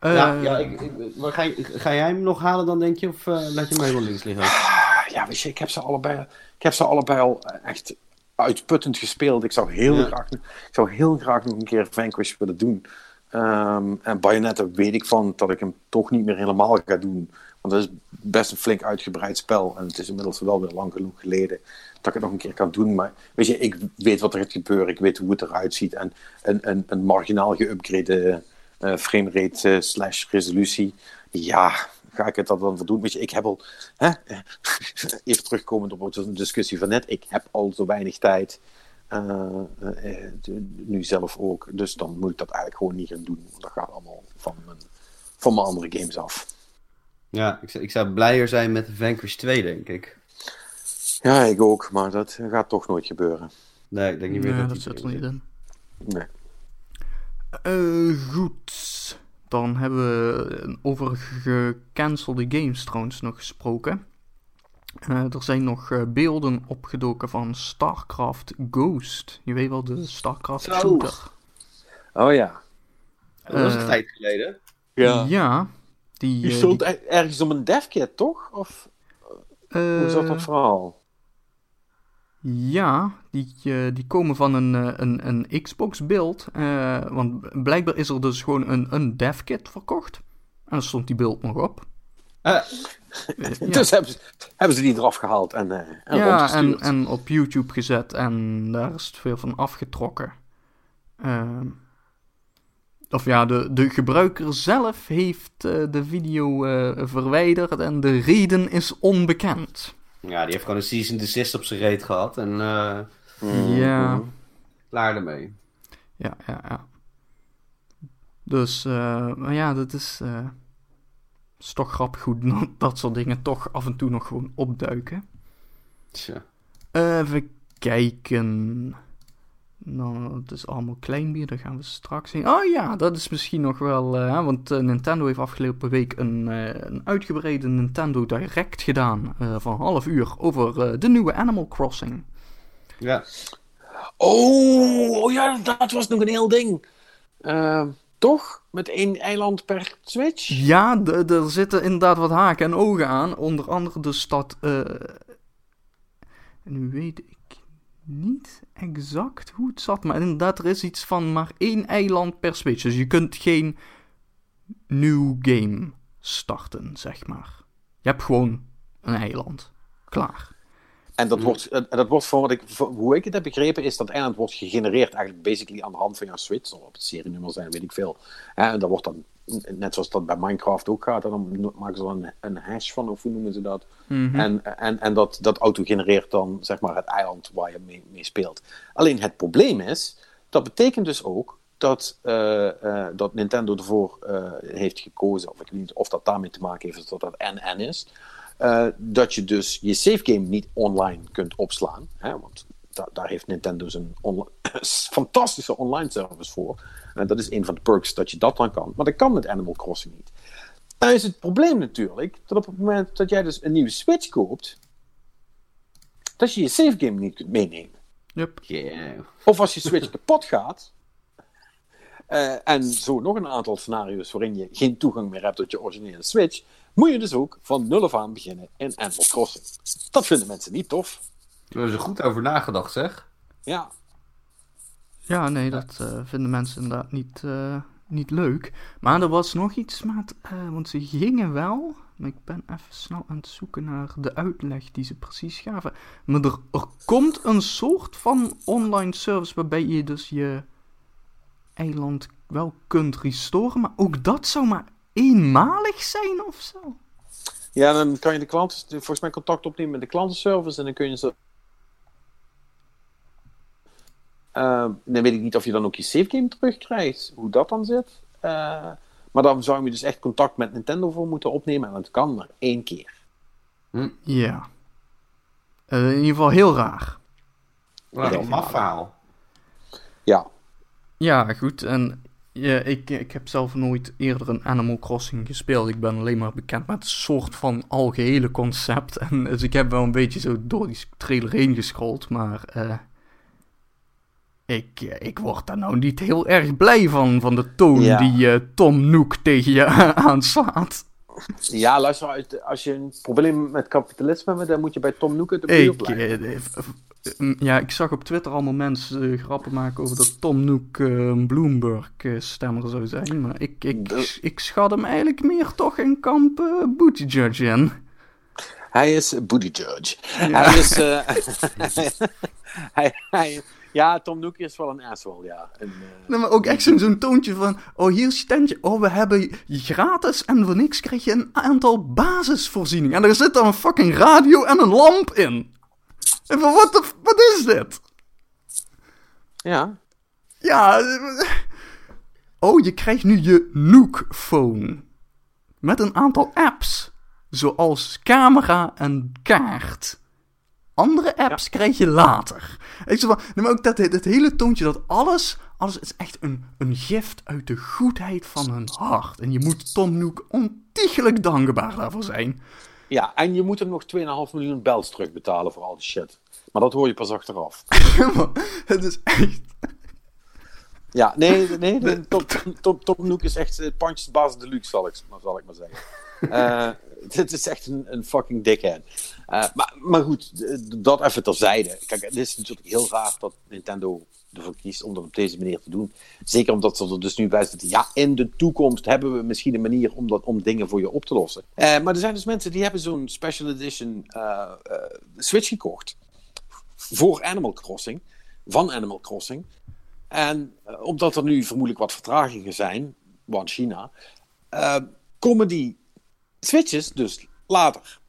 S3: Eh,
S2: ja, ja ik, ik- maar ga, ga jij hem nog halen dan, denk je? Of eh, laat je hem helemaal links liggen?
S1: Ah, ja, weet je, ik heb ze allebei, ik heb ze allebei al echt uitputtend gespeeld. Ik zou heel,
S2: Ja.
S1: graag, ik zou heel graag nog een keer Vanquish willen doen. Ehm, en Bayonetta weet ik van dat ik hem toch niet meer helemaal ga doen. Want dat is best een flink uitgebreid spel. En het is inmiddels wel weer lang genoeg geleden dat ik het nog een keer kan doen. Maar weet je, ik weet wat er gaat gebeuren. Ik weet hoe het eruit ziet. En een, een, een marginaal geüpgrade eh framerate eh, slash resolutie. Ja, ga ik het dat dan voor doen? Weet je, ik heb al... Hè? Even terugkomend op de discussie van net. Ik heb al zo weinig tijd. eh, nu zelf ook. Dus dan moet ik dat eigenlijk gewoon niet gaan doen. Dat gaat allemaal van mijn, van mijn andere games af.
S2: Ja, ik, zou- ik zou blijer zijn met Vanquish 2, denk ik.
S1: Ja, ik ook. Maar dat gaat toch nooit gebeuren.
S2: Nee, ik denk niet meer
S3: nee,
S2: dat
S3: dat
S2: die
S3: zit er niet in.
S1: Nee.
S3: Eh, goed. Dan hebben we over gecancelde games trouwens nog gesproken. Eh, er zijn nog eh, beelden opgedoken van StarCraft Ghost. Je weet wel, de StarCraft
S2: Zo.
S3: shooter.
S1: Oh ja.
S2: Dat was een tijd geleden.
S3: Ja. die,
S1: Je stond
S3: die-
S1: er- ergens om een devkit, toch? Of hoe zat dat verhaal?
S3: Ja, die, eh, die komen van een, eh, een, een Xbox-beeld. eh, want blijkbaar is er dus gewoon een, een devkit verkocht. En dan stond die beeld nog op. Ja.
S1: Dus hebben ze, hebben ze die eraf gehaald en, eh en
S3: ja, en, en op YouTube gezet en daar is het veel van afgetrokken. Ehm, of ja, de, de gebruiker zelf heeft de video verwijderd en de reden is onbekend.
S2: Ja, die heeft gewoon een season desist op zijn reet gehad. En eh
S1: Mhm.
S3: Ja,
S2: klaar ermee.
S3: ja, ja, ja. Dus, eh, maar ja, dat is, eh, is toch grappig hoe dat- dat soort dingen toch af en toe nog gewoon opduiken.
S2: Tja.
S3: Even kijken. Nou, het is allemaal kleinbier, daar gaan we straks zien. Oh ja, dat is misschien nog wel... eh, want eh, Nintendo heeft afgelopen week een, eh, een uitgebreide Nintendo Direct gedaan... eh, van een half uur over eh, de nieuwe Animal Crossing.
S2: Ja.
S1: Oh, oh ja, dat was nog een heel ding. Toch? Met één eiland per Switch?
S3: Ja, er zitten inderdaad wat haken en ogen aan. Onder andere de stad... eh, nu weet ik niet exact hoe het zat. Maar inderdaad, er is iets van maar één eiland per Switch. Dus je kunt geen nieuw game starten, zeg maar. Je hebt gewoon een eiland. Klaar.
S1: En dat wordt, en dat wordt voor wat ik, voor hoe ik het heb begrepen, is dat eiland wordt gegenereerd eigenlijk basically aan de hand van jouw Switch. Of op het serienummer zijn, weet ik veel. Hè, en dat wordt dan, net zoals dat bij Minecraft ook gaat, en dan maken ze er een, hash van, of hoe noemen ze dat? En, en, en dat, dat auto-genereert dan zeg maar het eiland waar je mee, mee speelt. Alleen het probleem is, dat betekent dus ook dat, eh, eh, dat Nintendo ervoor eh, heeft gekozen, of ik weet niet of dat daarmee te maken heeft, dat dat NN is, dat je dus je save game niet online kunt opslaan. Hè, want da- daar heeft Nintendo zijn fantastische online service voor. En dat is een van de perks dat je dat dan kan. Maar dat kan met Animal Crossing niet. Nou is het probleem natuurlijk dat op het moment dat jij dus een nieuwe Switch koopt, dat je je save game niet kunt meenemen.
S3: Yep.
S2: Yeah.
S1: Of als je Switch kapot gaat. eh, en zo nog een aantal scenario's waarin je geen toegang meer hebt tot je originele Switch. Moet je dus ook van nul af aan beginnen in Animal Crossing. Dat vinden mensen niet tof.
S2: Daar hebben ze goed over nagedacht, zeg.
S1: Ja,
S3: Ja, nee, dat eh, vinden mensen inderdaad niet, eh, niet leuk. Maar er was nog iets, maat, eh, want ze gingen wel. Maar ik ben even snel aan het zoeken naar de uitleg die ze precies gaven. Maar er, er komt een soort van online service waarbij je dus je eiland wel kunt restoren. Maar ook dat zou maar eenmalig zijn of zo.
S1: Ja, dan kan je de klant, volgens mij contact opnemen met de klantenservice en dan kun je ze. Eh, dan weet ik niet of je dan ook je save game terugkrijgt, hoe dat dan zit. Eh, maar dan zou je dus echt contact met Nintendo voor moeten opnemen en dat kan maar één keer.
S3: Ja. Eh, in ieder geval heel raar.
S2: Wat een maf verhaal.
S1: Ja,
S3: Ja, goed. En ja, ik, ik heb zelf nooit eerder een Animal Crossing gespeeld. Ik ben alleen maar bekend met het soort van algehele concept. En dus ik heb wel een beetje zo door die trailer heen gescrolld. Maar eh, ik, eh, ik word daar nou niet heel erg blij van. Van de toon
S1: Ja.
S3: die eh, Tom Nook tegen je aanslaat.
S1: ja luister, uit- als je een probleem met kapitalisme hebt, dan moet je bij Tom Nook uit de
S3: Ik,
S1: blijven.
S3: eh, mm, ja, ik zag op Twitter allemaal mensen grappen maken over dat Tom Nook een Bloomberg-stemmer zou zijn. Maar ik, ik, ik schat hem eigenlijk meer toch in kamp eh Booty Judge in.
S1: Hij is booty judge. Hij is. hij, hij, ja, Tom Nook is wel een asshole, ja. En, eh,
S3: Nee, maar ook echt zo'n toontje van... Oh, hier is je tentje. Oh, we hebben je gratis en voor niks krijg je een aantal basisvoorzieningen. En er zit dan een fucking radio en een lamp in. En van, wat, de- wat is dit?
S1: ja.
S3: Ja. eh, Oh, je krijgt nu je Nook-phone. Met een aantal apps. Zoals camera en kaart. Andere apps krijg je later. Ik zeg van, nee, maar ook dat, dat hele toontje, dat alles, alles is echt een, een gift uit de goedheid van hun hart. En je moet Tom Nook ontiegelijk dankbaar daarvoor zijn.
S1: ja, en je moet hem nog 2,5 miljoen bells terugbetalen voor al die shit. Maar dat hoor je pas achteraf.
S3: Maar het is echt...
S1: Ja, nee, nee, nee Tom, Tom, Tom Nook is echt uh, pandjesbaas deluxe, zal ik, zal ik maar zeggen. Eh, dit is echt een, een fucking dickhead. Uh, maar, maar goed, dat even terzijde. Kijk, het is natuurlijk heel raar dat Nintendo ervoor kiest om dat op deze manier te doen. Zeker omdat ze er dus nu bij zitten. Ja, in de toekomst hebben we misschien een manier om, dat, om dingen voor je op te lossen. Uh, maar er zijn dus mensen die hebben zo'n special edition Switch gekocht. Voor Animal Crossing. Van Animal Crossing. En omdat er nu vermoedelijk wat vertragingen zijn, want China, komen die switches dus later.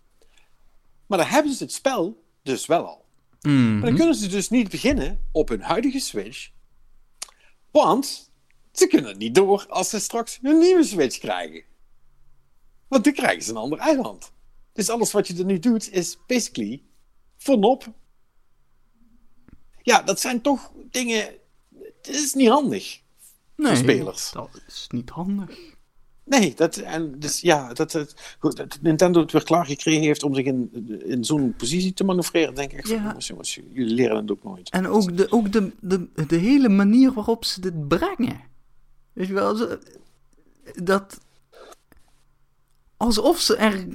S1: Maar dan hebben ze het spel dus wel al.
S3: Mm
S1: -hmm. Maar dan kunnen ze dus niet beginnen op hun huidige Switch, want ze kunnen niet door als ze straks een nieuwe Switch krijgen. Want dan krijgen ze een ander eiland. Dus alles wat je er nu doet is basically vanop. Ja, dat zijn toch dingen dit is niet handig.
S3: Nee,
S1: spelers.
S3: dat is niet handig.
S1: Nee, dat, en dus ja, dat, dat, goed, dat Nintendo het weer klaargekregen heeft om zich in, in zo'n positie te manoeuvreren, denk ik.
S3: Ja.
S1: jongens, jullie leren het ook nooit.
S3: En ook, de, ook de, de, de hele manier waarop ze dit brengen. Weet je wel, ze, dat. Alsof ze er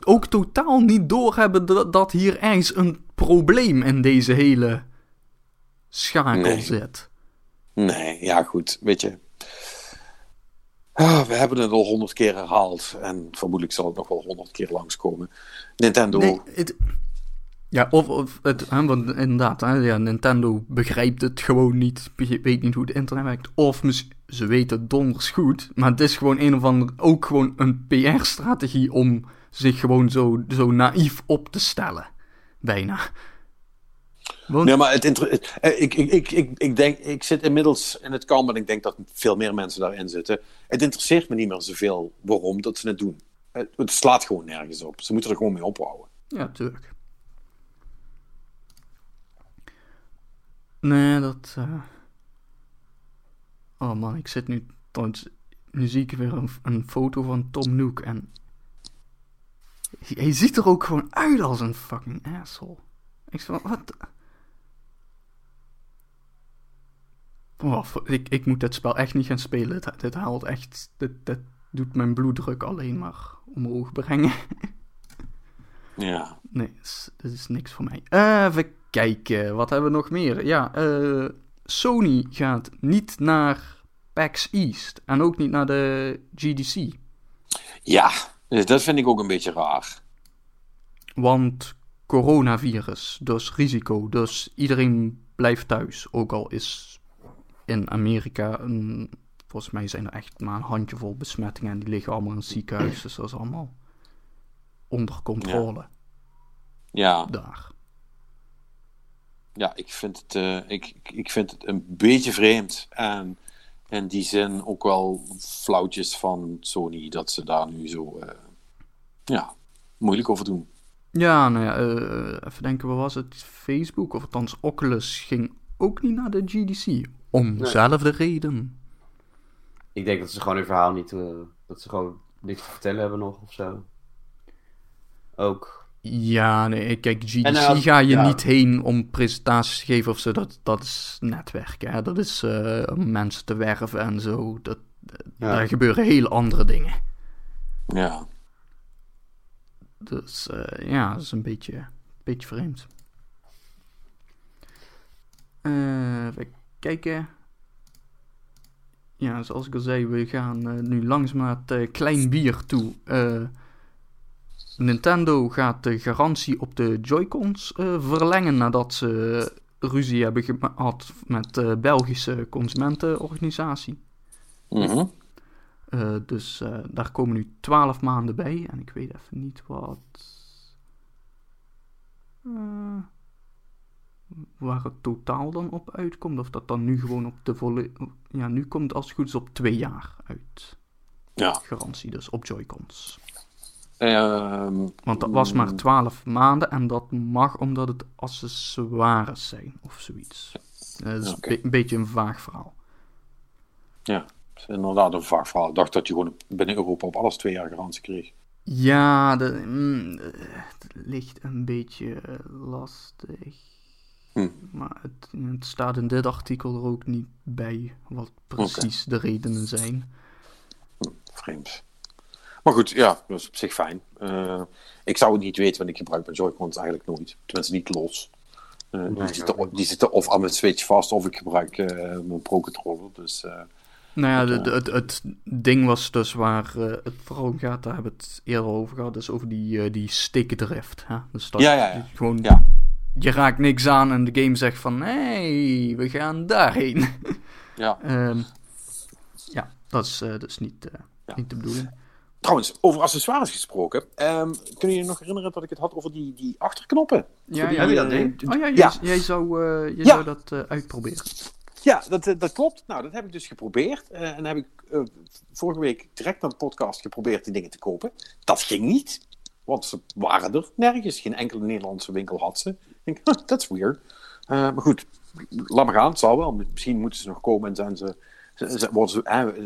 S3: ook totaal niet doorhebben dat, dat hier ergens een probleem in deze hele schakel
S1: Nee.
S3: zit.
S1: Nee, ja, goed, weet je. Ah, we hebben het al honderd keer herhaald. En vermoedelijk zal het nog wel honderd keer langskomen. Nintendo.
S3: Ja, of, het, inderdaad, hè, ja, Nintendo begrijpt het gewoon niet, weet niet hoe het internet werkt. Of ze weten donders goed, maar het is gewoon een of ander, ook gewoon een PR-strategie om zich gewoon zo, zo naïef op te stellen. Bijna. Want,
S1: Nee, maar het eh, ik, ik, ik, ik, ik, denk, ik zit inmiddels in het kamp en ik denk dat veel meer mensen daarin zitten. Het interesseert me niet meer zoveel waarom dat ze het doen. Het, slaat gewoon nergens op. Ze moeten er gewoon mee ophouden.
S3: Ja, tuurlijk. Nee, dat. eh, Oh man, ik zit nu. Nu zie ik weer een, een foto van Tom Nook en. Hij hij ziet er ook gewoon uit als een fucking asshole. Ik zeg, wat? Oh, ik, ik moet dit spel echt niet gaan spelen. Dit, dit haalt echt. Dit, dit doet mijn bloeddruk alleen maar omhoog brengen.
S1: Ja.
S3: Nee, dat is, dat is niks voor mij. Eh, even kijken, wat hebben we nog meer? Ja, eh, Sony gaat niet naar PAX East en ook niet naar de GDC.
S1: Ja, dus dat vind ik ook een beetje raar.
S3: Want coronavirus, dus risico, dus iedereen blijft thuis. Ook al is in Amerika, een, volgens mij zijn er echt maar een handjevol besmettingen en die liggen allemaal in het ziekenhuis. Dus dat is allemaal onder controle
S1: Ja,
S3: daar.
S1: ja ik, vind het, eh, ik, ik- ik vind het een beetje vreemd. En in die zin ook wel flauwtjes van Sony dat ze daar nu zo eh, ja, moeilijk over doen.
S3: Ja, nou ja, eh, even denken, wat was het? Facebook, of althans Oculus, ging ook niet naar de GDC. Om dezelfde reden.
S2: Ik denk dat ze gewoon hun verhaal niet... eh, dat ze gewoon niks te vertellen hebben nog of zo. Ook.
S3: Ja, nee, kijk, GDC
S2: eh,
S3: ga je
S2: ja.
S3: niet heen om presentaties te geven of zo. Dat, dat is netwerken, hè. Dat is eh, om mensen te werven en zo. Dat,
S2: Ja.
S3: Daar gebeuren hele andere dingen.
S1: Ja,
S3: Dus eh, ja, dat is een beetje, beetje vreemd. Eh, even kijken. Ja, zoals ik al zei, we gaan eh, nu langzaam naar het eh, klein bier toe. Eh, Nintendo gaat de garantie op de Joy-Cons eh, verlengen nadat ze ruzie hebben gehad met de Belgische consumentenorganisatie. Eh, dus eh, daar komen nu 12 maanden bij. En ik weet even niet wat. eh, waar het totaal dan op uitkomt. Of dat dan nu gewoon op de volle. Ja, nu komt als het goed is op twee jaar uit.
S1: ja.
S3: Garantie dus op Joy-Cons.
S1: Ehm,
S3: Want dat was maar 12 maanden. En dat mag omdat het accessoires zijn of zoiets. Eh, dat is een be- een beetje een vaag verhaal.
S1: ja, dat is inderdaad een vaag verhaal. Ik dacht dat je gewoon binnen Europa op alles twee jaar garantie kreeg.
S3: Ja, de, mm, het ligt een beetje eh, lastig.
S1: Hm.
S3: Maar het, het staat in dit artikel er ook niet bij wat precies de redenen zijn.
S1: Vreemd. Maar goed, ja, dat is op zich fijn. Eh, ik zou het niet weten, want ik gebruik mijn Joy-Cons eigenlijk nooit. Tenminste, niet los. Eh,
S2: Nee,
S1: die, zitten, die of aan mijn Switch vast, of ik gebruik eh, mijn Pro-controller. Dus eh,
S3: Nou ja, het, het ding was dus waar eh, het vooral om gaat, daar hebben we het eerder over gehad, dus over die, eh, die stickdrift. Hè? Dus dat
S1: Ja, ja, ja.
S3: Gewoon,
S1: ja,
S3: je raakt niks aan en de game zegt van, nee, we gaan daarheen.
S1: ja.
S3: Ehm, ja, dat is, eh, dat is niet, eh,
S1: Ja.
S3: niet de bedoeling.
S1: Trouwens, over accessoires gesproken. ehm kunnen je je nog herinneren dat ik het had over die, die achterknoppen?
S3: Ja,
S1: die,
S2: Heb je dat ding?
S3: Oh ja, jij,
S1: Ja.
S3: jij zou, eh, jij
S1: Ja.
S3: zou dat eh, uitproberen.
S1: Ja, dat, dat klopt. Nou, dat heb ik dus geprobeerd. Eh, en heb ik eh, vorige week direct na de podcast geprobeerd die dingen te kopen. Dat ging niet. Want ze waren er nergens. Geen enkele Nederlandse winkel had ze. Ik denk, that's weird. Eh, maar goed, laat maar gaan, het zal wel. Misschien moeten ze nog komen en zijn ze... ze,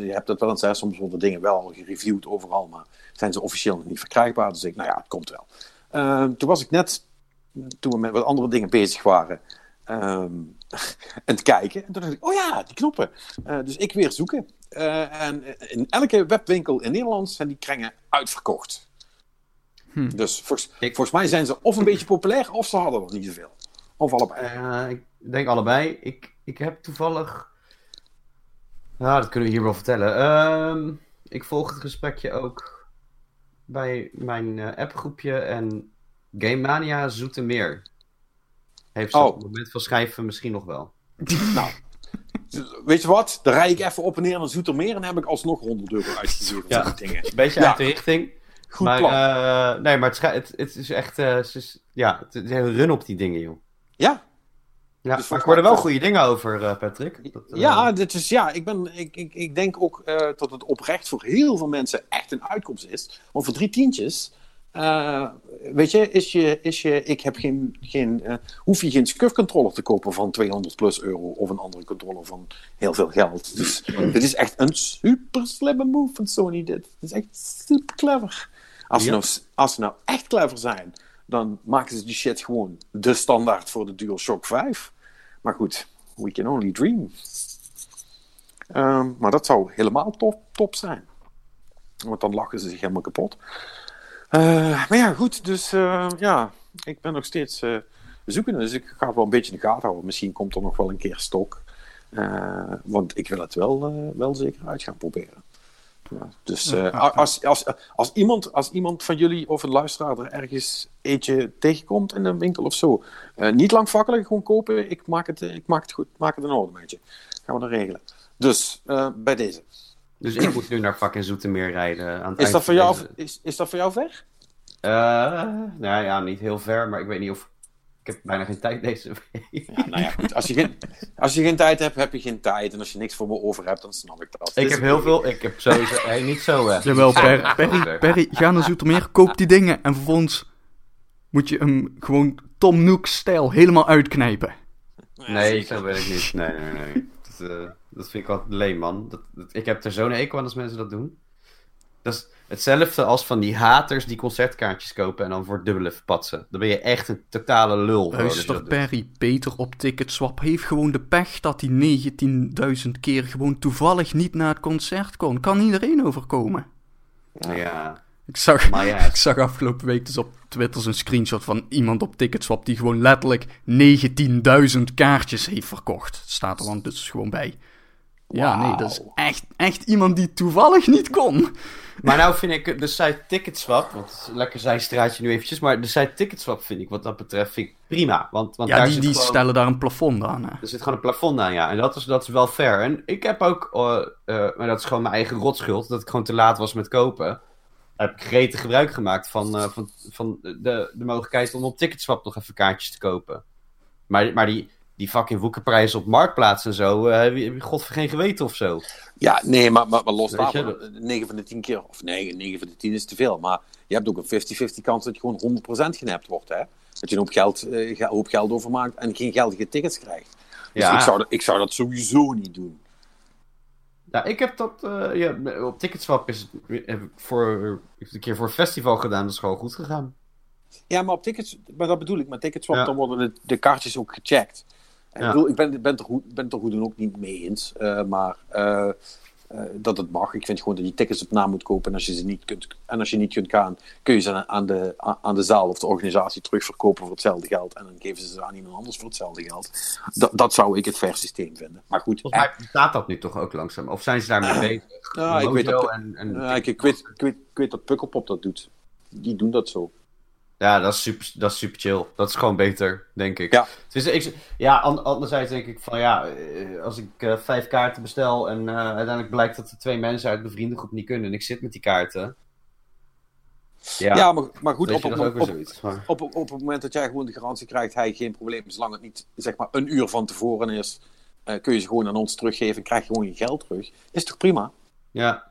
S1: je hebt dat wel eens, hè, soms worden dingen wel gereviewd overal, maar zijn ze officieel nog niet verkrijgbaar. Dus ik, nou ja, het komt wel. Eh, toen was ik net, toen we met wat andere dingen bezig waren, ehm, aan het kijken. En toen dacht ik, oh ja, die knoppen. Eh, dus ik weer zoeken. En in elke webwinkel in Nederland zijn die krengen uitverkocht. Dus volgens,
S2: Ik-
S1: volgens mij zijn ze of een beetje populair, of ze hadden er niet zoveel. Of allebei.
S2: Eh, ik denk allebei. Ik, ik heb toevallig. Nou, dat kunnen we hier wel vertellen. Ehm, ik volg het gesprekje ook bij mijn eh, appgroepje en Game Mania Zoetermeer. Heeft ze
S1: Oh.
S2: op het moment van schrijven misschien nog wel.
S1: Nou, weet je wat? Dan rijd ik even op en neer naar Zoetermeer en heb ik alsnog 100 euro uitgegeven
S2: Ja.
S1: dingen.
S2: Beetje
S1: Ja.
S2: uit de richting.
S1: Goed
S2: maar,
S1: plan.
S2: eh, nee, maar het, het, het is echt. eh, ze is, ja, het is een run op die dingen, joh.
S1: ja,
S2: Ja,
S1: Dus
S2: maar ik
S1: voor-
S2: hoor er wel goede dingen over, eh, Patrick. Dat, eh,
S1: ja, dit is, ja ik, ben, ik, ik, ik denk ook eh, dat het oprecht voor heel veel mensen echt een uitkomst is. Want voor drie tientjes, eh, weet je, is je, is je ik heb geen, geen, eh, hoef je geen SCUF controller te kopen van 200 plus euro of een andere controller van heel veel geld. Dus dit is echt een super slimme move van Sony. Dit Het is echt super clever. Als
S2: Ja.
S1: nou, als ze nou echt clever zijn, dan maken ze die shit gewoon de standaard voor de DualShock 5. Maar goed, we can only dream. Ehm, maar dat zou helemaal top, top zijn. Want dan lachen ze zich helemaal kapot. Eh, maar ja, goed. Dus eh, ja, ik ben nog steeds eh zoekende. Dus ik ga het wel een beetje in de gaten houden. Misschien komt er nog wel een keer stok. Want ik wil het wel, wel zeker uit gaan proberen. Ja, dus eh, als, als, als, iemand, als iemand van jullie of een luisteraar er ergens eentje tegenkomt in een winkel of zo, eh, niet lang fakkelen, gewoon kopen. Ik maak het, ik maak het goed, maak het in orde met je. Gaan we dan regelen. Dus eh, bij deze.
S2: Dus ik moet nu naar fucking Zoetermeer rijden. Aan het
S1: Is dat, voor jou, is, is dat voor jou ver?
S2: Nou ja, niet heel ver, maar ik weet niet of. Ik heb bijna geen tijd deze week.
S1: Ja, nou ja, goed. Als je, geen, als je geen tijd hebt, heb je geen tijd. En als je niks voor me over hebt, dan snap ik dat.
S2: Ik
S1: Dus-
S2: heb heel veel. Ik heb sowieso. Hey, niet zo.
S3: Jawel,
S2: Zo,
S3: Per- Perry, Perry, ga naar Zoetermeer, koop die dingen en vervolgens moet je hem gewoon Tom Nook-stijl helemaal uitknijpen.
S2: Nee, zo ben ik niet. Nee, nee, nee. Dat, eh, dat vind ik altijd leem, man. Dat, dat- ik heb er zo'n ekel aan als mensen dat doen. Dat is hetzelfde als van die haters die concertkaartjes kopen en dan voor het dubbele verpatsen. Dan ben je echt een totale lul.
S3: Luister. Perry, Peter op Ticketswap heeft gewoon de pech dat hij 19.000 keer gewoon toevallig niet naar het concert kon. Kan iedereen overkomen.
S2: Ja,
S3: Ik zag,
S2: maar ja.
S3: ik zag afgelopen week dus op Twitter een screenshot van iemand op Ticketswap die gewoon letterlijk 19.000 kaartjes heeft verkocht. Staat er dan dus gewoon bij. Ja, nee, dat is echt, echt iemand die toevallig niet kon.
S2: Maar nou vind ik de site Ticketswap, want het is een lekker zijstraatje nu eventjes, maar de site Ticketswap vind ik wat dat betreft vind ik prima. Want, want
S3: Ja,
S2: daar
S3: die,
S2: zit
S3: die
S2: gewoon-
S3: stellen daar een plafond aan. Hè.
S2: Er zit gewoon een plafond aan, ja. En dat is, dat is wel fair. En ik heb ook, eh, eh, maar dat is gewoon mijn eigen rotschuld, dat ik gewoon te laat was met kopen. Heb ik gretig gebruik gemaakt van, eh, van, van de, de mogelijkheid om op Ticketswap nog even kaartjes te kopen. Maar, maar die, die fucking woekerprijzen op Marktplaats en zo, eh, heb je heb je god voor geen geweten of zo.
S1: Ja, nee, maar, maar, maar los daarvan, 9 van de 10 keer, of nee, 9 van de 10 is te veel. Maar je hebt ook een 50-50 kans dat je gewoon 100% genept wordt. Hè? Dat je een hoop geld, eh, ge- hoop geld overmaakt en geen geldige tickets krijgt. Dus
S2: Ja.
S1: ik, zou dat, ik zou dat sowieso niet doen.
S2: Nou, ik heb dat, eh, ja, op Ticketswap is het heb ik voor, ik heb het een keer voor een festival gedaan, dat is gewoon goed gegaan.
S1: Ja, maar op tickets, maar dat bedoel ik, met Ticketswap
S2: Ja.
S1: dan worden de, de kaartjes ook gecheckt. Ik, bedoel, ik ben, ben, het er goed, ben het er goed en ook niet mee eens, eh, maar eh, eh, dat het mag. Ik vind gewoon dat je tickets op naam moet kopen en als je ze niet kunt, en als je niet kunt gaan, kun je ze aan de, aan- aan de zaal of de organisatie terugverkopen voor hetzelfde geld en dan geven ze ze aan iemand anders voor hetzelfde geld. Dat, dat zou ik het fair systeem vinden. Maar goed,
S2: Volgens mij bestaat dat nu toch ook langzaam, of zijn ze daarmee bezig?
S1: Ja, ik weet dat-
S2: en, en
S1: ik, ik, weet, ik, weet, ik weet dat Pukkelpop dat doet. Die doen dat zo.
S2: Ja, dat is, super, dat is super chill. Dat is gewoon beter, denk ik.
S1: Ja.
S2: Dus ik, ja, an- anderzijds denk ik van ja, eh, als ik eh, vijf kaarten bestel en eh, uiteindelijk blijkt dat er twee mensen uit mijn vriendengroep niet kunnen en ik zit met die kaarten. Ja,
S1: Ja, maar, maar goed, op, op, op,
S2: zoiets. Maar-
S1: op, op, op het moment dat jij gewoon de garantie krijgt, hij geen probleem, zolang het niet zeg maar een uur van tevoren is, kun je ze gewoon aan ons teruggeven en krijg je gewoon je geld terug. Is toch prima?
S2: Ja.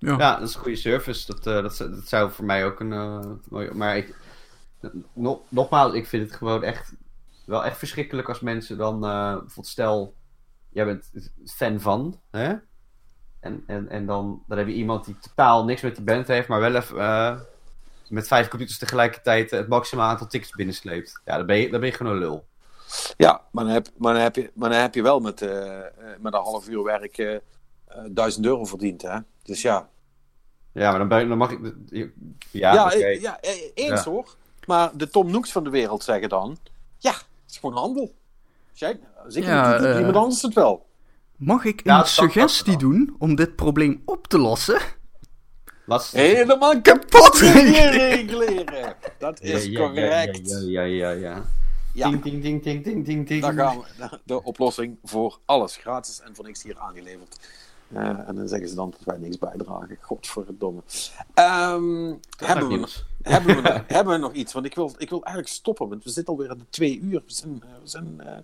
S3: Ja.
S2: Ja, dat is een goede service. Dat, eh, dat, zou- dat zou voor mij ook een. eh, mooie- maar ik, nog, nogmaals, ik vind het gewoon echt wel echt verschrikkelijk als mensen dan, eh, bijvoorbeeld stel, jij bent fan van, hè? En, en, en dan, dan heb je iemand die totaal niks met die band heeft, maar wel even eh, met vijf computers tegelijkertijd het maximale aantal tickets binnensleept. Ja, dan ben je, dan ben je gewoon een lul.
S1: Ja, maar dan heb, maar dan heb, je, maar dan heb je wel met, met een half uur werk 1000 euro verdiend, hè? Dus ja.
S2: Ja, maar dan, ben, dan mag ik... Ja,
S1: Ja, eh, ja eh, eens
S2: Ja.
S1: hoor. Maar de Tom Noeks van de wereld zeggen dan: ja, het is gewoon handel. Jij, ik
S3: Ja,
S1: doet
S3: eh,
S1: iemand anders het wel.
S3: Mag ik
S2: Ja,
S3: een suggestie doen om dit probleem op te lossen?
S2: Laat-
S1: Helemaal
S3: Kapot!
S1: reguleren. Dat is
S2: Ja, ja,
S1: correct.
S2: Ja, ja, ja, ja. ja.
S1: Ja.
S2: Ting, ting, ting, ting, ting, ting, ting.
S1: Daar gaan we. De oplossing voor alles. Gratis en voor niks hier aangeleverd. Eh, en dan zeggen ze dan dat wij niks bijdragen. Godverdomme. Ehm
S2: Dat
S1: hebben, we,
S2: nieuws.
S1: hebben, we, nog- hebben we nog iets? Want ik wil, ik wil eigenlijk stoppen. Want we zitten alweer aan de twee uur. We zijn, eh, we zijn, eh,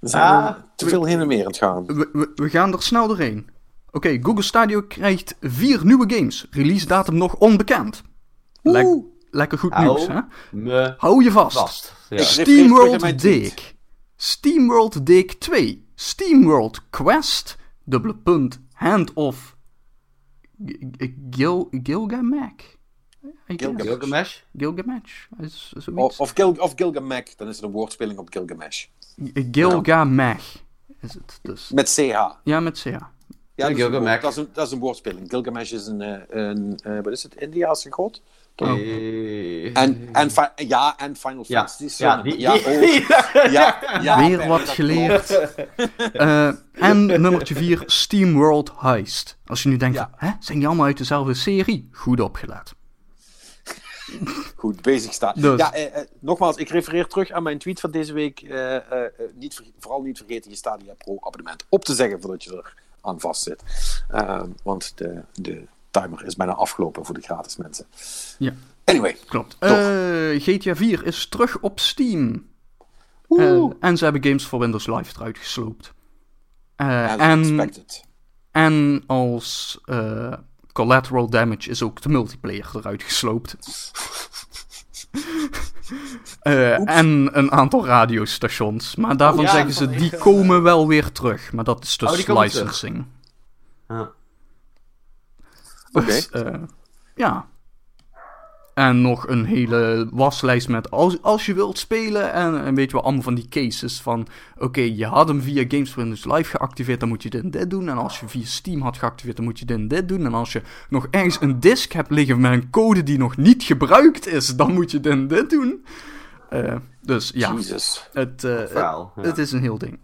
S1: we zijn
S2: Ah.
S1: te veel heen en weer aan het gaan.
S3: We, we, we gaan er snel doorheen. Oké, Google Stadia krijgt vier nieuwe games. Release datum nog onbekend. Lek-
S1: Oeh.
S3: lekker goed
S2: Hou
S3: nieuws, hè?
S2: Me
S3: Hou je vast.
S2: vast. Ja.
S3: SteamWorld. Dig. SteamWorld Dig 2. SteamWorld Quest. Dubbele punt. Hand of Gil, Gilgamesh.
S1: Gilgamesh.
S2: Gilgamesh?
S3: Is, is.
S1: Of, of, Gil, of Gilgamesh. Dan is het een woordspeling op Gilgamesh.
S3: Gilgamesh is het dus.
S1: Met CH.
S3: Ja, met CH.
S1: Ja, dat, is een
S2: Gilgamesh.
S1: dat, is een, dat is een woordspeling. Gilgamesh is een, eh, een eh, wat is het, Indiaanse god?
S2: Eh,
S1: En, en, ja, en Final
S2: ja,
S1: Fantasy.
S2: ja, die,
S1: ja,
S2: die-
S1: oh, ja, ja,
S3: Weer wat geleerd. Eh, en nummertje 4, SteamWorld Heist. Als je nu denkt,
S1: Ja.
S3: hè, zijn die allemaal uit dezelfde serie? Goed opgelet.
S1: Goed, bezig staan.
S3: Dus.
S1: Ja, eh, eh, nogmaals, ik refereer terug aan mijn tweet van deze week. Eh, eh, eh, niet, ver- vooral niet vergeten je Stadia Pro abonnement op te zeggen voordat je er aan vastzit. Eh, want de, de timer is bijna afgelopen voor de gratis mensen.
S3: Ja.
S1: Anyway,
S3: Klopt. Eh, GTA 4 is terug op Steam. Eh, en ze hebben games voor Windows Live eruit gesloopt. Eh,
S1: as
S3: en, en als collateral damage is ook de multiplayer eruit gesloopt. Eh, en een aantal radiostations. Maar daarvan
S2: Oh, ja,
S3: zeggen ze, die komen wel weer terug. Maar dat is dus
S2: Oh,
S3: licensing.
S2: Ja.
S1: Oké.
S3: Dus, eh, ja. En nog een hele waslijst met als, als je wilt spelen. En, en weet je wel, allemaal van die cases van... Oké, je had hem via Games for Windows Live geactiveerd, dan moet je dit en dit doen. En als je via Steam had geactiveerd, dan moet je dit en dit doen. En als je nog ergens een disk hebt liggen met een code die nog niet gebruikt is, dan moet je dit en dit doen. Eh, dus ja,
S1: Jesus.
S3: het, eh,
S2: Verhaal. ja.
S3: het is een heel ding.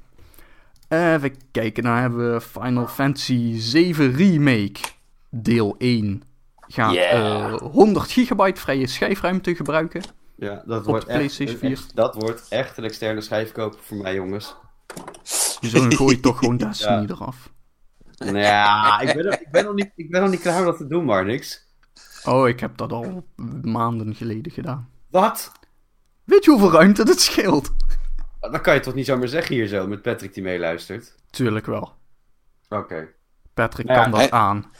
S3: Even kijken, dan hebben we Final Fantasy 7 Remake, deel 1. Gaat
S1: Yeah.
S3: eh, 100 gigabyte vrije schijfruimte gebruiken.
S2: Ja, dat
S3: Op
S2: wordt
S3: de
S2: echt,
S3: PlayStation 4.
S2: echt- dat wordt echt een externe schijfkoper voor mij, jongens.
S3: Dus dan gooi je toch gewoon Destiny eraf.
S2: Nou ja, ik ben, er- ik, ben nog niet, ik ben nog niet klaar om dat te doen, maar niks.
S3: Oh, ik heb dat al maanden geleden gedaan.
S2: Wat?
S3: Weet je hoeveel ruimte het scheelt?
S2: Dat kan je toch niet zomaar zeggen hier zo, met Patrick die meeluistert?
S3: Tuurlijk wel.
S2: Oké.
S3: Patrick
S2: Nou ja,
S3: kan dat
S1: hij-
S3: aan.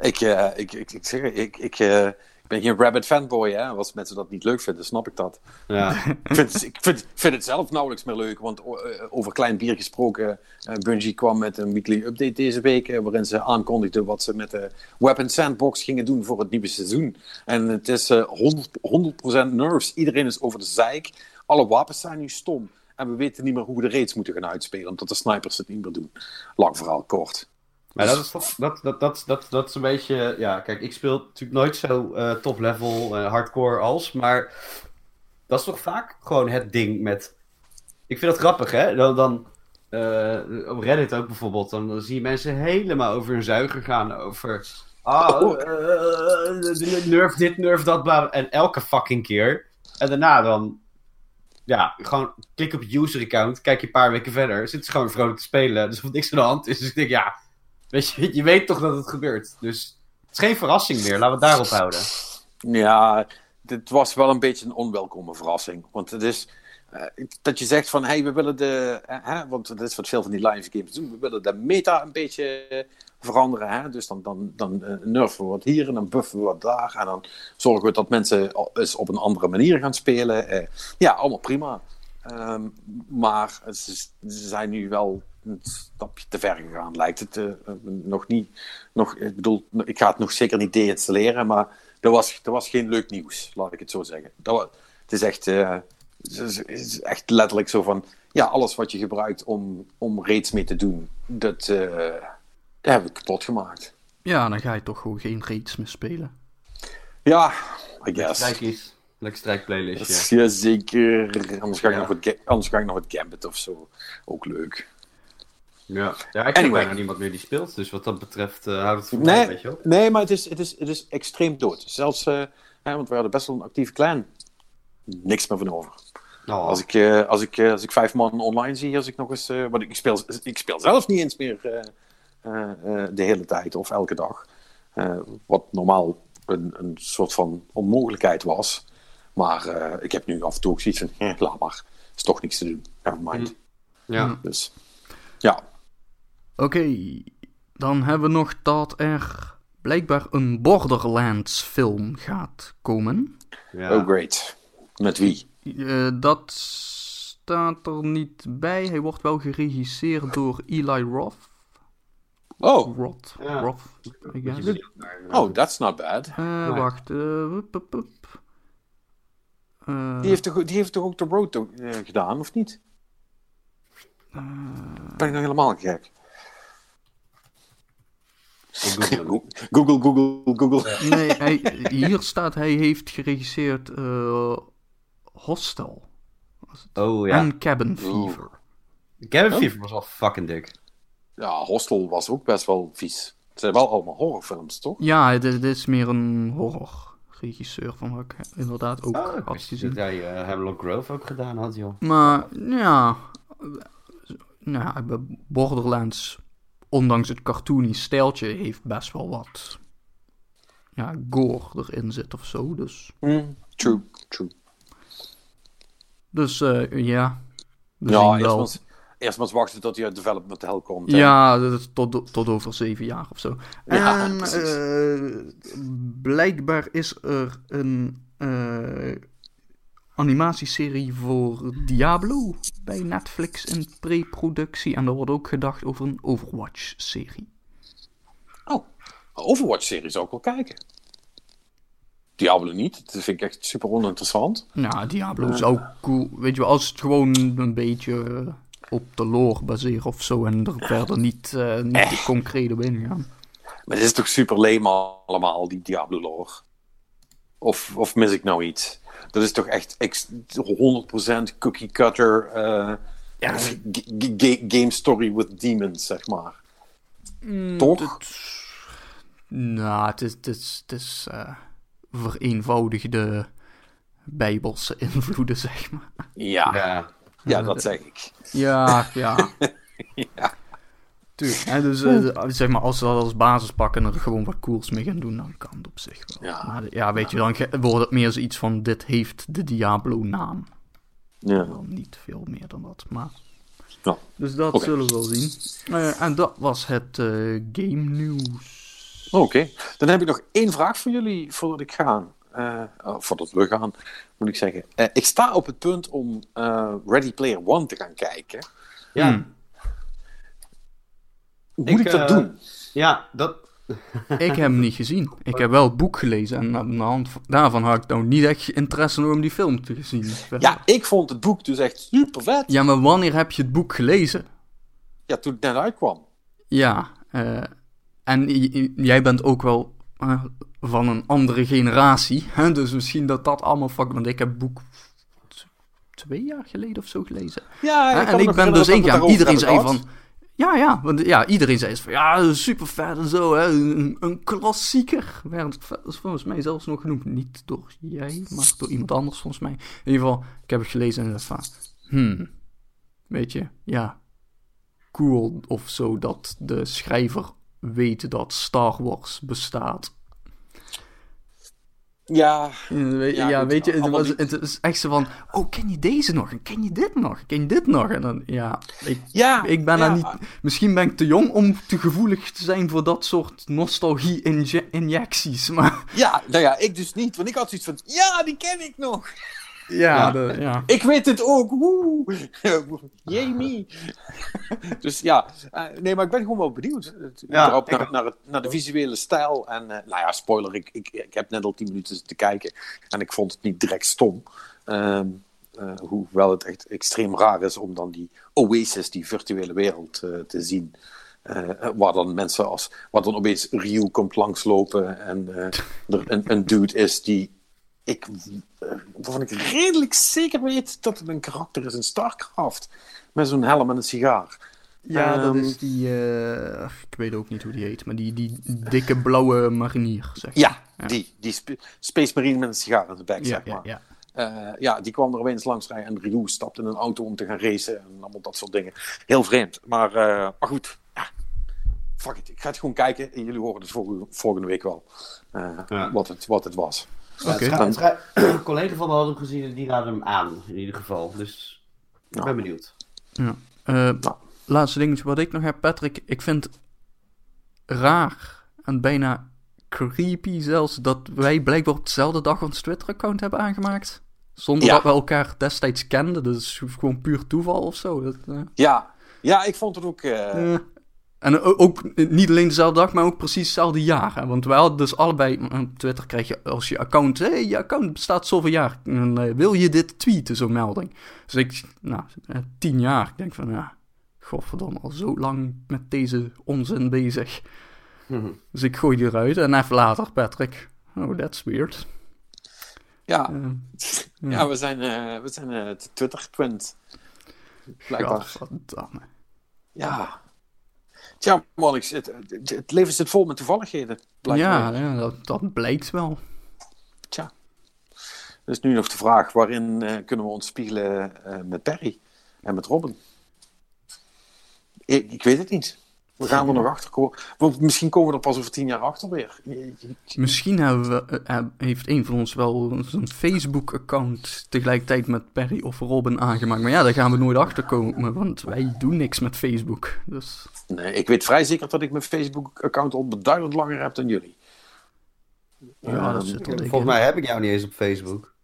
S1: Ik, eh, ik, ik, ik zeg, ik, ik, eh, ik ben geen Rabbit fanboy, hè. Als mensen dat niet leuk vinden, snap ik dat.
S2: Ja.
S1: ik vind, het- ik vind, vind het zelf nauwelijks meer leuk, want eh, over klein bier gesproken, Bungie kwam met een weekly update deze week, waarin ze aankondigden wat ze met de Weapon Sandbox gingen doen voor het nieuwe seizoen. En het is eh 100%, 100% nerfs. Iedereen is over de zeik. Alle wapens zijn nu stom. En we weten niet meer hoe we de raids moeten gaan uitspelen, omdat de snipers het niet meer doen. Lang verhaal kort.
S2: Maar dat is, toch, dat, dat, dat, dat, dat is een beetje... Ja, kijk, ik speel natuurlijk nooit zo eh, top-level, eh, hardcore als, maar dat is toch vaak gewoon het ding met... Ik vind dat grappig, hè? Dan, dan eh, op Reddit ook bijvoorbeeld, dan, dan zie je mensen helemaal over hun zuiger gaan, over... Ah, eh, nerf dit, nerf dat, bla. En elke fucking keer. En daarna dan... Ja, gewoon klik op user account, kijk je een paar weken verder, zit ze gewoon vrolijk te spelen. Dus wat niks aan de hand is. Dus ik denk, ja, Weet je, je weet toch dat het gebeurt. Dus het is geen verrassing meer. Laten we het daarop houden.
S1: Ja, dit was wel een beetje een onwelkome verrassing. Want het is eh, dat je zegt van, hey, we willen de... eh, hè, want dat is wat veel van die live games doen. We willen de meta een beetje veranderen. Hè? Dus dan, dan, dan eh, nerven we wat hier en dan buffen we wat daar. En dan zorgen we dat mensen eens op een andere manier gaan spelen. Ja, allemaal prima. Ehm, maar ze zijn nu wel een stapje te ver gegaan, lijkt het. eh, eh, nog niet, nog, ik bedoel, ik ga het nog zeker niet deinstalleren, maar dat was, dat was geen leuk nieuws, laat ik het zo zeggen. Dat wa- het is echt, eh, het is- het echt letterlijk zo van, ja, alles wat je gebruikt om, om raids mee te doen, dat, eh dat hebben we kapot gemaakt.
S3: Ja, dan ga je toch gewoon geen raids meer spelen.
S1: Ja, I guess.
S2: Lekker strijkplaylistje.
S1: Ja, zeker. Anders ga, ik
S2: Ja.
S1: nog wat, Ga- anders ga ik nog wat Gambit of zo. Ook leuk.
S2: Ja. ja, ik ken
S1: Anyway.
S2: bijna niemand meer die speelt. Dus wat dat betreft eh houdt het voor mij,
S1: Nee,
S2: weet je wel.
S1: nee maar het is, het, is, het is extreem dood. Zelfs, eh, hè, want we hadden best wel een actieve clan. Niks meer van over.
S2: Oh,
S1: Als ik, eh, als, ik, als ik vijf man online zie, als ik nog eens. want ik speel, ik speel zelf niet eens meer de hele tijd of elke dag. Wat normaal een, een soort van onmogelijkheid was. Maar ik heb nu af en toe ook zoiets van: eh, laat maar. Is toch niks te doen. Never mind.
S2: ja.
S1: Dus ja.
S3: Oké, dan hebben we nog dat er blijkbaar een Borderlands film gaat komen.
S2: ja.
S1: Oh, great. Met wie?
S3: Eh, dat staat er niet bij. Hij wordt wel geregisseerd door Eli Roth.
S1: Oh,
S3: Roth,
S2: Ja.
S3: Roth, I guess.
S2: eh,
S1: oh that's not bad.
S3: Eh, Wacht, eh, wup, wup, wup. Eh,
S1: Die heeft toch, die heeft toch ook de road gedaan, of niet? Ben ik nou helemaal gek?
S2: Google.
S1: Google, Google, Google.
S3: Nee, hij, hier staat hij heeft geregisseerd eh, Hostel
S2: Oh ja.
S3: en Cabin Fever.
S2: Cabin
S1: Oh.
S2: Fever was wel fucking dik.
S1: Ja, Hostel was ook best wel vies. Het zijn wel allemaal horrorfilms, toch?
S3: Ja, dit, dit is meer een horrorregisseur van wat ik inderdaad ook
S2: Oh,
S3: had
S2: ik wist niet
S3: gezien.
S2: dat hij Hemlock Grove ook gedaan had, joh.
S3: Maar ja, nou, Borderlands, ondanks het cartoony stijltje, heeft best wel wat ja, gore erin zit of zo. Dus,
S1: Hmm, True, true.
S3: dus eh, ja, we
S1: ja,
S3: zien
S1: eerst
S3: wel.
S1: maar, eens- eerst maar eens wachten tot hij uit development hell komt. hè.
S3: Ja, dat tot, tot over zeven jaar of zo.
S1: Ja,
S3: en
S1: precies.
S3: eh, blijkbaar is er een eh, animatieserie voor Diablo bij Netflix in pre-productie. En er wordt ook gedacht over een Overwatch-serie.
S1: Oh, Overwatch-serie zou ik wel kijken. Diablo niet, dat vind ik echt super oninteressant.
S3: Nou, Diablo zou cool... Weet je wel, als het gewoon een beetje eh, op de lore baseren of zo... en er verder niet, eh niet concreet op ingaan.
S1: Maar dit is toch super lame allemaal, die Diablo-lore? Of, of mis ik nou iets? Dat is toch echt ex- 100% cookie-cutter eh, g- g- g- game story with demons, zeg maar. toch?
S3: Nou, het is, het is, het is eh, vereenvoudigde bijbelse invloeden, zeg maar.
S1: Ja, ja.
S2: Ja.
S1: dat zeg ik.
S3: Ja, ja.
S1: Ja.
S3: Tuurlijk. Hè, dus eh, zeg maar, als ze dat als basis pakken en er gewoon wat cools mee gaan doen, dan kan het op zich wel.
S1: Ja.
S3: Maar ja, weet je, dan wordt het meer zoiets van, dit heeft de Diablo-naam.
S1: Ja.
S3: Dan niet veel meer dan dat, maar...
S1: Ja.
S3: Dus dat zullen we wel zien. Eh, en dat was het eh, game nieuws.
S1: Oké, dan heb ik nog één vraag voor jullie voordat ik ga. Eh, oh, voordat we gaan, moet ik zeggen. Eh, ik sta op het punt om eh, Ready Player One te gaan kijken.
S2: Ja.
S3: Hmm.
S1: Moet
S2: Ik,
S1: ik, dat
S2: eh,
S1: doen?
S2: ja, dat...
S3: Ik heb hem niet gezien. Ik heb wel het boek gelezen en aan de hand van- daarvan had ik nou niet echt interesse om die film te zien.
S1: Ja, ik vond het boek dus echt super vet. Ja,
S3: Ja, maar wanneer heb je het boek gelezen?
S1: toen het net uitkwam.
S3: Ja, eh, en jij bent ook wel eh, van een andere generatie, hè? dus misschien dat dat allemaal fuck. Want ik heb het boek twee jaar geleden of zo gelezen.
S1: Ja,
S3: en ik ben dus ingegaan. Iedereen zei van. Ja, ja, want ja, iedereen zei van ja, super vet en zo, hè, een, een klassieker. Is volgens mij zelfs nog genoemd. Niet door jij, maar door iemand anders volgens mij. In ieder geval, ik heb het gelezen en dacht van, hmm, weet je, ja, cool of zo dat de schrijver weet dat Star Wars bestaat.
S1: Ja,
S3: Ja, weet,
S1: Ja,
S3: ja,
S1: goed,
S3: weet je, het, was,
S1: niet.
S3: het is echt zo van, oh, ken je deze nog? En ken je dit nog? Ken je dit nog? En dan, ja, ik,
S1: ja.
S3: ik ben daar niet... Misschien ben ik te jong om te gevoelig te zijn voor dat soort nostalgie-injecties, maar...
S1: Ja, nou ja, ik dus niet. Want ik had zoiets van, ja, die ken ik nog.
S3: Ja, de- ja.
S1: Ik weet het ook. Woe. Me. dus ja, eh, nee, maar ik ben gewoon wel benieuwd. Het-
S2: Ja,
S1: naar, naar, het- naar de visuele stijl. En eh, nou ja, spoiler, ik, ik, ik heb net al tien minuten te kijken. En ik vond het niet direct stom. Ehm, eh, hoewel het echt extreem raar is om dan die Oasis, die virtuele wereld, eh, te zien. Eh, waar dan mensen als. Waar dan opeens Ryu komt langslopen. En eh, er een, een dude is die. Ik, eh, waarvan ik redelijk zeker weet dat het een karakter is in StarCraft. Met zo'n helm en een sigaar.
S3: Ja, dat
S1: Ehm,
S3: is die. eh, ik weet ook niet hoe die heet, maar die, die dikke blauwe marinier. Zeg maar.
S1: Ja,
S3: Ja.
S1: die. Die sp- Space Marine met een sigaar in de bek,
S3: ja,
S1: zeg maar.
S3: ja.
S1: Eh, ja, die kwam er opeens langs rijden en Ryu stapte in een auto om te gaan racen en allemaal dat soort dingen. Heel vreemd. Maar, eh, maar goed, ja. Fuck it. Ik ga het gewoon kijken en jullie horen het volgende, volgende week wel. eh,
S2: Ja.
S1: wat, het, wat het was.
S2: Ja,
S3: Oké.
S2: collega van me had hem gezien en die raadde hem aan, in ieder geval. Dus ik
S1: Ja.
S2: ben benieuwd.
S3: Ja. Eh, Laatste dingetje wat ik nog heb, Patrick. Ik vind raar en bijna creepy zelfs dat wij blijkbaar op dezelfde dag ons Twitter-account hebben aangemaakt. Zonder
S1: Ja.
S3: dat we elkaar destijds kenden. Dat is gewoon puur toeval of zo. Dat, eh,
S1: Ja, ja ik vond het ook... eh.
S3: En ook niet alleen dezelfde dag, maar ook precies hetzelfde jaar. hè. Want wij hadden dus allebei... Op Twitter krijg je als je account... Hé, hey, je account bestaat zoveel jaar. En, eh, wil je dit tweeten, zo'n melding? Dus ik... Nou, eh, tien jaar. Ik denk van, ja... Godverdomme, al zo lang met deze onzin bezig.
S2: Mhm.
S3: Dus ik gooi die eruit. En even later, Patrick... Oh, that's weird.
S1: ja,
S3: Eh,
S1: ja. we zijn, we zijn Twitter-twins. Blijkbaar.
S3: Godverdamme.
S1: Ja. Tja, Monix, het, het, het leven zit vol met toevalligheden.
S3: Ja, ja dat, dat blijkt wel.
S1: Tja. Dus nu nog de vraag, waarin eh, kunnen we ons spiegelen eh, met Perry en met Robin? Ik, ik weet het niet. We gaan er nog achter komen. Want misschien komen we er pas over tien jaar achter weer.
S3: Misschien hebben we, eh, eh, heeft een van ons wel een Facebook-account tegelijkertijd met Perry of Robin aangemaakt. Maar ja, daar gaan we nooit achter komen, want wij doen niks met Facebook. Dus
S1: Nee, ik weet vrij zeker dat ik mijn Facebook-account al beduidend langer heb dan jullie.
S3: ja, dat zit er
S2: Volgens
S3: in.
S2: mij heb ik jou niet eens op Facebook.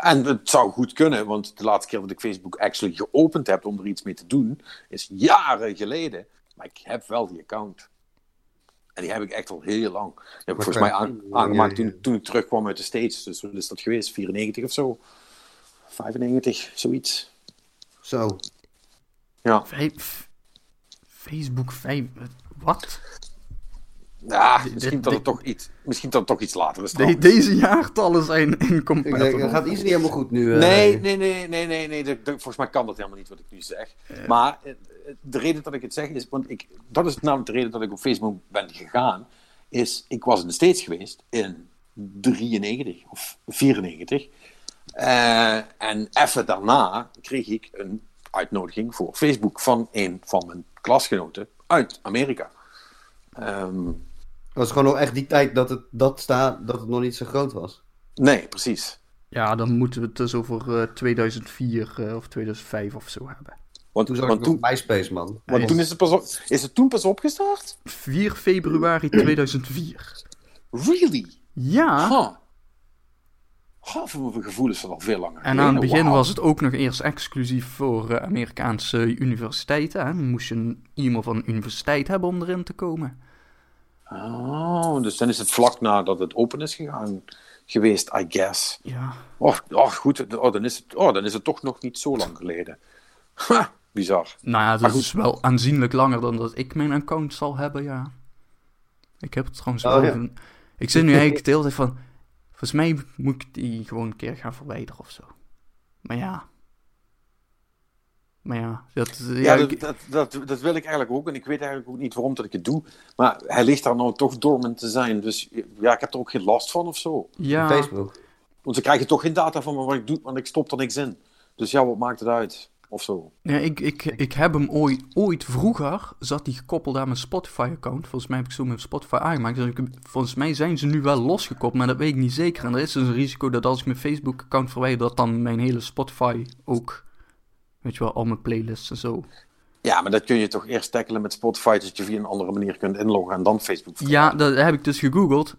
S1: En het zou goed kunnen, want de laatste keer dat ik Facebook actually geopend heb om er iets mee te doen, is jaren geleden. Maar ik heb wel die account. En die heb ik echt al heel lang. Die heb ik volgens mij aan- aangemaakt toen, toen ik terugkwam uit de States. Dus wat is dat geweest? 94 of zo? 95, zoiets.
S2: Zo.
S1: Ja,
S3: Vijf- Facebook 5. Wat?
S1: Ja misschien, dat het toch iets, misschien dat het toch iets later is.
S3: De- deze jaartallen zijn
S2: Ik denk,
S3: incompatible.
S2: dat gaat iets niet helemaal goed nu. eh.
S1: Nee, nee, nee, nee, nee, nee. dat- dat- volgens mij kan dat helemaal niet wat ik nu zeg. Maar eh, de reden dat ik het zeg is, want ik, dat is namelijk de reden dat ik op Facebook ben gegaan, is ik was in de States geweest in 93 of 94. Eh, en even daarna kreeg ik een uitnodiging voor Facebook van een van mijn klasgenoten uit Amerika. Ehm,
S2: Het was gewoon nog echt die tijd dat het, dat staat, dat het nog niet zo groot was.
S1: nee, precies.
S3: Ja, dan moeten we het dus over eh, 2004 eh, of 2005 of zo hebben.
S1: Want,
S2: Toen zag
S1: want
S2: ik
S1: toen,
S2: MySpace, man.
S1: want toen is het, pas op, is het toen pas opgestart?
S3: 4 februari 2004.
S1: Really?
S3: Ja.
S1: Huh. Huh, voor mijn gevoel is dat al veel langer.
S3: En aan het begin was het ook nog eerst exclusief voor eh, Amerikaanse universiteiten. Hè? Dan moest je een e-mail van een universiteit hebben om erin te komen.
S1: Oh, dus dan is het vlak nadat het open is gegaan geweest, I guess.
S3: Ja.
S1: Oh, oh goed. Oh dan, is het, oh, dan is het toch nog niet zo lang geleden. Ha, bizar.
S3: Nou ja, dat is wel aanzienlijk langer dan dat ik mijn account zal hebben, ja. Ik heb het trouwens
S2: Oh,
S3: wel.
S2: ja.
S3: even- Ik zit nu eigenlijk de hele tijd van... Volgens mij moet ik die gewoon een keer gaan verwijderen of zo. Maar ja. Maar ja, dat...
S1: Ja,
S3: Ja,
S1: dat,
S3: ik-
S1: dat, dat, dat wil ik eigenlijk ook. En ik weet eigenlijk ook niet waarom dat ik het doe. Maar hij ligt daar nou toch dormant te zijn. Dus ja, ik heb er ook geen last van of zo.
S3: ja,
S2: Facebook.
S1: Want ze krijgen toch geen data van me wat ik doe, want ik stop er niks in. Dus ja, wat maakt het uit? Of zo.
S3: Ja, ik, ik, ik heb hem ooit, ooit vroeger, zat hij gekoppeld aan mijn Spotify-account. Volgens mij heb ik zo mijn Spotify aangemaakt. Dus ik, volgens mij zijn ze nu wel losgekoppeld, maar dat weet ik niet zeker. En er is dus een risico dat als ik mijn Facebook-account verwijder, dat dan mijn hele Spotify ook, weet je wel, al mijn playlists en zo.
S1: Ja, maar dat kun je toch eerst tackelen met Spotify, dat je via een andere manier kunt inloggen en dan Facebook
S3: Ja, dat heb ik dus gegoogeld.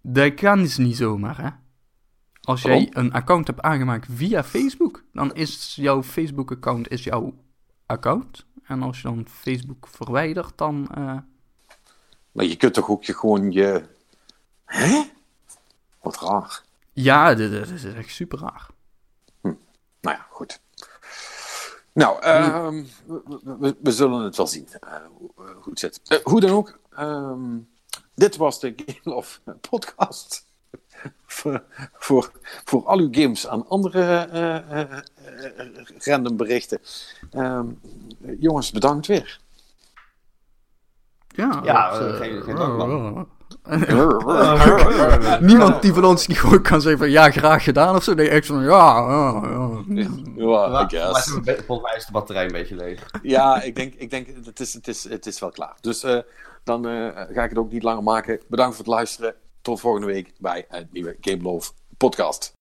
S3: Dat kan dus niet zomaar, hè. Als
S1: Waarom?
S3: jij een account hebt aangemaakt via Facebook, dan is jouw Facebook-account is jouw account. En als je dan Facebook verwijdert, dan... eh,
S1: Maar je kunt toch ook je gewoon je... Hè? Wat raar.
S3: ja, dit is echt super raar.
S1: Nou ja, goed. Nou, ehm, we, we- we zullen het wel zien eh, hoe, hoe het zit. Eh, hoe dan ook, ehm, dit was de Game of podcast. voor, voor, voor al uw games aan andere eh, eh, eh, random berichten. Ehm, jongens, bedankt weer.
S3: Ja,
S2: Ja, geen- geen dank, man.
S3: Niemand die van ons die gewoon kan zeggen van ja, graag gedaan of zo. Nee, echt van ja, ja, ja.
S1: Ja, I
S2: Volgens mij
S1: guess.
S2: is de- Volgens mij is de batterij een beetje leeg.
S1: Ja, ik denk, ik denk het, is, het, is, het is wel klaar. Dus eh, dan eh, ga ik het ook niet langer maken. Bedankt voor het luisteren. Tot volgende week bij een nieuwe Game Love podcast.